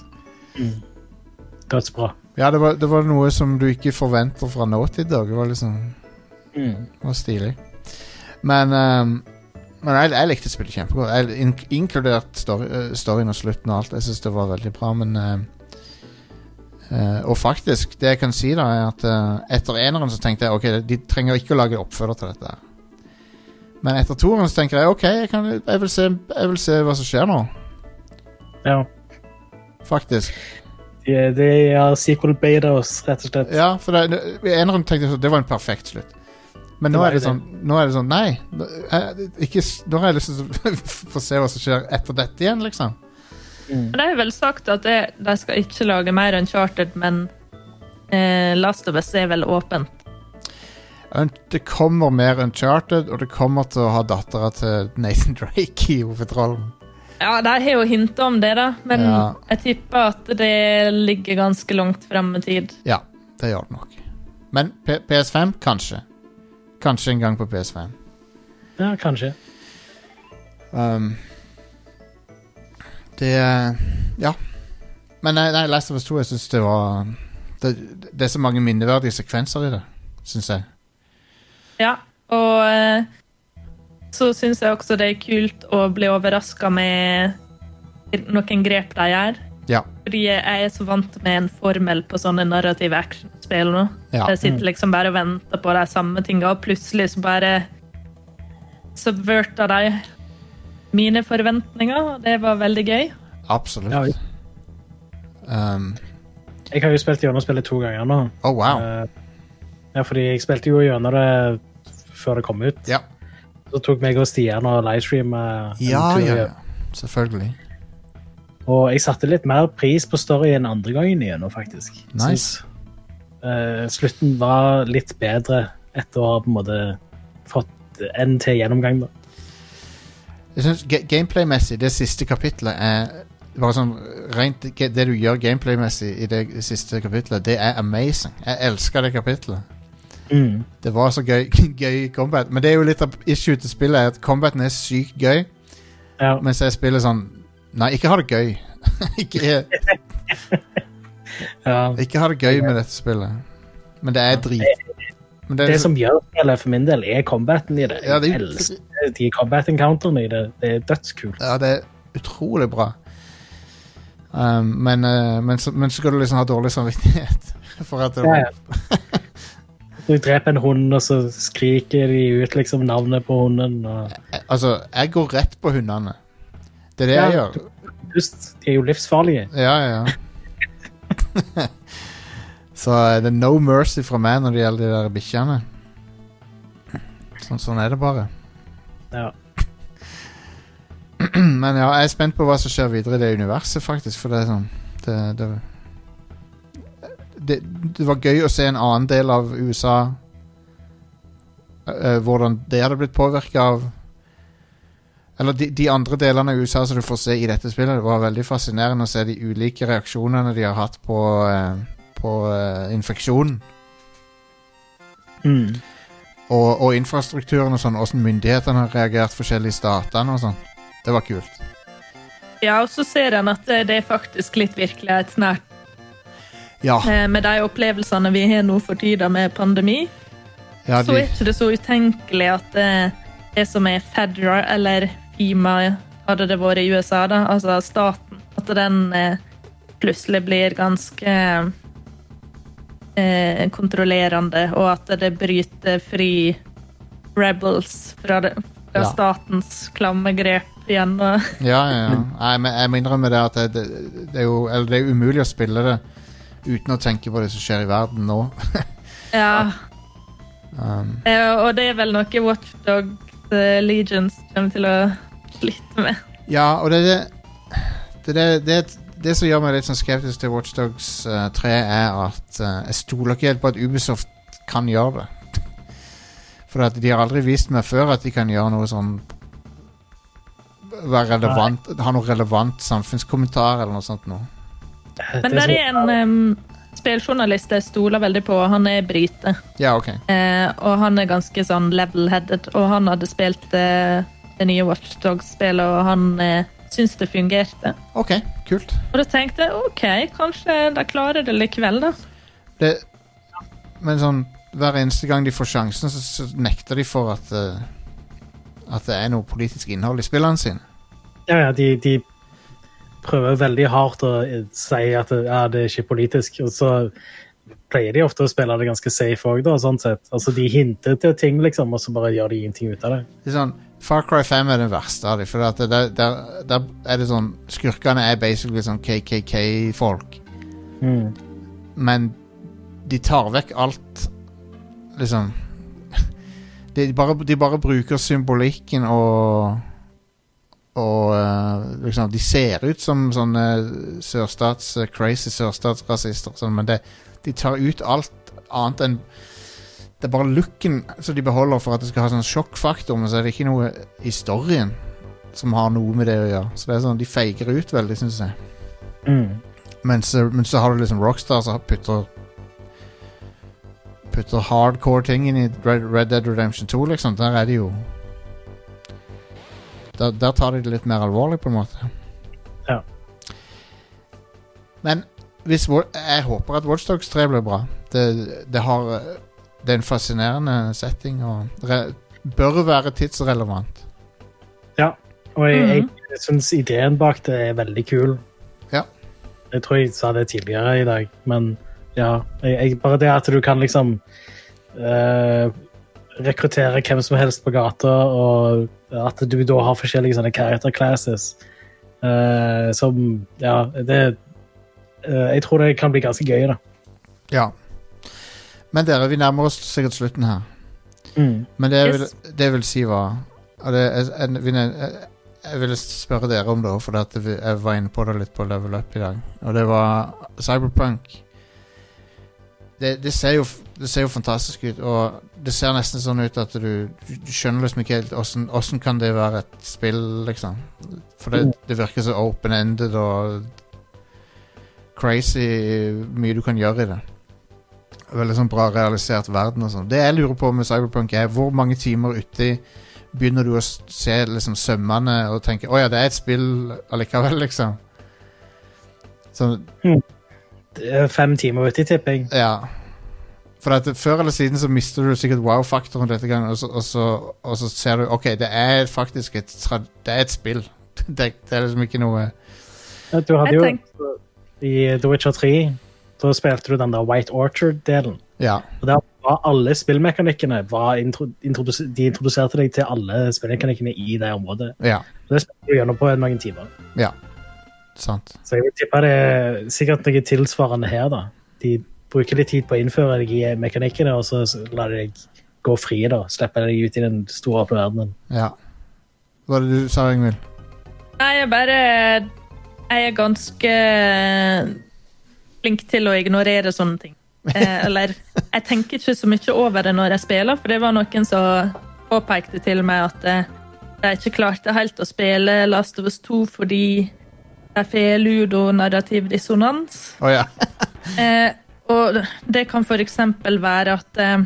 Dødsbra. Ja, det var, det var noe som du ikke forventer fra Naughty dag. Det var liksom Mm. det var stilig. Men um, Men jeg, jeg likte spillet kjempegodt. Jeg, in, inkludert story, eh, storyen og slutten og alt. Jeg syns det var veldig bra, men eh, eh, Og faktisk, det jeg kan si, da, er at uh, etter eneren så tenkte jeg ok, de trenger ikke å lage oppfølger til dette. Men etter toeren så tenker jeg ok, jeg, kan, jeg, vil se, jeg vil se hva som skjer nå. Ja. Faktisk. De, de er sequel betas, rett og slett. Ja, for det, eneren tenkte jeg så det var en perfekt slutt. Men nå er det sånn, nå er det sånn Nei. nå- jeg, ikke, nå har jeg lyst til å få se hva som skjer etter dette igjen, liksom. Mm. De har vel sagt at det, de skal ikke lage mer Uncharted, men eh, Last of Us er vel åpent. Det kommer mer Uncharted, og det kommer til å ha dattera til Nathan Drake i hovedrollen. Ja, de har jo hinta om det, da, men Ja. jeg tipper at det ligger ganske langt frem i tid. Ja, det gjør det nok. Men P PS5, kanskje. Kanskje en gang på PS5. Ja, kanskje. Um, det Ja. Men nei, nei, Last of Us 2, jeg syns det var det, det er så mange minneverdige sekvenser i det, syns jeg. Ja, og eh, så syns jeg også det er kult å bli overraska med noen grep de gjør. Ja. Fordi jeg er så vant med en formel på sånne narrative actionspill nå. Ja. Jeg sitter liksom bare og venter på de samme tinga, og plutselig så bare subverter de mine forventninger, og det var veldig gøy. Absolutt. Ja, Um, Jeg har jo spilt gjennom spillet to ganger nå. oh, wow. Eh, ja, fordi jeg spilte jo gjennom det før det kom ut. Ja. Så tok meg og Stian og livestreama Ja, ja, ja. Selvfølgelig. Og jeg satte litt mer pris på storyen andre gangen igjennom, faktisk. Nice. Så, uh, slutten var litt bedre etter å ha på en måte fått en til gjennomgang, da. Jeg synes Gameplay-messig, det siste kapitlet er bare sånn rent, Det du gjør gameplay-messig i det siste kapitlet, det er amazing. Jeg elsker det kapitlet. Mm. Det var så gøy, gøy combat. Men det er jo litt av issue til spillet, er at combaten er sykt gøy, Ja. mens jeg spiller sånn Nei, ikke ha det gøy. ikke, ikke ha det gøy med dette spillet. Men det er drit. Men det Det liksom- som gjør spillet for min del, er combaten i det. Ja, det Jeg er- elsker de combat encounterne i det. Det er dødskult. Ja, det er utrolig bra. Um, men, uh, men, så, men så skal du liksom ha dårlig samvittighet. For at det, Ja, ja. Du dreper en hund, og så skriker de ut liksom navnet på hunden. Og... Altså, jeg går rett på hundene. Det er det jeg Ja, gjør. Just, de er jo livsfarlige. Ja, ja. så uh, det er no mercy fra meg når det gjelder de der bikkjene. Sånn, sånn er det bare. Ja. Men ja, jeg er spent på hva som skjer videre i det universet, faktisk. For det er sånn det, det, det, det var gøy å se en annen del av USA uh, Hvordan det hadde blitt påvirka av Eller de, de andre delene av USA som du får se i dette spillet. Det var veldig fascinerende å se de ulike reaksjonene de har hatt på, eh, på uh, infeksjonen. Mm. Og, og infrastrukturen og sånn. Åssen myndighetene har reagert forskjellig i statene og sånn. Det var kult. Ja, og så ser en at det det er faktisk litt virkelighetsnært Ja. eh, med de opplevelsene vi har nå for tida med pandemi. ja Så er ikke det så utenkelig at det, det som er Fedra, eller FIMA, hadde det vært i USA, da, altså staten, at den eh, plutselig blir ganske eh, kontrollerende, og at det bryter fri rebels fra, det, fra Ja. statens klamme grep igjen. Ja, ja, ja. Nei, jeg må innrømme det at det, det, det, er jo, eller det er umulig å spille det uten å tenke på det som skjer i verden nå. ja. Um, Eh, og det er vel noe Watchdog Legions kommer til å slite med. ja, og det er det det, det, det, som gjør meg litt sånn skeptisk til Watchdogs uh, 3, er at uh, jeg stoler ikke helt på at Ubisoft kan gjøre det. For at de har aldri vist meg før at de kan gjøre noe sånn være relevant, Ha noe relevant samfunnskommentar eller noe sånt noe. Men der er en um, spilljournalist jeg stoler veldig på. Han er brite. Ja, ok. uh, og han er ganske sånn level-headed. Og han hadde spilt eh, det nye Watchdog-spillet, og han eh, syns det fungerte. Ok, kult. Og da tenkte jeg OK, kanskje de klarer det likevel, da. Det, men sånn hver eneste gang de får sjansen, så, så nekter de for at uh, At det er noe politisk innhold i spillene sine. Ja, ja, de, de prøver veldig hardt å eh, si at det, ja, det er ikke politisk, og så pleier de ofte å spille det ganske safe òg, da, sånn sett. Altså, de hinter til ting, liksom, og så bare gjør de ingenting ut av det. Det er sånn Far Cry 5 er den verste av dem. For at der, der, der er det sånn Skurkene er basically sånn KKK-folk. Mm. Men de tar vekk alt Liksom De bare, de bare bruker symbolikken og Og uh, liksom De ser ut som sånne sørstats crazy sørstatsrasister, sånn, men det, de tar ut alt annet enn Det er bare looken som de beholder for at det skal ha sånn sjokkfaktor, men så er det ikke noe historien som har noe med det å gjøre. Så det er sånn, de feiger ut veldig, syns jeg. Mm. Men, så, men så har du liksom Rockstar som putter Putter hardcore ting inn i Red, Red Dead Redemption 2, liksom. Der er det jo der, der tar de det litt mer alvorlig, på en måte. Ja. Men hvis, jeg håper at Watchdogs 3 blir bra. Det, det har Det er en fascinerende setting og re, bør være tidsrelevant. Ja, Og jeg, Mhm. jeg syns ideen bak det er veldig kul. Ja. Jeg tror jeg sa det tidligere i dag, men ja. Jeg, jeg, bare det at du kan liksom uh, rekruttere hvem som helst på gata, og at du da har forskjellige sånne character classes uh, som Ja, det uh, Jeg tror det kan bli ganske gøy, da. Ja. Men dere, vi nærmer oss sikkert slutten her. Mm. Men det jeg, Yes. vil, det jeg vil si var og det, jeg, jeg, jeg, ville spørre dere om det òg, for at jeg var inne på det litt på Level Up i dag. Og det var Cyberpunk. Det, det, ser jo, det ser jo fantastisk ut, og det ser nesten sånn ut at du, du skjønner liksom ikke helt åssen åssen kan det være et spill, liksom. For det, det virker så open-ended og crazy mye du kan gjøre i det. Veldig sånn bra realisert verden og sånn. Det jeg lurer på med Cyberpunk, er hvor mange timer uti begynner du å se liksom sømmene og tenke å ja, det er et spill allikevel, liksom. Sånn, Det er Fem timer uti, tipper jeg. ja. For at før eller siden så mister du sikkert wow-faktoren dette gangen, og så, og, så, og så ser du OK, det er faktisk et, det er et spill. Det, det er liksom ikke noe Ja, Du hadde jo I The Witcher 3 da spilte du den der White Orchard-delen. Ja. Og der var alle spillmekanikkene var intro, introdus- De introduserte deg til alle spillmekanikkene i det området. Ja. Det spilte du gjennom på noen timer. Sant. Så jeg vil tippe det er sikkert noe tilsvarende her. da. De bruker litt tid på å innføre deg i mekanikkene, og så lar de deg gå fri. da. Slipper deg ut i den store åpne verdenen. Ja. Hva er det du sa, Ingvild? Nei, jeg bare Jeg er ganske flink til å ignorere sånne ting. Eh, eller jeg tenker ikke så mye over det når jeg spiller, for det var noen som påpekte til meg at eh, de ikke klarte helt å spille Last of Us 2 fordi de får ludonarrativ dissonans. Oh, ja. Eh, og det kan f.eks. være at eh,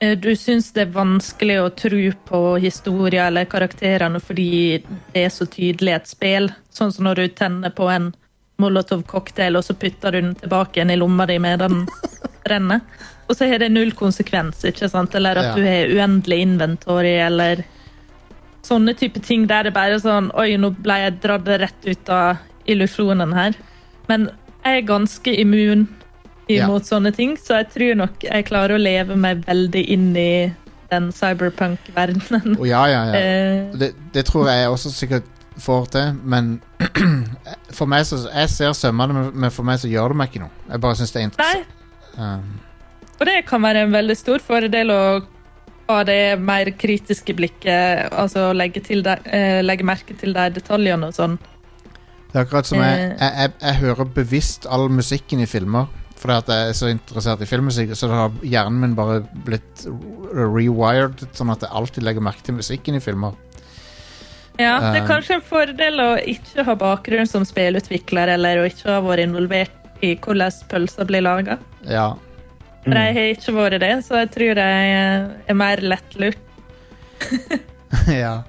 eh, du syns det er vanskelig å tro på historier eller karakterene fordi det er så tydelig et spill. Sånn som når du tenner på en Molotov-cocktail, og så putter du den tilbake igjen i lomma di med den renner. Og så har det null konsekvens, ikke sant? Eller at Ja. du har uendelig inventory, eller sånne type ting der det bare er sånn Oi, nå ble jeg dratt rett ut av illusjonen her. Men jeg er ganske immun Ja. imot sånne ting, så jeg tror nok jeg klarer å leve meg veldig inn i den cyberpunk-verdenen. Å, ja, ja, ja. Eh, Det, det tror jeg også sikkert får til, men for meg så Jeg ser sømmene, men- men for meg så gjør det meg ikke noe. Jeg bare syns det er interessant. Um, og det kan være en veldig stor fordel å ha det mer kritiske blikket, altså legge, til de, eh, legge merke til de detaljene og sånn. det er akkurat som jeg, Eh. jeg, jeg, jeg hører bevisst all musikken i filmer. Fordi at jeg er så interessert i filmmusikk, så har hjernen min bare blitt rewired, sånn at jeg alltid legger merke til musikken i filmer. Ja, det er Eh. kanskje en fordel å ikke ha bakgrunn som spillutvikler, eller å ikke ha vært involvert i hvordan pølser blir laga. Ja. For jeg har ikke vært det, så jeg tror jeg er mer lettlurt. ja.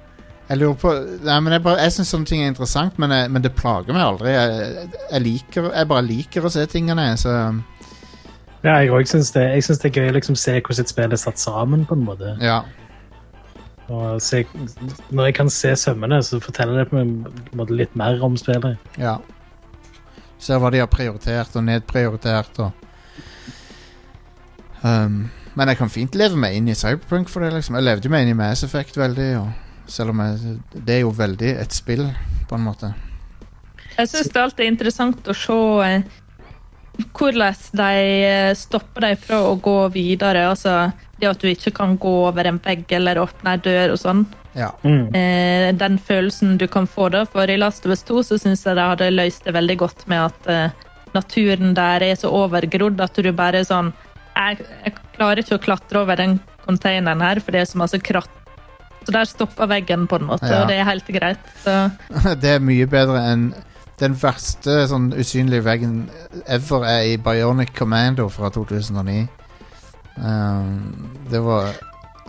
Jeg lurer på Nei, men Jeg, bare- jeg syns sånne ting er interessant, men, jeg, men det plager meg aldri. Jeg, jeg, liker, jeg bare liker å se tingene, så Ja, jeg òg syns det, jeg det er gøy å liksom se hvordan et spill er satt sammen. på en måte. ja. Og se, når jeg kan se sømmene, så forteller det på en måte litt mer om spillet. ja. Ser hva de har prioritert og nedprioritert og um, Men jeg kan fint leve meg inn i Cyberpunk for det, liksom. Jeg levde jo meg inn i Mass Effect veldig, og selv om jeg, det er jo veldig et spill, på en måte. Jeg syns det alltid er interessant å se eh, hvordan de eh, stopper deg fra å gå videre. Altså det at du ikke kan gå over en vegg eller åpne ei dør og sånn. Ja. Mm. Eh, den følelsen du kan få da. For i Last of Us 2 så syns jeg de hadde løst det veldig godt med at eh, naturen der er så overgrodd at du bare er sånn jeg, jeg klarer ikke å klatre over den containeren her, for det er så masse kratt. Så der stopper veggen, på en måte, Ja. og det er helt greit. Så det er mye bedre enn den verste sånn usynlige veggen ever er i Bionic Commando fra 2009. Um, det var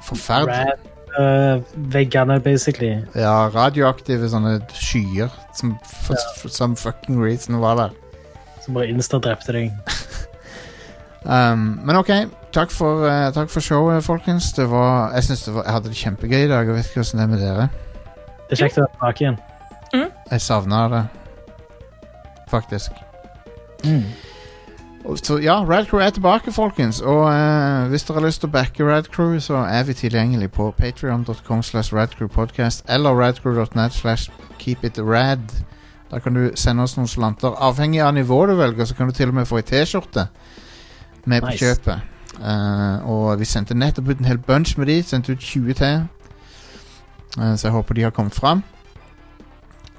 forferdelig. Rad-veggene, basically. Ja, radioaktive sånne skyer som, for, for some fucking reason var der. Som bare insta drepte deg. Um, men ok, takk for, uh, takk for showet, folkens. Det var, jeg, det var, jeg hadde det kjempegøy i dag. Jeg vet ikke hvordan det er med dere. Det er kjekt å være tilbake igjen. Jeg savna det, faktisk. Mm. Så ja, Radcrew er tilbake, folkens. Og uh, hvis dere har lyst til å backe Radcrew, så er vi tilgjengelig på patreon.com slash radcrewpodcast eller radcrew.net slash keepitrad. Da kan du sende oss noen slanter. Avhengig av nivået du velger, så kan du til og med få ei T-skjorte med på Nice. kjøpet. Uh, og vi sendte nettopp ut en hel bunch med de. Sendte ut 20 til. Uh, så jeg håper de har kommet fram.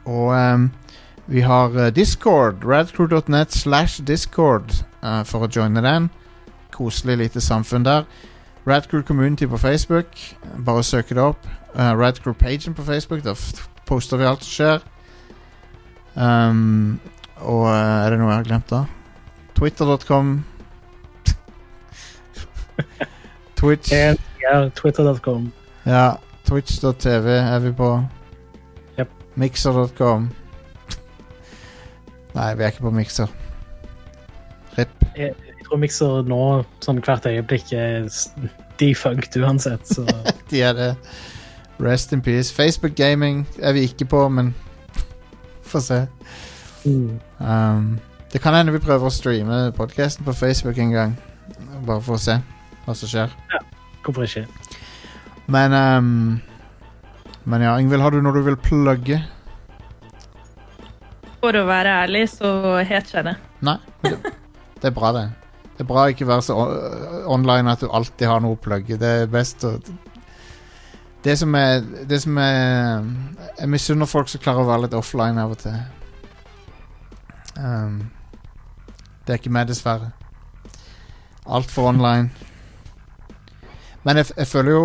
Og ehm, vi har eh, Discord. Radcrew.net slash Discord uh, for å joine den. Koselig lite samfunn der. Radcrew Community på Facebook. Bare søk det opp. Uh, Radcrew-pagen på Facebook. Der poster vi alt som skjer. Um, og uh, er det noe jeg har glemt, da? Twitter.com. Twitch. Ja, Twitter.com. Ja, Twitch.tv er vi på. Yep. Mixer.com. Nei, vi er ikke på mikser. RIP. Jeg tror mikser nå, sånn hvert øyeblikk, er defunct uansett, så De er det. Rest in peace. Facebook Gaming er vi ikke på, men få se. mm. Um, det kan hende vi prøver å streame podkasten på Facebook en gang. Bare for å se hva som skjer. Ja, hvorfor ikke? Men um, Men ja, Ingvild, har du noe du vil plugge? For å være ærlig, så har jeg det. Nei. Det, det er bra, det. Det er bra å ikke være så online at du alltid har noe å plugge. Det er best å Det som er Det som er Jeg misunner folk som klarer å være litt offline av og til. Um, det er ikke meg, dessverre. Altfor online. Men jeg, jeg føler jo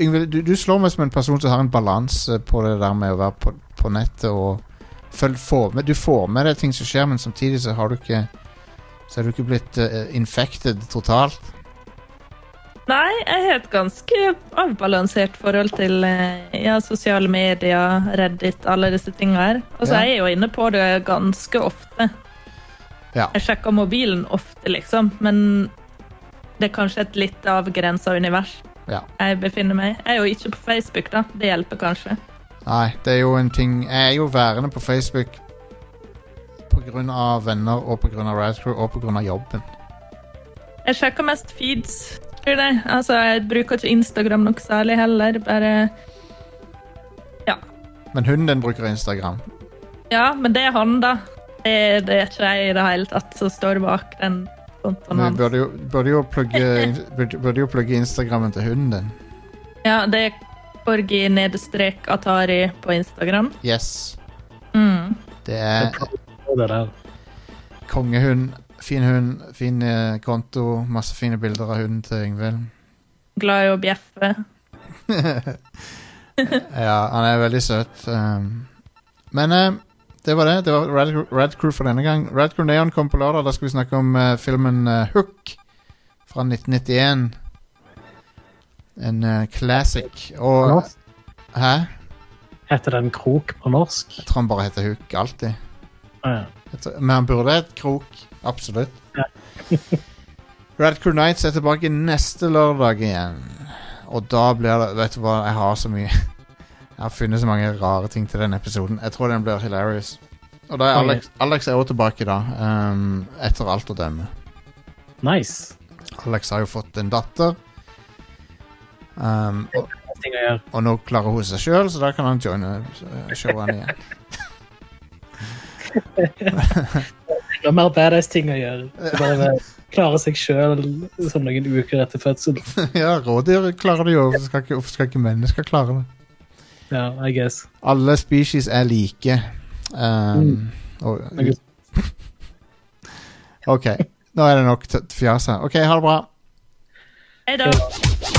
Yngve, du, du slår meg som en person som har en balanse på det der med å være på, på nettet og følg, få med, Du får med deg ting som skjer, men samtidig så har du ikke Så er du ikke blitt uh, infected totalt. Nei, jeg har et ganske avbalansert forhold til eh, ja, sosiale medier, Reddit, alle disse tingene her. så Ja. Jeg er jo inne på det ganske ofte. Ja. Jeg sjekker mobilen ofte, liksom, men det er kanskje et litt avgrensa univers Ja. jeg befinner meg i. Jeg er jo ikke på Facebook, da. Det hjelper kanskje. Nei, det er jo en ting Jeg er jo værende på Facebook av venner og av Radcrew og av jobben. Jeg sjekker mest feeds. Tror det. Altså, jeg bruker ikke Instagram noe særlig heller. Bare Ja. Men hunden din bruker Instagram. Ja, men det er han, da. Det, det er ikke jeg i det hele tatt som står bak den kontoen hans. Du burde jo, burde jo plugge burde, burde jo plugge Instagrammen til hunden din. Ja, det Korgi nedestrek Atari på Instagram. Yes. Mm. Det er kongehund. Fin hund, fin eh, konto, masse fine bilder av hunden til Yngvild. Glad i å bjeffe. Ja, han er veldig søt. Um, men eh, det var det. Det var Red, Red Crew for denne gang. Red Crew Neon kom på lørdag. Da skal vi snakke om eh, filmen Hook fra 1991. En uh, classic. Og Norsk? Hæ? Heter den Krok på norsk? Jeg tror han bare heter Hook alltid. Ah, ja. Tror- Men han burde hett Krok. Absolutt. Ja. Red Crew Nights er tilbake neste lørdag igjen. Og da blir det Vet du hva, jeg har så mye Jeg har funnet så mange rare ting til den episoden. Jeg tror den blir hilarious. Og da er Alex, Alex er også tilbake, da. Um, etter alt å dømme. Nice. Alex har jo fått en datter. Um, og, og nå klarer hun seg sjøl, så da kan han joine uh, showene igjen. Det er mer badass ting å gjøre. Bare klare seg sjøl sånn noen uker etter fødsel. ja, rådyr klarer det jo. Hvorfor skal skal ikke mennesker klare det? Ja, I guess. Alle species er like. Um, og, OK. Nå er det nok fjas her. OK, ha det bra. Hei da.